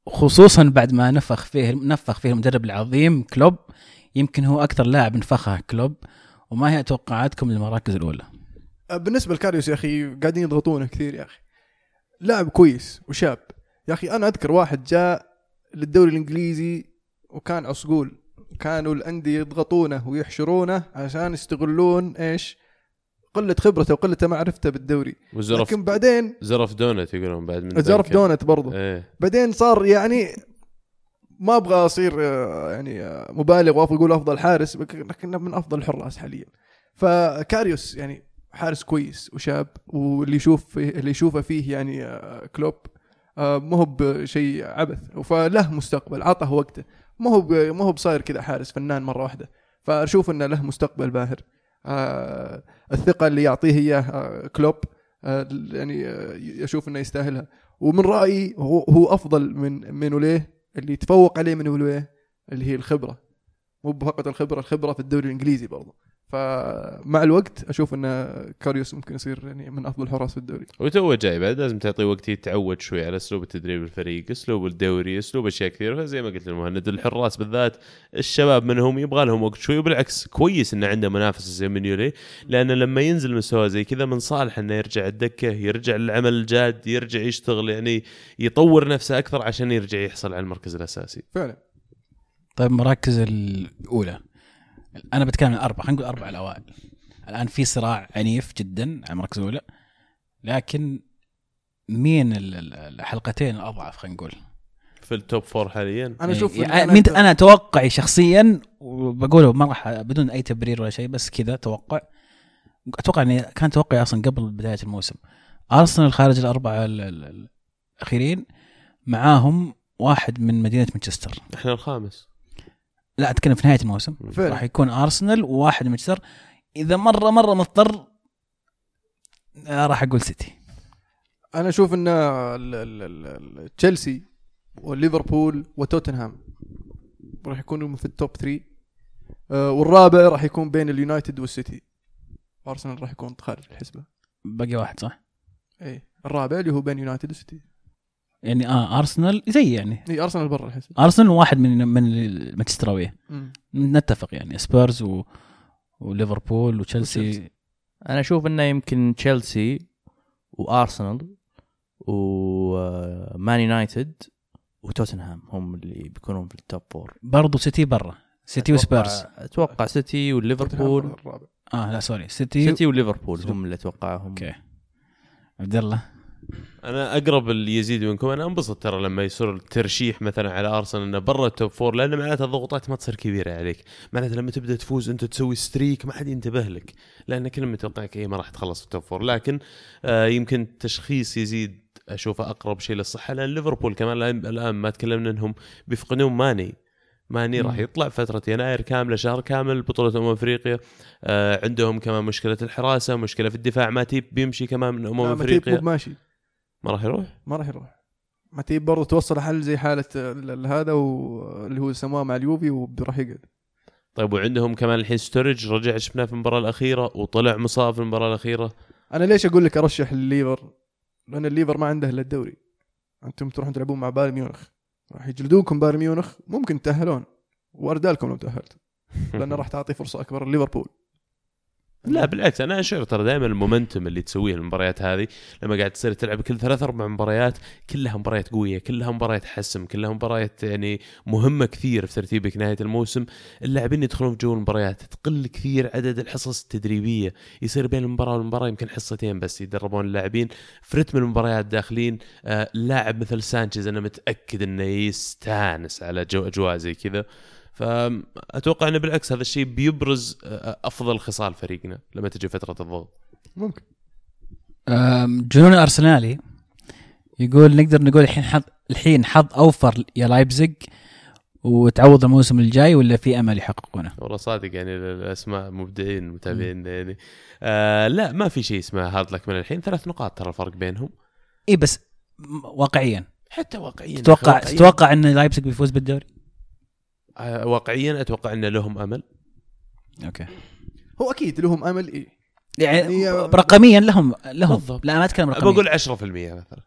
خصوصا بعد ما نفخ فيه نفخ فيه المدرب العظيم كلوب. يمكن هو أكثر لاعب نفخه كلوب وما هي توقعاتكم للمراكز الأولى؟ آه، بالنسبة لكاريوس يا أخي قاعدين يضغطونه كثير يا أخي. لاعب كويس وشاب. يا أخي أنا أذكر واحد جاء للدوري الإنجليزي وكان عصقول كانوا الأندية يضغطونه ويحشرونه عشان يستغلون إيش؟ قلة خبرته وقلة معرفته بالدوري. وزرف لكن بعدين زرف دونت يقولون بعد من زرف. دونت برضه إيه. بعدين صار يعني ما أبغى أصير آه، يعني آه، مبالغ واقول أفضل حارس لكنه من أفضل الحراس حاليا. فكاريوس يعني حارس كويس وشاب واللي يشوف اللي يشوفه فيه يعني آه، كلوب ما هو بشيء عبث. فله مستقبل عطه وقته. ما هو ما هو بصاير كذا حارس فنان مرة واحدة. فاشوف إنه له مستقبل باهر. آه، الثقة اللي يعطيه إياه آه، كلوب آه، يعني آه، أشوف إنه يستاهلها. ومن رأيي هو هو أفضل من مينوليه اللي يتفوق عليه مينوليه اللي هي الخبرة. مو فقط الخبرة الخبرة في الدوري الإنجليزي برضه فمع الوقت أشوف إن كاريوس ممكن يصير يعني من أفضل الحراس في الدوري. وتو جاي بعد لازم تعطيه وقت يتعود شوي على أسلوب التدريب الفريق أسلوب الدوري أسلوب أشياء كثيرة. فزي ما قلت المهند الحراس بالذات الشباب منهم يبغى لهم وقت شوي وبالعكس كويس إنه عنده منافس زي منيولي لأنه لما ينزل مستوى زي كذا من صالح إنه يرجع الدكة يرجع للعمل الجاد يرجع يشتغل يعني يطور نفسه أكثر عشان يرجع يحصل على المركز الأساسي. فعلا. طيب المراكز الأولى. أنا بتكلم عن اربعه خلينا نقول أربع الأوائل. الآن في صراع عنيف جدا على المركز الأولى لكن مين ال- ال- الحلقتين الأضعف خلينا نقول؟ في ال top four حاليا؟ أنا أشوف إن يعني مين أنا توقعي شخصيا وبقوله ما راح بدون أي تبرير ولا شيء بس كذا توقع أتوقع اني كان توقعي أصلا قبل بداية الموسم. أرسنال خارج الاربعه ال- ال- الأخيرين معاهم واحد من مدينة مانشستر. إحنا الخامس. لا أتكلم في نهاية الموسم. فعلا. راح يكون أرسنال وواحد مانشستر إذا مره مرة مضطر آه، راح أقول سيتي. أنا أشوف إن ال- ال- ال- ال- تشيلسي وليفربول وتوتنهام راح يكونوا في ال top 3 آه، والرابع راح يكون بين اليونايتد والسيتي. أرسنال راح يكون خارج الحسبة. باقي واحد صح؟ اي الرابع اللي هو بين يونايتد والسيتي يعني آه ارسنال زي يعني. إي ارسنال برا الحسبه ارسنال واحد من من المانشستراويه مم. نتفق يعني. سبيرز و... وليفربول وتشيلسي. أنا أشوف إنه يمكن تشيلسي وارسنال ومان يونايتد وتوتنهام هم اللي بيكونون في التوب فور برضو سيتي برا. سيتي وسبيرز أتوقع سيتي وليفربول آه لا sorry سيتي, سيتي وليفربول هم اللي اتوقعهم okay. عبد الله. أنا أقرب اللي يزيد منكم أنا انبسط ترى لما يصير الترشيح مثلا على أرسنال إنه برا ال top four لأن معناته الضغوطات ما تصير كبيرة عليك، معناته لما تبدأ تفوز أنت تسوي streak ما حد ينتبه لك، لأن كل متوقعك اي ما راح تخلص في ال top four، لكن آه يمكن التشخيص يزيد أشوفه أقرب شيء للصحة لأن ليفربول كمان الان ما تكلمنا إنهم بيفقدون ماني. ماني راح يطلع فترة يناير كاملة شهر كامل بطولة أمم أفريقيا. آه عندهم كمان مشكلة الحراسة مشكلة في الدفاع. ماتيب بيمشي كمان من أمم أفريقيا. ماشي ما راح يروح؟ ما راح يروح. ماتيب برضه توصل حل زي حالة ال- ال- هذا واللي هو سماه مع اليوفي وراح يقعد. طيب وعندهم كمان الحين ستورج رجع شفناه في المباراة الأخيرة وطلع مصاب في المباراة الأخيرة. أنا ليش أقول لك أرشح الليفر؟ لأن الليفر ما عنده إلا الدوري. أنتم تروحون تلعبون مع بايرن ميونخ. راح يجلدونكم بايرن ميونخ ممكن تتاهلون وأردا لكم لو تأهلتوا. لأن راح تعطي فرصة أكبر لليفربول. لا بالعكس أنا أشعر ترى دائما ال momentum اللي تسويه المباريات هذه لما قاعد تصير تلعب كل ثلاث أربع مباريات كلها مباريات قوية كلها مباريات حسم كلها مباريات يعني مهمة كثير في ترتيبك نهاية الموسم. اللاعبين يدخلون في جو المباريات تقل كثير عدد الحصص التدريبية يصير بين المباراة والمباراة يمكن حصتين بس يدربون اللاعبين. في رتم المباريات داخلين آه، لاعب مثل سانشيز أنا متأكد إنه يستانس على جو أجواء زي كذا. فأتوقع إنه بالعكس هذا الشيء بيبرز آه، أفضل خصال فريقنا لما تجي فترة الضغط. ممكن. جنون أرسنالي يقول نقدر نقول الحين حظ الحين حظ أوفر يا لايبزيج وتعوض الموسم الجاي ولا في أمل يحققونه؟ والله صادق يعني الأسماء مبدعين متابعين يعني آه لا ما في شيء اسمه hard luck من الحين. ثلاث نقاط ترى الفرق بينهم. إي بس واقعيا. حتى واقعيا تتوقع واقعياً, تتوقع إن لايبزيج بيفوز بالدوري؟ آه واقعيا أتوقع أن لهم أمل. okay. هو أكيد لهم أمل إيه يعني يعني- رقميا لهم لهم. بالضبط. لا ما أتكلم رقميا. بقول 10% مثلا.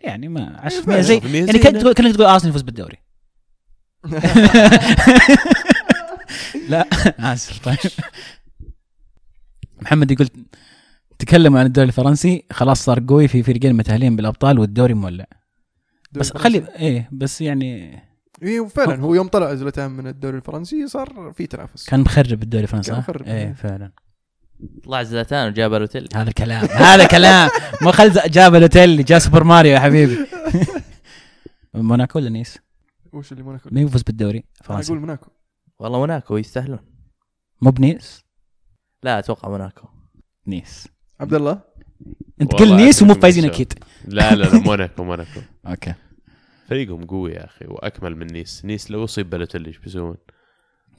يعني ما 10% ما زي 10% يعني. كانك تقول كانك تقول أرسنال يفوز بالدوري. لا آسف طيب. محمد يقول تكلموا عن الدوري الفرنسي خلاص صار قوي في فريقين متأهلين بالأبطال والدوري مولع. بس خلي إيه بس يعني إيه فعلا هو يوم طلع زلتان من الدوري الفرنسي صار في تنافس. كان مخرب الدوري الفرنسي كان صح؟ مخرب. إيه فعلا. طلع زلاتان وجا بالوتيلي هذا الكلام هذا كلام ما خل جا بالوتيلي جاء سوبر ماريو يا حبيبي. موناكو ولا نيس؟ وش اللي موناكو؟ مين يفوز بالدوري؟ فرنسا أقول موناكو. والله موناكو يستاهلون. مو بنيس؟ لا أتوقع موناكو. نيس. عبد الله؟ أنت قل نيس ومو فايزين. أكيد. لا لا لا موناكو موناكو. okay. فريقهم قوي يا أخي وأكمل من نيس. نيس لو أصيب بالوتيلي إيش بيسوون؟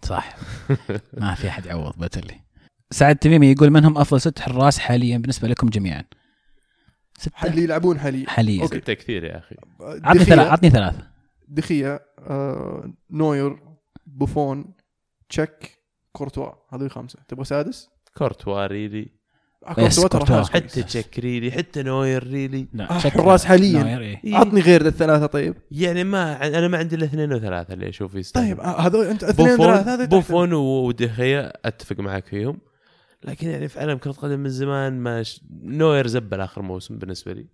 صح. ما في أحد يعوض بالوتيلي سعد تميمي يقول من هم أفضل ست حراس حاليا بالنسبة لكم جميعا؟ ستة. اللي يلعبون حاليا. حاليا. okay. ستة كثير يا أخي. عطني ثلاث عطني ثلاثة دخيا آه، نوير بوفون تشيك كورتوا. هذول خمسة. تبغى سادس؟ كورتوا really. كويس. حتى تشيك really حتى نوير really لا آه، حراس حالياً. إيه. إيه. عطني غير الثلاثة طيب يعني ما أنا ما عندي إلا اثنين وثلاثة اللي أشوف يستاهل طيب آه، هذول أنت اثنين بوفون ثلاثة هذا بوفون ودخيا أتفق معك فيهم لكن يعني في عالم كرة قدم من زمان ما ش... نوير زبل آخر موسم بالنسبة لي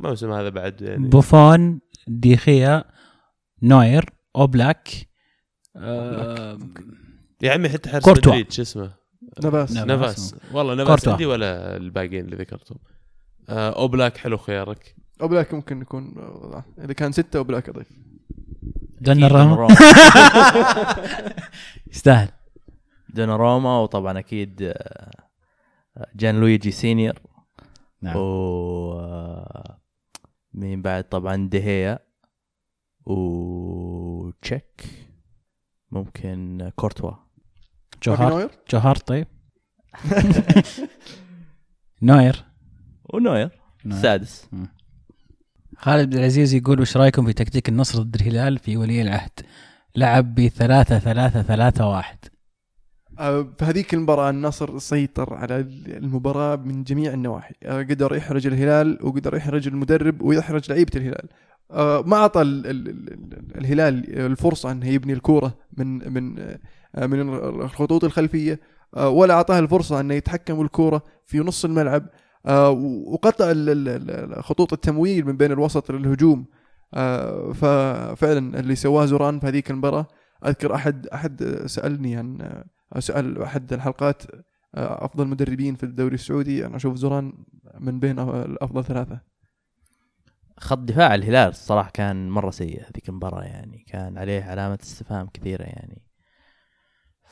الموسم هذا بعد يعني بوفون ديخيا نوير أوبلاك آه، يا عمي حتى حارس كورتوا. مدريد شو اسمه نافاس. نافاس والله نافاس. عندي ولا الباقيين اللي ذكرتهم. آه أوبلاك حلو خيارك. أوبلاك ممكن يكون إذا كان ستة أوبلاك اضيف دوناروما يستاهل. دوناروما وطبعا أكيد آه، جان لويجي سينيور. نعم. و آه، مين بعد؟ طبعا دي خيا وتشيك ممكن كورتوا. جوهر نوير؟ جوهر طيب. نوير. ونوير. نوير. السادس خالد عبد العزيز يقول وش رأيكم في تكتيك النصر ضد الهلال في ولي العهد؟ لعب ب 3 3 3 1 آه، في هذيك المباراة النصر سيطر على المباراة من جميع النواحي. آه، قدر يحرج الهلال وقدر يحرج المدرب ويحرج لعيبة الهلال. آه، ما أعطى ال- ال- ال- الهلال الفرصة أنه يبني الكورة من من من الخطوط الخلفية. آه، ولا أعطاه الفرصة أنه يتحكم بالكورة في نص الملعب. آه، وقطع خطوط التمويل من بين الوسط للهجوم. آه، ففعلا اللي سواه زوران في هذيك المباراة. أذكر أحد أحد سألني عن آه، سأل أحد الحلقات آه، أفضل مدربين في الدوري السعودي. أنا أشوف زوران من بين الأفضل ثلاثة. خط دفاع الهلال الصراحه كان مرة سيء هذيك المباراة يعني. كان عليه علامة استفهام كثيرة يعني.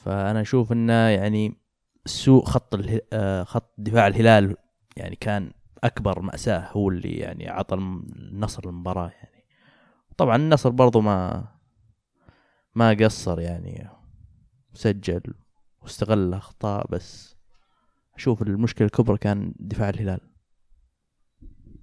فأنا أشوف إنه يعني سوء خط اله... آه، خط دفاع الهلال يعني كان أكبر مأساة هو اللي يعني عطى النصر المباراة يعني. طبعا النصر برضو ما ما قصر يعني سجل واستغل الأخطاء بس أشوف المشكلة الكبرى كان دفاع الهلال.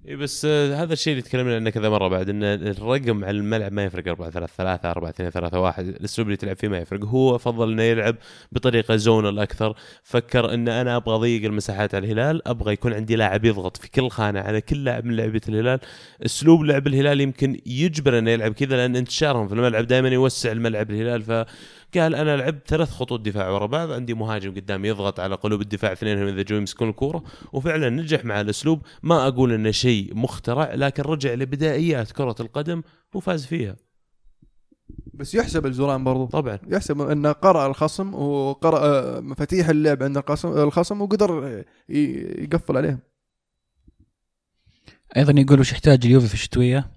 اي بس آه، هذا الشيء اللي تكلمنا عنه كذا مرة بعد إن الرقم على الملعب ما يفرق 4 3 3 4 2 3 1 الاسلوب اللي تلعب فيه ما يفرق. هو فضل إنه يلعب بطريقة زونال أكثر فكر إن أنا أبغى اضيق المساحات على الهلال أبغى يكون عندي لاعب يضغط في كل خانة على كل لاعب من لعيبة الهلال. أسلوب لعب الهلال يمكن يجبر إنه يلعب كذا لأن انتشارهم في الملعب دائما يوسع الملعب الهلال. فقال أنا لعبت ثلاث خطوط دفاع ورا بعض عندي مهاجم قدام يضغط على قلوب الدفاع اثنينهم إذا جو يمسكون الكورة وفعلا نجح مع الأسلوب. ما أقول إنه شيء مخترع لكن رجع لبدائيات كرة القدم وفاز فيها. بس يحسب الزوران برضو. طبعا. يحسب انه قرأ الخصم وقرأ آه، مفاتيح اللعب عند الخصم الخصم وقدر يقفل عليهم. أيضا يقول وش يحتاج اليوفي في الشتوية؟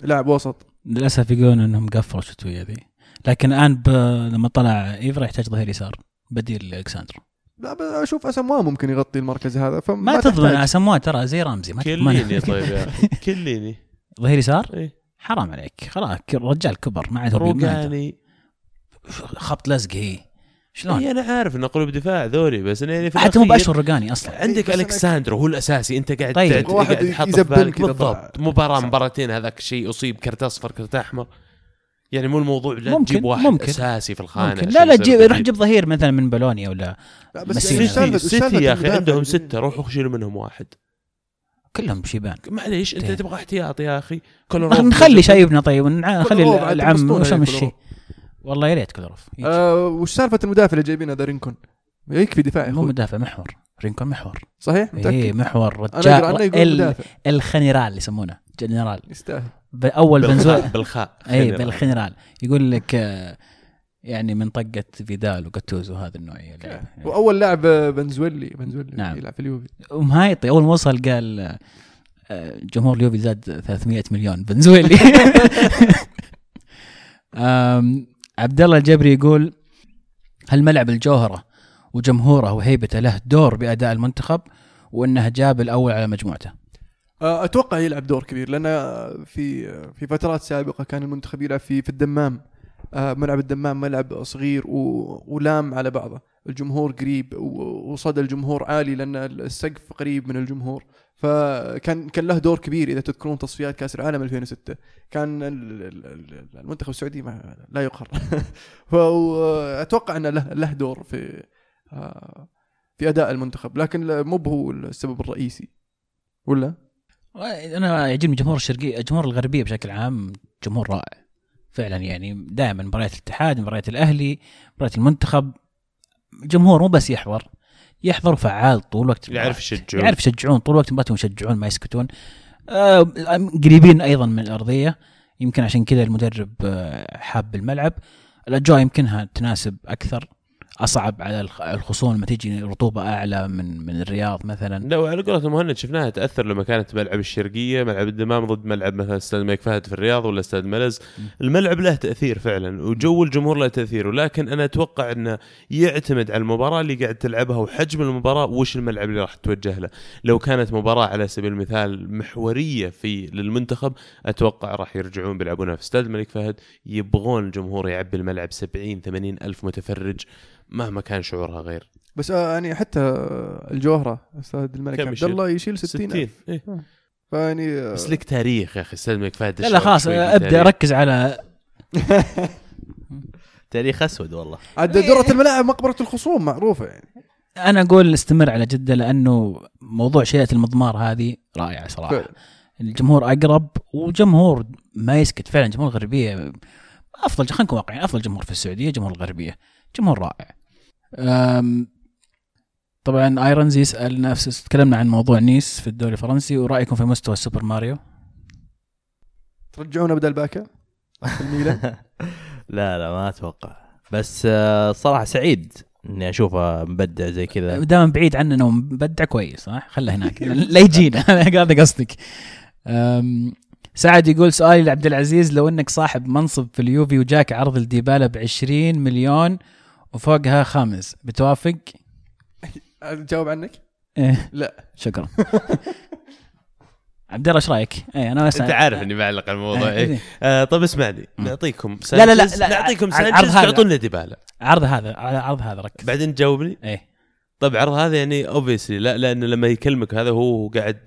لاعب وسط. للأسف يقولون إنهم قفلوا الشتوية ذي. لكن الآن ب... لما طلع إيفرا يحتاج ظهير يسار بديل الكساندرو لا أشوف اسمواه ممكن يغطي المركز هذا فما ما تضمن. اسموه ترى زي رمزي ما كليني طيب يا أخي كليني ظهير يسار إيه. حرام عليك خلاص رجال كبر ما عاد روقاني خبط لزق هي شلون؟ اي أنا عارف إنه قلوب دفاع ذولي بس إنه يعني في حتى مو باشر رقاني أصلا عندك بس أنا- الكساندرو هو الأساسي أنت قاعد طيب. قاعد- يزبل بالك بالضبط. مباراة. مباراتين هذاك الشيء اصيب كرت أصفر كرت أحمر يعني مو الموضوع لا ممكن- تجيب واحد ممكن. أساسي في الخانة ممكن. لا لا جيب. روح جيب ظهير مثلا من بولونيا ولا لا بس. يعني سيتي يا أخي عندهم ستة روحوا شيلوا منهم واحد. كلهم شيبان. معليش أنت طيب. تبغى احتياط يا أخي؟ نخلي شايبنا طيب ونع- خلي كولاروف عاد العم وش كولاروف. والله يا ريت كولاروف. يجي. آه وش سالفة المدافع اللي جايبينه ذا رينكون؟ يكفي دفاع مو مدافع محور. رينكون محور. صحيح؟ إيه متأكد. محور أنا أقرأ عنه رجال الخنرال يسمونه جنرال. يستاهل. أول بالخاء فنزويلا بالخاء اي. بالخنرال يقول لك آه، يعني من طقة فيدال وجاتوزو هذه النوعيه اللعب. وأول لاعب آه، بنزويلي بنزويلي نعم. يلعب في اليوفي. ومهايطي أول ما وصل قال آه، جمهور اليوفي زاد 300 مليون. بنزويلي. عبد الله الجبري يقول هل ملعب الجوهرة وجمهوره وهيبته له دور بأداء المنتخب وإنه جاب الأول على مجموعته؟ أتوقع يلعب دور كبير لأن في في فترات سابقة كان المنتخب يلعب في في الدمام. آه، ملعب الدمام ملعب صغير ولام على بعضه. الجمهور قريب وصدى الجمهور عالي لأن السقف قريب من الجمهور. فكان كان له دور كبير إذا تذكرون تصفيات كأس العالم 2006 كان ال- ال- ال- المنتخب السعودي ما لا يقهر. فاتوقع أنه له له دور في آه، في أداء المنتخب. لكن مو هو السبب الرئيسي. ولا؟ أنا يعجبني جمهور الشرقيه الجمهور الغربية بشكل عام جمهور رائع. فعلا يعني دائما مباريات الاتحاد مباريات الأهلي مباريات المنتخب جمهور مو بس يحضر يحضر فعال طول الوقت يعرف. يشجعون. يعرف يشجعون طول الوقت مباراتهم يشجعون ما يسكتون. آه قريبين أيضا من الأرضية. يمكن عشان كذا المدرب آه، حاب الملعب. الأجواء يمكنها تناسب أكثر. أصعب على الخ- الخصوم لما تيجي رطوبة أعلى من من الرياض مثلا. لا وعلى قولة مهند شفناها تأثر لما كانت ملعب الشرقية ملعب الدمام ضد ملعب مثلا استاد الملك فهد في الرياض ولا استاد ملز. الملعب له تأثير فعلا وجو الجمهور له تأثير ولكن أنا أتوقع انه يعتمد على المباراة اللي قاعد تلعبها وحجم المباراة وش الملعب اللي راح تتوجه له. لو كانت مباراة على سبيل المثال محورية في للمنتخب أتوقع راح يرجعون بيلعبونها. في استاد الملك فهد يبغون الجمهور يعبي الملعب 70 80 ألف متفرج مهما كان شعورها غير بس آه يعني حتى الجوهرة أستاذ الملك عبد يشيل؟ الله يشيل 60 60 إيه. فيعني آه، بس لك تاريخ يا أخي أستاذ الملك فهد لا لا خلاص شوي أبدأ. ركز على تاريخ أسود والله عاد درة الملاعب مقبرة الخصوم معروفة يعني أنا أقول استمر على جدة لأنه موضوع شيلة المضمار هذه رائعة صراحة فعلا. الجمهور أقرب وجمهور ما يسكت فعلا جمهور الغربيه أفضل خلينا نكون واقعيين أفضل جمهور في السعودية جمهور الغربية جمهور رائع طبعا ايرونز يسأل نفس تكلمنا عن موضوع نيس في الدوري الفرنسي ورأيكم في مستوى سوبر ماريو؟ ترجعونا بدل باكا الميلان؟ لا لا ما أتوقع. بس آه، صراحة سعيد إني أشوفه مبدع زي كذا. دائما بعيد عننا ومبدع كويس صح؟ خله هناك. لا يجينا. هذا قصدك. سعد يقول سؤالي لعبد العزيز لو إنك صاحب منصب في اليوفي وجاك عرض الديبالا ب 20 مليون وفوقها خامز بتوافق؟ اجاوب عنك إيه لا شكرا عبد الله إيش رأيك؟ إيه أنا بس أنت عارف إني بعلق على الموضوع إيه. إيه. آه طب اسمعني. نعطيكم لا، لا، لا، نعطيكم عرض سانشيز هذا. تعطونا ديبالا عرض هذا عرض هذا ركز بعدين تجاوبني إيه طيب عرض هذا يعني obviously لا لأنه لما يكلمك هذا هو قاعد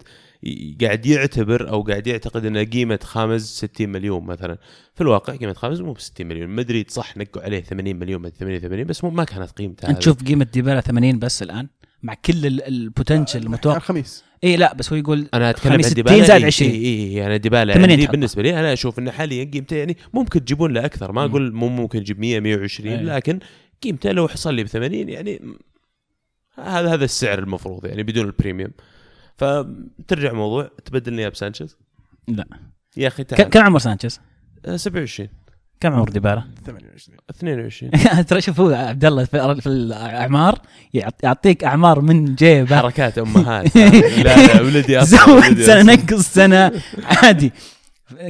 قاعد يعتبر أو قاعد يعتقد أن قيمة خامز 60 مليون مثلا في الواقع قيمة خامز مو ب 60 مليون مدريد صح نقوا عليه 80 مليون من 88 بس مو ما كانت قيمته أنت. تشوف قيمة ديبالا 80 بس الآن مع كل ال- ال potential المتوقع لخامز إي لا بس هو يقول أنا أتكلم عن 60 ديبالا زائد إي- 20. إي إي أنا ديبالا 80 يعني. بالنسبة لي أنا أشوف إنه حاليا قيمته يعني ممكن تجيبون له أكثر ما. أقول مو ممكن تجيب 100 120 إيه. لكن قيمته لو حصل لي ب 80 يعني هذا هذا السعر المفروض يعني بدون ال premium فترجع موضوع تبدلني إياه بسانشيز لا. يا أخي ك- تعال. كم عمر سانشيز؟ آه، 27 كم عمر ديبالا؟ 28 22 ترى شوف هو عبد الله في في الأعمار يعط- يعطيك أعمار من جيبه. حركات أمهات. لا لا ولدي أصلا زود سنة. نقص سنة. عادي.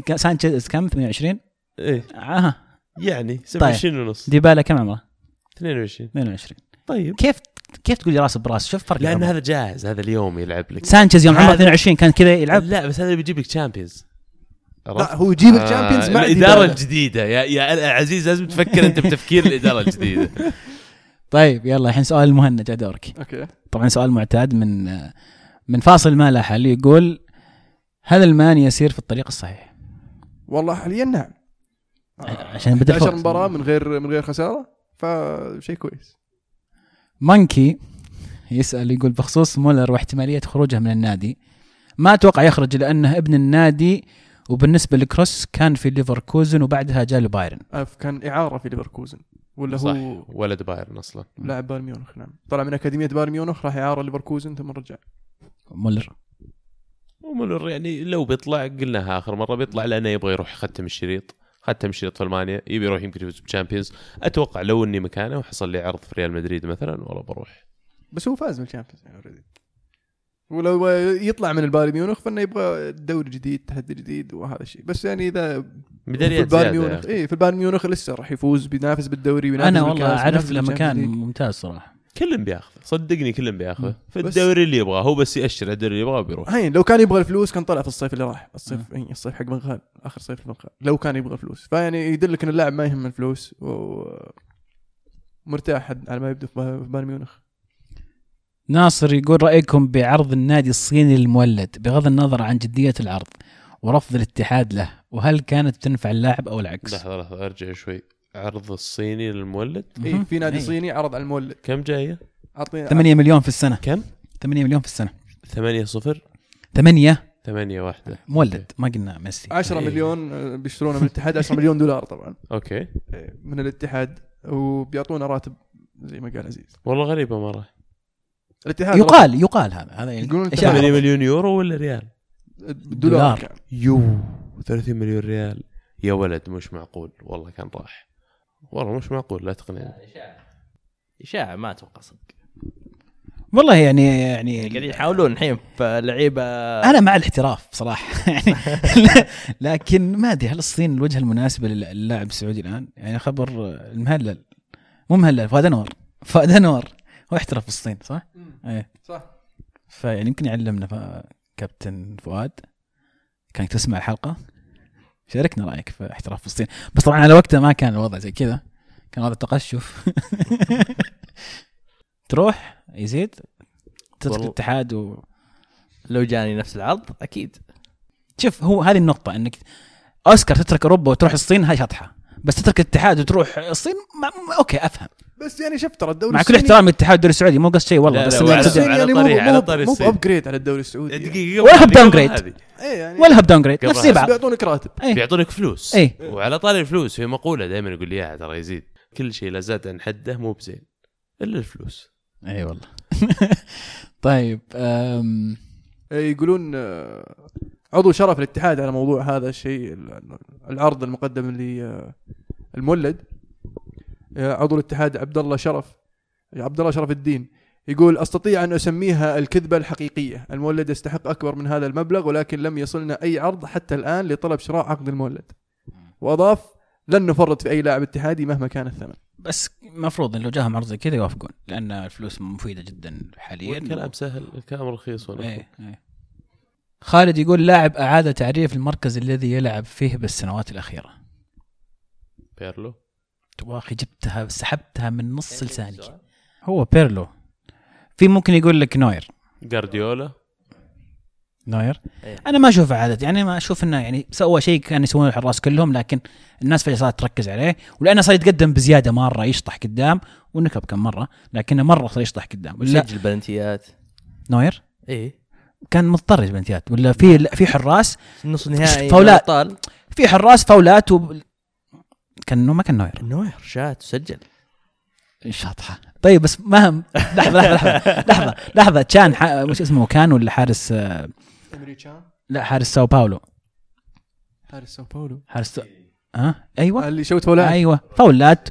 ك- سانشيز كم؟ 28 إيه. آه. يعني 27 ونص. ديبالا كم عمره؟ 22 22 طيب. كيف كيف تقول لي راس براس؟ شوف فرق لأن. هذا جاهز هذا اليوم يلعب لك. سانشيز يوم عمره هذا- 22 كان كذا يلعب. لا بس هذا اللي بيجيب لك Champions لا هو يجيب ال Champions مع الإدارة. الجديدة. يا يا عزيز لازم تفكر أنت بتفكير الإدارة الجديدة. طيب يلا الحين سؤال المهند جاء دورك. okay. طبعا سؤال معتاد من من فاصل ما لا حل يقول هل المان يسير في الطريق الصحيح؟ والله حاليا نعم. عشان بدأ 11 فوز. مباراة من غير من غير خسارة فشيء كويس. مانكي يسأل يقول بخصوص مولر واحتمالية خروجه من النادي ما أتوقع يخرج لأنه ابن النادي وبالنسبة لكروس كان في ليفركوزن وبعدها جاء بايرن عارف كان إعارة في ليفركوزن ولا صح هو ولد بايرن أصلا. لاعب بايرن ميونخ نعم. طلع من أكاديمية بايرن ميونخ راح إعارة ليفركوزن ثم رجع. مولر. ومولر يعني لو بيطلع قلناها آخر مرة بيطلع لأنه يبغى يروح يختم الشريط. ختم الشريط في المانيا يبي يروح يمكن يفوز بال Champions أتوقع لو إني مكانه وحصل لي عرض في ريال مدريد مثلا والله بروح بس هو فاز بال Champions يعني already. ولو يطلع من البايرن ميونخ فإنه يبغى دوري جديد تحدي جديد وهذا الشيء بس يعني إذا في البايرن ميونخ يعني. اي في البايرن ميونخ لسه راح يفوز بينافس بالدوري وينافس أنا والله وينافس له مكان. ممتاز صراحة كلهم بياخذ صدقني كلهم بياخذ في الدوري اللي يبغاه هو بس ياشر الدوري اللي يبغاه بيروح. هين لو كان يبغى الفلوس كان طلع في الصيف اللي راح. الصيف إيه، الصيف حق فان غال. آخر صيف في فان غال. لو كان يبغى الفلوس. فيعني يدلك إن اللاعب ما يهم الفلوس و مرتاح على ما يبدو في با- في بايرن ميونخ. ناصر يقول رأيكم بعرض النادي الصيني المولد بغض النظر عن جدية العرض ورفض الاتحاد له وهل كانت تنفع اللاعب أو العكس؟ لحظة لحظة أرجع شوي. عرض الصيني للمولد. اي. في نادي إيه. صيني عرض على المولد. كم جاية؟ اعطيني 8 مليون في السنة. كم؟ 8 مليون في السنة. 8 0 8 8 واحدة. مولد. ما قلنا ميسي. 10 إيه. مليون آه، بيشترونه من الاتحاد 10 مليون دولار طبعا. okay. إيه، من الاتحاد وبيعطونا راتب زي ما قال عزيز. والله غريبة مرة. الاتحاد يقال يقال هذا. هذا يعني يقولون إشاعة. 8 مليون يورو ولا ريال؟ دولار دولار. يو 30 مليون ريال. يا ولد مش معقول. والله كان راح. والله مش معقول لا تقنعني. إشاعة. ما أتوقع صدق. والله يعني يعني قاعدين يحاولون الحين فلعيبه أنا مع الاحتراف بصراحه يعني لكن ما أدري هل الصين الوجهه المناسبه للاعب السعودي الآن؟ يعني خبر المهلل مو مهلل فؤاد انور فؤاد انور هو احترف في الصين صح؟ إيه. صح. فيعني يمكن يعلمنا كابتن فؤاد. كانك تسمع الحلقة؟ شاركنا رايك في احتراف الصين بس طبعا على وقته ما كان الوضع زي كذا. كان وضع تقشف تروح يزيد؟ تترك والله. الاتحاد و... لو جاني نفس العرض أكيد. شوف هو هذه النقطة إنك أوسكار تترك أوروبا وتروح الصين هاي شطحة. بس تترك الاتحاد وتروح الصين ما ما أوكي أفهم. بس يعني شوف ترى الدوري مع كل الصيني- احترام للاتحاد الدوري السعودي مو قصد شيء والله لا، بس لا، الصين على يعني طاري- على مو طاري مو الصين. بابجريد على الدوري السعودي يعني. دقيقه ولا قبل بداون هذه. جريد. إيه يعني ولا هب داون جريد نفس بعض بيعطونك راتب. اي بيعطونك فلوس. اي وعلى طاري الفلوس في مقولة دائما يقول لي اياها ترى يزيد. كل شيء لا زاد عن حده مو بزين. إلا الفلوس. اي والله. طيب أم... إيه، يقولون آه، عضو شرف الاتحاد على موضوع هذا الشيء ال- العرض المقدم للمولد. عضو الاتحاد عبد الله شرف عبد الله شرف الدين يقول أستطيع أن أسميها الكذبة الحقيقية، المولد يستحق أكبر من هذا المبلغ ولكن لم يصلنا أي عرض حتى الآن لطلب شراء عقد المولد. وأضاف لن نفرط في أي لاعب اتحادي مهما كان الثمن. بس المفروض إن لو جاهم عرض زي كذا يوافقون لأن الفلوس مفيدة جدا حاليا. الكلام سهل الكلام رخيص ولا إيه إيه. خالد يقول لاعب أعاد تعريف المركز الذي يلعب فيه بالسنوات الأخيرة. بيرلو؟ واخي جبتها سحبتها من نص لسانك. هو بيرلو. في ممكن يقول لك نوير. جارديولا؟ نوير. إيه. أنا ما اشوفه عادة يعني ما أشوف إنه يعني سوى شيء كان يسوونه الحراس كلهم لكن الناس فجاه صارت تركز عليه ولأنه صار يتقدم بزيادة مرة يشطح قدام ونكب كم مرة لكنه مرة صار يشطح قدام. ولا يسجل بلنتيات. نوير؟ إيه. كان مضطر بنتيات ولا في في حراس نص نهائي فاولات. في حراس فاولات و... كان ما كان نوير. نوير شات وسجل شاطحة. طيب بس ما هم لحظة لحظة لحظة لحظة ح... وش اسمه؟ كان ولا حارس آه، لا حارس ساو باولو. حارس سان باولو. حارس ها؟ أيوه. اللي شوت فولات. أيوه. فاولات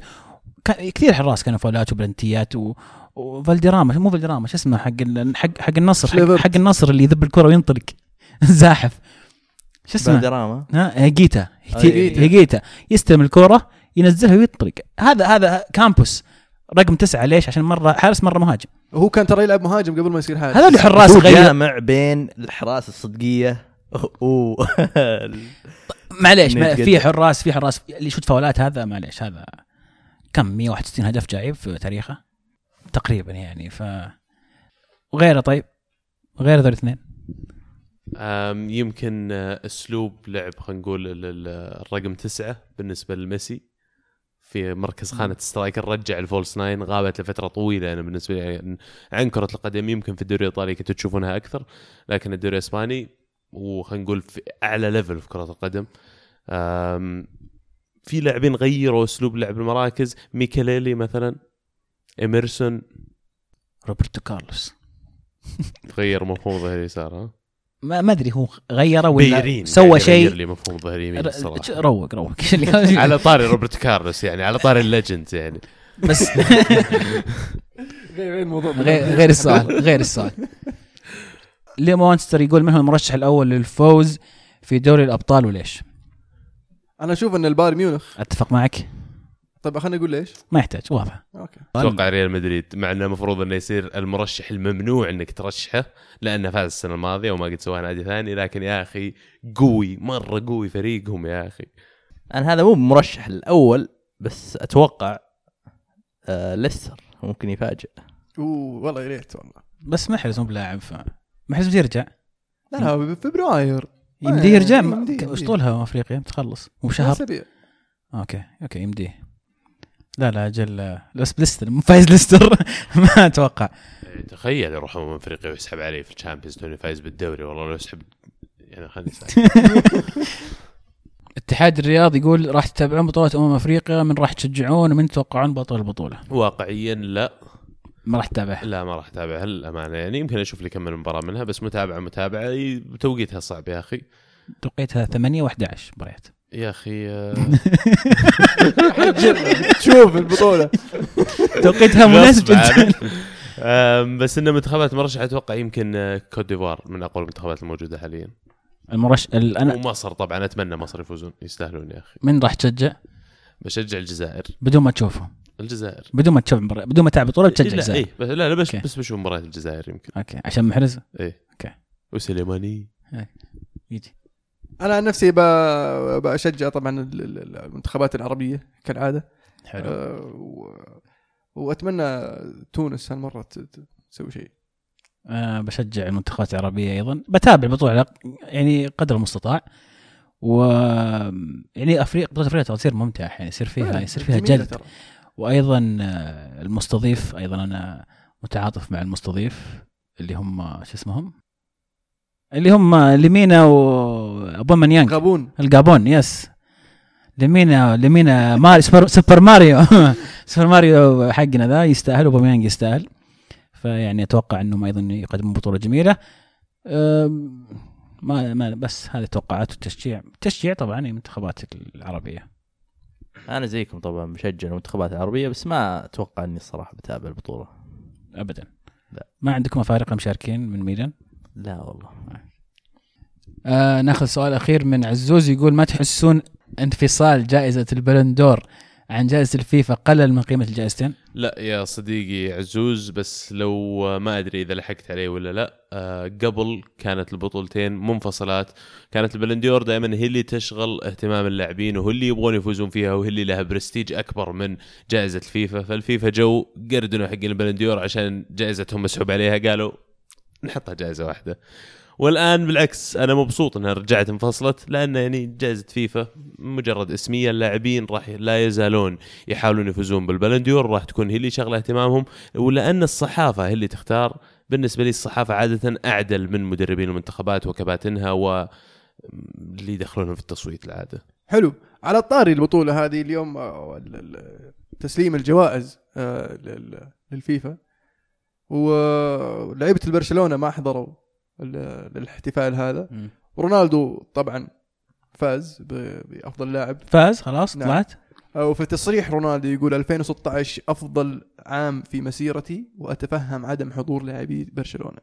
كان كثير حراس كانوا فاولات وبلنتيات و... وفالديراما. مو فالديراما شو اسمه؟ حق. حق حق النصر حق. حق النصر اللي يذب الكرة وينطلق. زاحف. شو اسمه؟ دراما ها هيجيتا هيجيتا. هيجيتا يستلم الكرة ينزلها ويطلق هذا هذا كامبوس. رقم تسعة. ليش؟ عشان مرة حارس مرة مهاجم. وهو كان ترى يلعب مهاجم قبل ما يصير حارس. هذول حراس هو غير. جامع بين الحراس الصدقية. و معليش. في حراس في حراس. اللي يشوت فاولات هذا معليش هذا كم؟ 161 هدف جايب في تاريخه؟ تقريبا يعني ف وغيره. طيب غير ذول الاثنين يمكن آه، أسلوب لعب خلينا نقول ال- ال- الرقم تسعة بالنسبة لميسي. في مركز خانة striker رجع ال false nine غابت لفترة طويلة. أنا بالنسبة لي عن كرة القدم يمكن في الدوري الإيطالي كنتوا تشوفونها أكثر لكن الدوري الإسباني وخلينا نقول في أعلى level في كرة القدم. في لاعبين غيروا أسلوب لعب المراكز. ماكيليلي مثلا إيميرسون. روبرتو كارلوس. غير مفهوم ظهير يسار ها؟ ما ما أدري هو غيره ولا بيرين سوى يغير شيء. لي مفهوم ظهير يمين الصراحه روق روق. على طاري روبرت كارلوس يعني على طاري ال legend يعني. بس غير الموضوع غير غير السؤال غير السؤال. ليه مونستر يقول من هو المرشح الأول للفوز في دوري الأبطال وليش؟ أنا أشوف إن البايرن ميونخ. أتفق معك. طيب خلينا نقول ليش؟ ما يحتاج واضح. أوكي. أتوقع ريال مدريد مع إنه المفروض إنه يصير المرشح الممنوع إنك ترشحه لأنه فاز السنة الماضية وما قد سواها نادي ثاني لكن يا أخي قوي مرة قوي فريقهم يا أخي. أنا هذا مو مرشح الأول بس أتوقع آه ليستر ممكن يفاجئ. أوه والله يا ريت والله. بس محرز مو بلاعب ف محرز يرجع. لا لا بفبراير. يمديه يرجع. وش طولها أفريقيا تخلص مو شهر أسابيع. أوكي أوكي يمديه. لا لا أجل بس ليستر مو فايز ليستر ما أتوقع. إيه، تخيل يروح امم أفريقيا ويسحب عليه في ال Champions توني فايز بالدوري. والله لو يسحب يعني خليني ساكت. اتحاد الرياض يقول راح تتابعون بطولات أمم أفريقيا من راح تشجعون ومن تتوقعون بطل البطولة؟ واقعيا لا. ما راح تتابعها لا ما راح اتابعها للأمانة. يعني يمكن أشوف لي كم من مباراة منها بس متابعة متابعة. توقيتها صعب يا أخي. توقيتها 8 و11 مباريات. يا أخي آه، شوف البطولة. توقيتها مناسب. جدا بس إن منتخبات مرشح أتوقع يمكن آه، كوت ديفوار من أقوى المنتخبات الموجودة حاليا. المرش ال- أنا ومصر طبعا أتمنى مصر يفوزون يستاهلون يا أخي. من راح تشجع؟ بشجع الجزائر. بدون ما تشوفه الجزائر. بدون ما تشوف مباراة بدون ما تلعب بطولة بتشجع لا الجزائر. إيه بس لا لا بس أوكي. بس بشوف مباريات الجزائر يمكن. أوكي عشان محرز؟ إيه. أوكي. وسليماني. يجي. أنا عن نفسي بشجع طبعا ال- ال- المنتخبات العربية كالعادة. حلو. آه، و- وأتمنى تونس هالمرة تسوي شيء. آه بشجع المنتخبات العربية أيضا. بتابع البطوله يعني قدر المستطاع. و يعني افريقيا بطولة أفريقيا تصير ممتعة يعني يصير فيها يصير فيها جلد. ترى. وأيضا آه، المستضيف أيضا أنا متعاطف مع المستضيف اللي هم شو اسمهم؟ اللي هم ليمينا واوباميانج. غابون الجابون yes لمينا لمينا ماري سوبر, سوبر ماريو. سوبر ماريو حقنا ذا يستاهل واوباميانج يستاهل. فيعني أتوقع إنهم أيضا يقدمون بطولة جميلة. ما ما بس هذه توقعات والتشجيع تشجيع طبعا المنتخبات العربية. أنا زيكم طبعا بشجع المنتخبات العربية بس ما أتوقع إني الصراحه بتابع البطولة. ابدا. لا. ما عندكم أفارقة مشاركين من ميلان؟ لا والله. آه ناخذ سؤال أخير من عزوز يقول ما تحسون انفصال جائزة البلندور عن جائزة الفيفا قلل من قيمة الجائزتين؟ لا يا صديقي عزوز بس لو ما أدري إذا لحقت عليه ولا لا آه، قبل كانت البطولتين منفصلات. كانت البلنديور دائما هي اللي تشغل اهتمام اللاعبين وهو اللي يبغون يفوزون فيها وهي اللي لها برستيج أكبر من جائزة الفيفا. فالفيفا جو قردنوا حقين البلنديور عشان جائزتهم مسحوب عليها قالوا نحطها جائزة واحدة. والآن بالعكس أنا مبسوط إنها رجعت انفصلت لأن يعني جائزة فيفا مجرد اسمية اللاعبين راح لا يزالون يحاولون يفوزون بالبلنديور راح تكون هي اللي شغلة اهتمامهم. ولأن الصحافة هي اللي تختار. بالنسبة لي الصحافة عادة أعدل من مدربين المنتخبات وكباتنها و اللي يدخلونهم في التصويت العادة. حلو. على طاري البطولة هذه اليوم آه، تسليم الجوائز آه، لل- للفيفا. ولعيبة البرشلونة ما حضروا ال- الاحتفال هذا رونالدو طبعا فاز ب- بأفضل لاعب فاز خلاص نعم. طلعت وفي تصريح رونالدو يقول 2016 أفضل عام في مسيرتي وأتفهم عدم حضور لاعبي برشلونة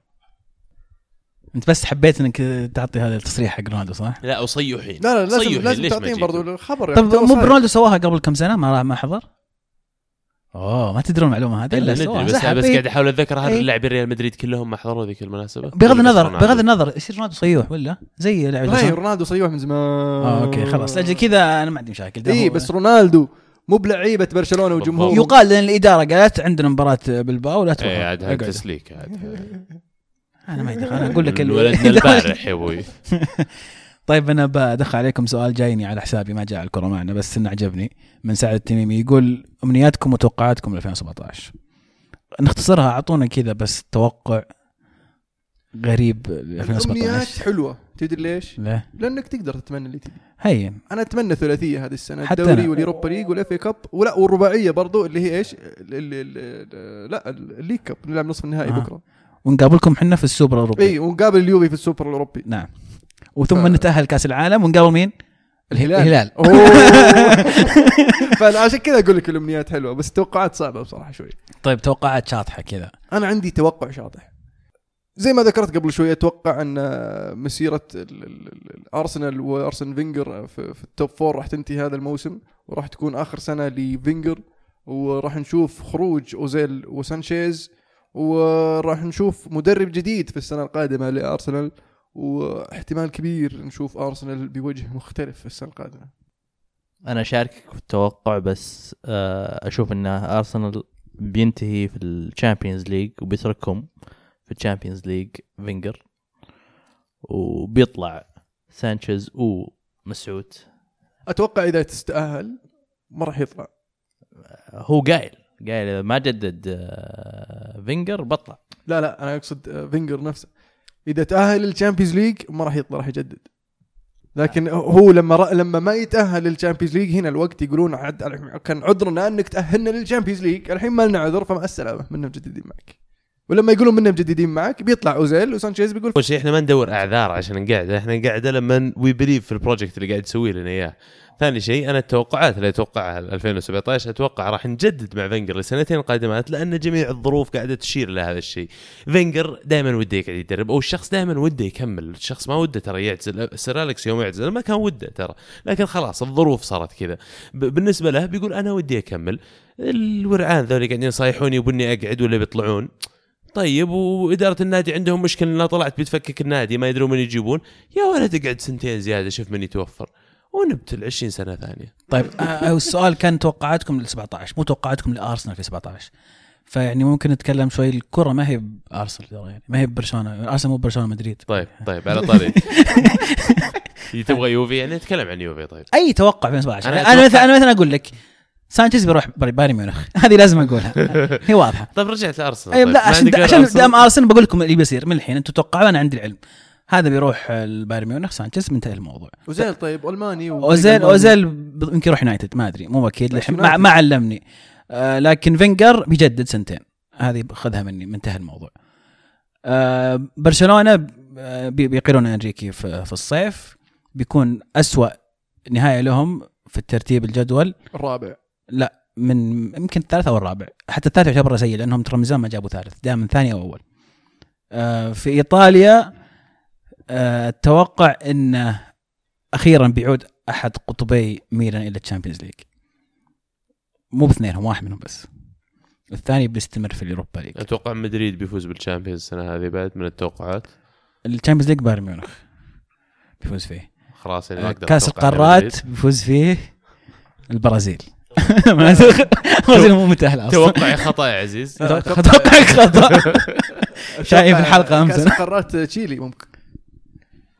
أنت بس حبيت إنك تعطي هذا التصريح حق رونالدو صح؟ لا وصيحين لا لا لازم لازم تعطيهم؟ برضو الخبر طب يعني مو صار. برونالدو سواها قبل كم سنة ما راح ما حضر؟ أوه ما تدرون المعلومة هذه إلا إلا ندري. بس. بس إيه. قاعد أحاول أتذكر هل إيه. لاعبين ريال مدريد كلهم ما حضروا ذيك المناسبة بغض النظر؟ بغض النظر يصير رونالدو صيوح ولا زي لاعب لا الحصان. رونالدو صيوح من زمان آه أوكي خلاص لأجل كذا أنا ما عندي مشاكل اي بس رونالدو مو بلعيبة برشلونة وجمهور يقال لأن الإدارة قالت عندنا مباراة بالباو لا تروح إيه عاد هذا. تسليك عاد أنا ما يدخل أنا أقول لك ولدنا البارح يا أبوي طيب أنا بدخل عليكم سؤال جايني على حسابي ما جاء الكره معنا بس إنه عجبني من سعد التميمي يقول أمنياتكم وتوقعاتكم ل 2017 نختصرها أعطونا كذا بس توقع غريب ل الأمنيات 2017 حلوة. تدري ليش؟ لا. لأنك تقدر تتمنى اللي تبي. هين أنا أتمنى ثلاثية هذه السنة حتى الدوري. وال Europa League وال FA Cup ولا والرباعية برضو اللي هي إيش؟ ال- ال- ال- لا ال League Cup نلعب نصف النهائي آه. بكرة. ونقابلكم حنا في السوبر الأوروبي. إي ونقابل اليوفي في السوبر الأوروبي. نعم. وثم ف- نتأهل كأس العالم ونقابل مين؟ الهلال. الهلال. فعشان كذا أقول لك الأمنيات حلوة بس التوقعات صعبة بصراحة شوي طيب توقعات شاطحة كذا أنا عندي توقع شاطح زي ما ذكرت قبل شوية أتوقع أن مسيرة ال- ال- ال- الارسنال وأرسن فينجر في, في ال top four راح تنتهي هذا الموسم وراح تكون آخر سنة لفينجر وراح نشوف خروج أوزيل وسانشيز وراح نشوف مدرب جديد في السنة القادمة لأرسنال واحتمال كبير نشوف أرسنال بوجه مختلف في السنة القادمة. أنا اشاركك في التوقع بس آه، أشوف إن أرسنال بينتهي في ال Champions League وبيتركهم في ال Champions League فينجر. وبيطلع سانشيز ومسعود. أتوقع إذا تستأهل ما راح يطلع. هو قايل قايل إذا ما جدد آه، فينجر بطلع. لا لا أنا أقصد آه، فينجر نفسه. إذا تأهل لل Champions League ما راح يطلع راح يجدد. لكن هو لما ر... لما ما يتأهل لل Champions League هنا الوقت يقولون عد... كان عذرنا إنك تأهلنا لل Champions League الحين ما لنا عذر فمع السلامه منا مجددين معك. ولما يقولون منا مجددين معك بيطلع أوزيل وسانشيز بيقول أول شيء إحنا ما ندور أعذار عشان نقعد إحنا قاعدة لما we believe في ال project اللي قاعد تسوي لنا إياه. ثاني شيء أنا التوقعات اللي اتوقعها 2017 أتوقع راح نجدد مع فينجر لسنتين القادمات لأن جميع الظروف قاعدة تشير لهذا الشيء. فينجر دائما وده يقعد يدرب أو الشخص دائما وده يكمل. الشخص ما وده ترى يعتزل سير أليكس يوم يعتزل ما كان وده ترى. لكن خلاص الظروف صارت كذا. بالنسبة له بيقول أنا ودي أكمل. الورعان ذولي قاعدين يصايحوني يبوني أقعد ولا بيطلعون. طيب وإدارة النادي عندهم مشكلة ان طلعت بتفكك النادي ما يدرون من يجيبون. يا ولد اقعد سنتين زيادة شوف من يتوفر. ونبتل 20 سنة ثانية. طيب السؤال كان توقعاتكم لل 17 مو توقعاتكم لأرسنال في 17 فيعني ممكن نتكلم شوي الكرة ما هي بأرسنال يعني ما هي ببرشلونة أرسنال مو برشلونه مدريد. طيب طيب على طاري. تبغى يوفي يعني نتكلم عن يوفي طيب. أي توقع في 17 أنا أنا, أتوقع- مثلا أنا مثلا أقول لك سانشيز بيروح بايرن ميونخ. هذه لازم أقولها. هي واضحة. طيب رجعت لأرسنال طيب. لا عشان عشان؟ دام أرسنال بقول لكم اللي بيصير من الحين أنتم توقعوا أنا عندي العلم. هذا بيروح البايرن ميونخ سانشيز منتهي الموضوع. اوزيل طيب ألماني اوزيل. اوزيل يمكن يروح يونايتد ما أدري مو أكيد للحين ما. ما علمني. آه لكن فينجر بيجدد سنتين. هذه خذها مني منتهى الموضوع. آه برشلونة آه، بي- بيقيلون إنريكي في, في الصيف. بيكون أسوأ نهاية لهم في الترتيب الجدول. الرابع. لا من يمكن الثالث أو الرابع. حتى الثالث يعتبر سيء لأنهم ترى من زمان ما جابوا ثالث دائما ثاني أو أول. آه في إيطاليا أتوقع انه أخيرا بيعود أحد قطبي ميلان إلى ال Champions League مو باثنينهم واحد منهم بس. الثاني بيستمر في ال Europa League. أتوقع مدريد بيفوز بال Champions السنة هذه بعد من التوقعات. ال Champions League بايرن ميونخ بيفوز فيه. خلاص يعني أقدر كأس القارات. بيفوز فيه البرازيل. البرازيل مو متاهله أصلا. توقعي خطأ يا عزيز. أتوقع خطأ. شايف الحلقة أمس. كأس. القارات تشيلي ممكن.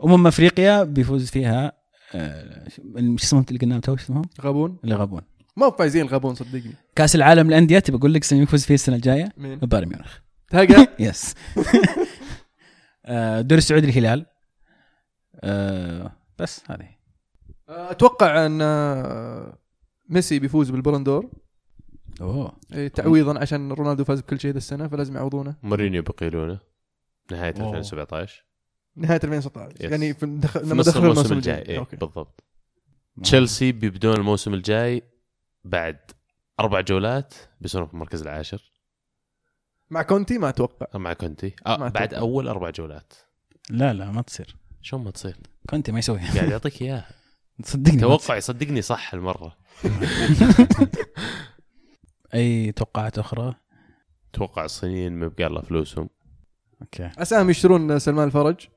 أمم أفريقيا بيفوز فيها آه، شو اسمهم؟ اللي قلناهم تو شو اسمهم؟ غابون. اللي غابون. ما هو فايزين الغابون صدقني. كأس العالم للأندية تبي أقول لك يفوز فيه السنة الجاية؟ مين؟ بايرن ميونخ. تلقى yes آه، الدوري السعودي الهلال. آه، بس هذه. أتوقع أن آه، ميسي بيفوز بال Ballon d'Or أوه. إيه، تعويضا عشان رونالدو فاز بكل شيء ذا السنة فلازم يعوضونه. مورينيو بقيلونه نهاية أوه. 2017 نهاية 2016 yes. يعني في دخ... في لما نص دخلوا الموسم الجاي. إيه okay. بالضبط. تشيلسي بيبدون الموسم الجاي بعد أربع جولات بيصيرون في المركز العاشر. مع كونتي؟ ما أتوقع. مع كونتي. آه ما بعد أتوقع. أول أربع جولات. لا لا ما تصير. شلون ما تصير؟ كنت ما يسوي قاعد يعطيك اياه صدقني. توقع صدقني صح المرة. أي توقعات أخرى؟ توقع الصينيين ما بقى الله فلوسهم. okay. اسام يشترون سلمان الفرج.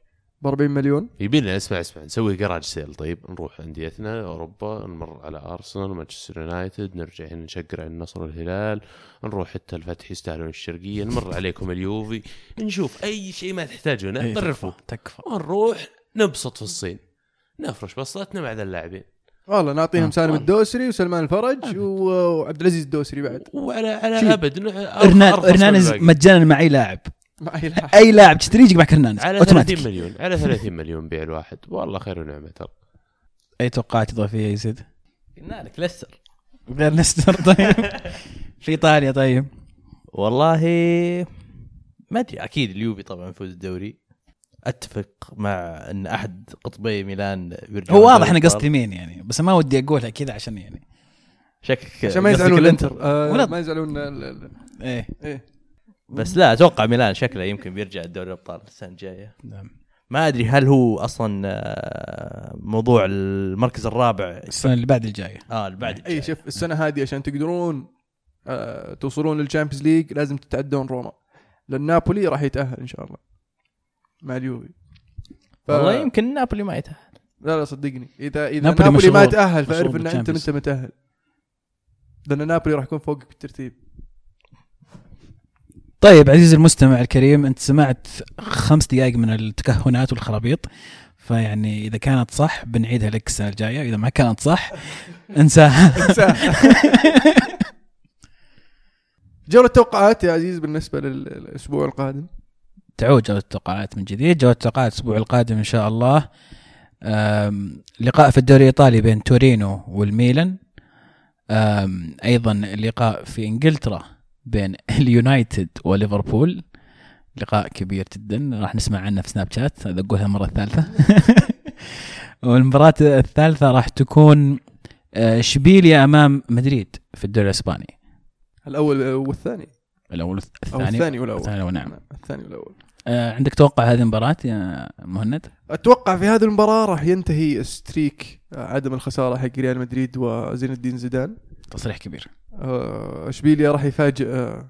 ب 40 مليون يبينا اسمع اسمع نسوي garage sale طيب نروح انديتنا أوروبا نمر على أرسنال ومانشستر يونايتد نرجع هنا نشقر على النصر والهلال نروح حتى الفتح يستاهلون الشرقية نمر عليكم اليوفي نشوف أي شيء ما تحتاجونه إي، طرفوا تكفى ونروح نبسط في الصين نفرش بسطتنا مع ذا اللاعبين. والله نعطيهم آه. سالم الدوسري وسلمان الفرج و- وعبد العزيز الدوسري بعد. وعلى على. أبد ارنان ارنانز. مجانا مع اي لاعب. مع أي لاعب. أي لاعب تشتري يجيك معك ارنانز على أوتوماتيك. 30 مليون على 30 مليون بيع الواحد. والله خير ونعمة ترى. أي توقعات اضافيه يا يزيد؟ قلنا لك لستر غير ليستر طيب. في إيطاليا طيب. والله ما أدري أكيد اليوفي طبعا يفوز الدوري. أتفق مع إن أحد قطبي ميلان هو واضح أنا قصدي مين يعني بس ما ودي أقولها كذا عشان يعني. شكلك عشان ما يزعلون الإنتر. آه ما يزعلون إيه. إيه. بس لا أتوقع ميلان شكله يمكن بيرجع الدوري الأبطال السنة الجاية. نعم. ما أدري هل هو أصلا آه، موضوع المركز الرابع؟ السنة اللي بعد الجاية. آه اللي بعد اي الجاي. شوف السنة هذه عشان تقدرون آه توصلون لل Champions League لازم تتعدون روما. لأن نابولي راح يتأهل إن شاء الله مع اليوفي. ف... والله يمكن نابولي ما يتأهل. لا لا صدقني. إذا إذا نابولي نابولي, ما تاهل فاعرف إن أنت. انت متاهل لأن نابولي راح يكون فوقك بالترتيب طيب عزيزي المستمع الكريم أنت سمعت خمس دقائق من التكهنات والخرابيط فيعني إذا كانت صح بنعيدها لك السنة الجاية إذا ما كانت صح انساها. جولة توقعات يا عزيز بالنسبة لل- للأسبوع القادم؟ تعود جولة التوقعات من جديد. جولة التوقعات الأسبوع القادم إن شاء الله. لقاء في الدوري الإيطالي بين تورينو والميلان. أيضا لقاء في إنجلترا. بين اليونايتد وليفربول. لقاء كبير جدا. راح نسمع عنه في سناب شات. هذا أقولها المرة الثالثة والمباراة الثالثة راح تكون أه، إشبيليا أمام مدريد في الدوري الإسباني. الأول والثاني. الأول أو الثاني. الثاني والأول. الثاني نعم. الثاني والأول. أه، عندك توقع هذه المباراة يا مهند؟ أتوقع في هذه المباراة راح ينتهي ستريك عدم الخسارة حق ريال مدريد وزين الدين زيدان. تصريح كبير. آه، إشبيليا راح يفاجئ آه،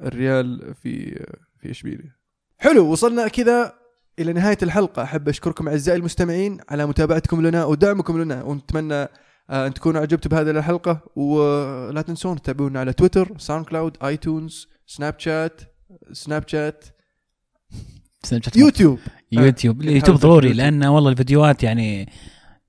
الريال في في إشبيليا. حلو وصلنا كذا إلى نهاية الحلقة. أحب أشكركم أعزائي المستمعين على متابعتكم لنا ودعمكم لنا ونتمنى آه، أن تكونوا عجبتوا بهذه الحلقة. ولا تنسون تتابعونا على تويتر SoundCloud iTunes Snapchat Snapchat Snapchat. يوتيوب. يوتيوب. آه، اليوتيوب ضروري. لأن والله الفيديوهات يعني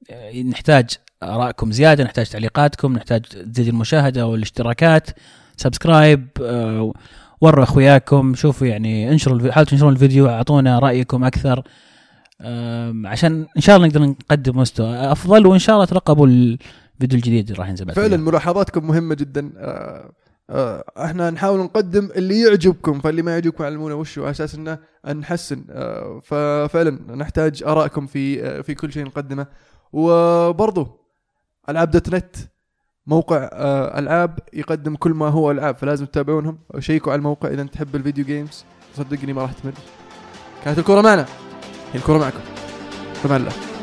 آه، نحتاج آرائكم زيادة نحتاج تعليقاتكم نحتاج تزيد المشاهدة والاشتراكات. سبسكرايب آه، وروا أخوياكم شوفوا يعني انشروا حاولوا تنشرون الفيديو أعطونا رأيكم أكثر. عشان إن شاء الله نقدر نقدم مستوى أفضل وإن شاء الله ترقبوا الفيديو الجديد اللي راح ينزل بعد فعلا. ملاحظاتكم مهمة جدا. آه، آه، إحنا نحاول نقدم اللي يعجبكم فاللي ما يعجبكم علمونا وش على أساس إنه نحسن. ففعلا نحتاج آرائكم في في كل شيء نقدمه. وبرضو العاب دوت نت موقع آه، العاب يقدم كل ما هو العاب فلازم تتابعونهم. شيكوا على الموقع إذا تحب الفيديو جيمز صدقني ما راح تمل. كانت الكره معنا. هي الكره معكم. فمان الله.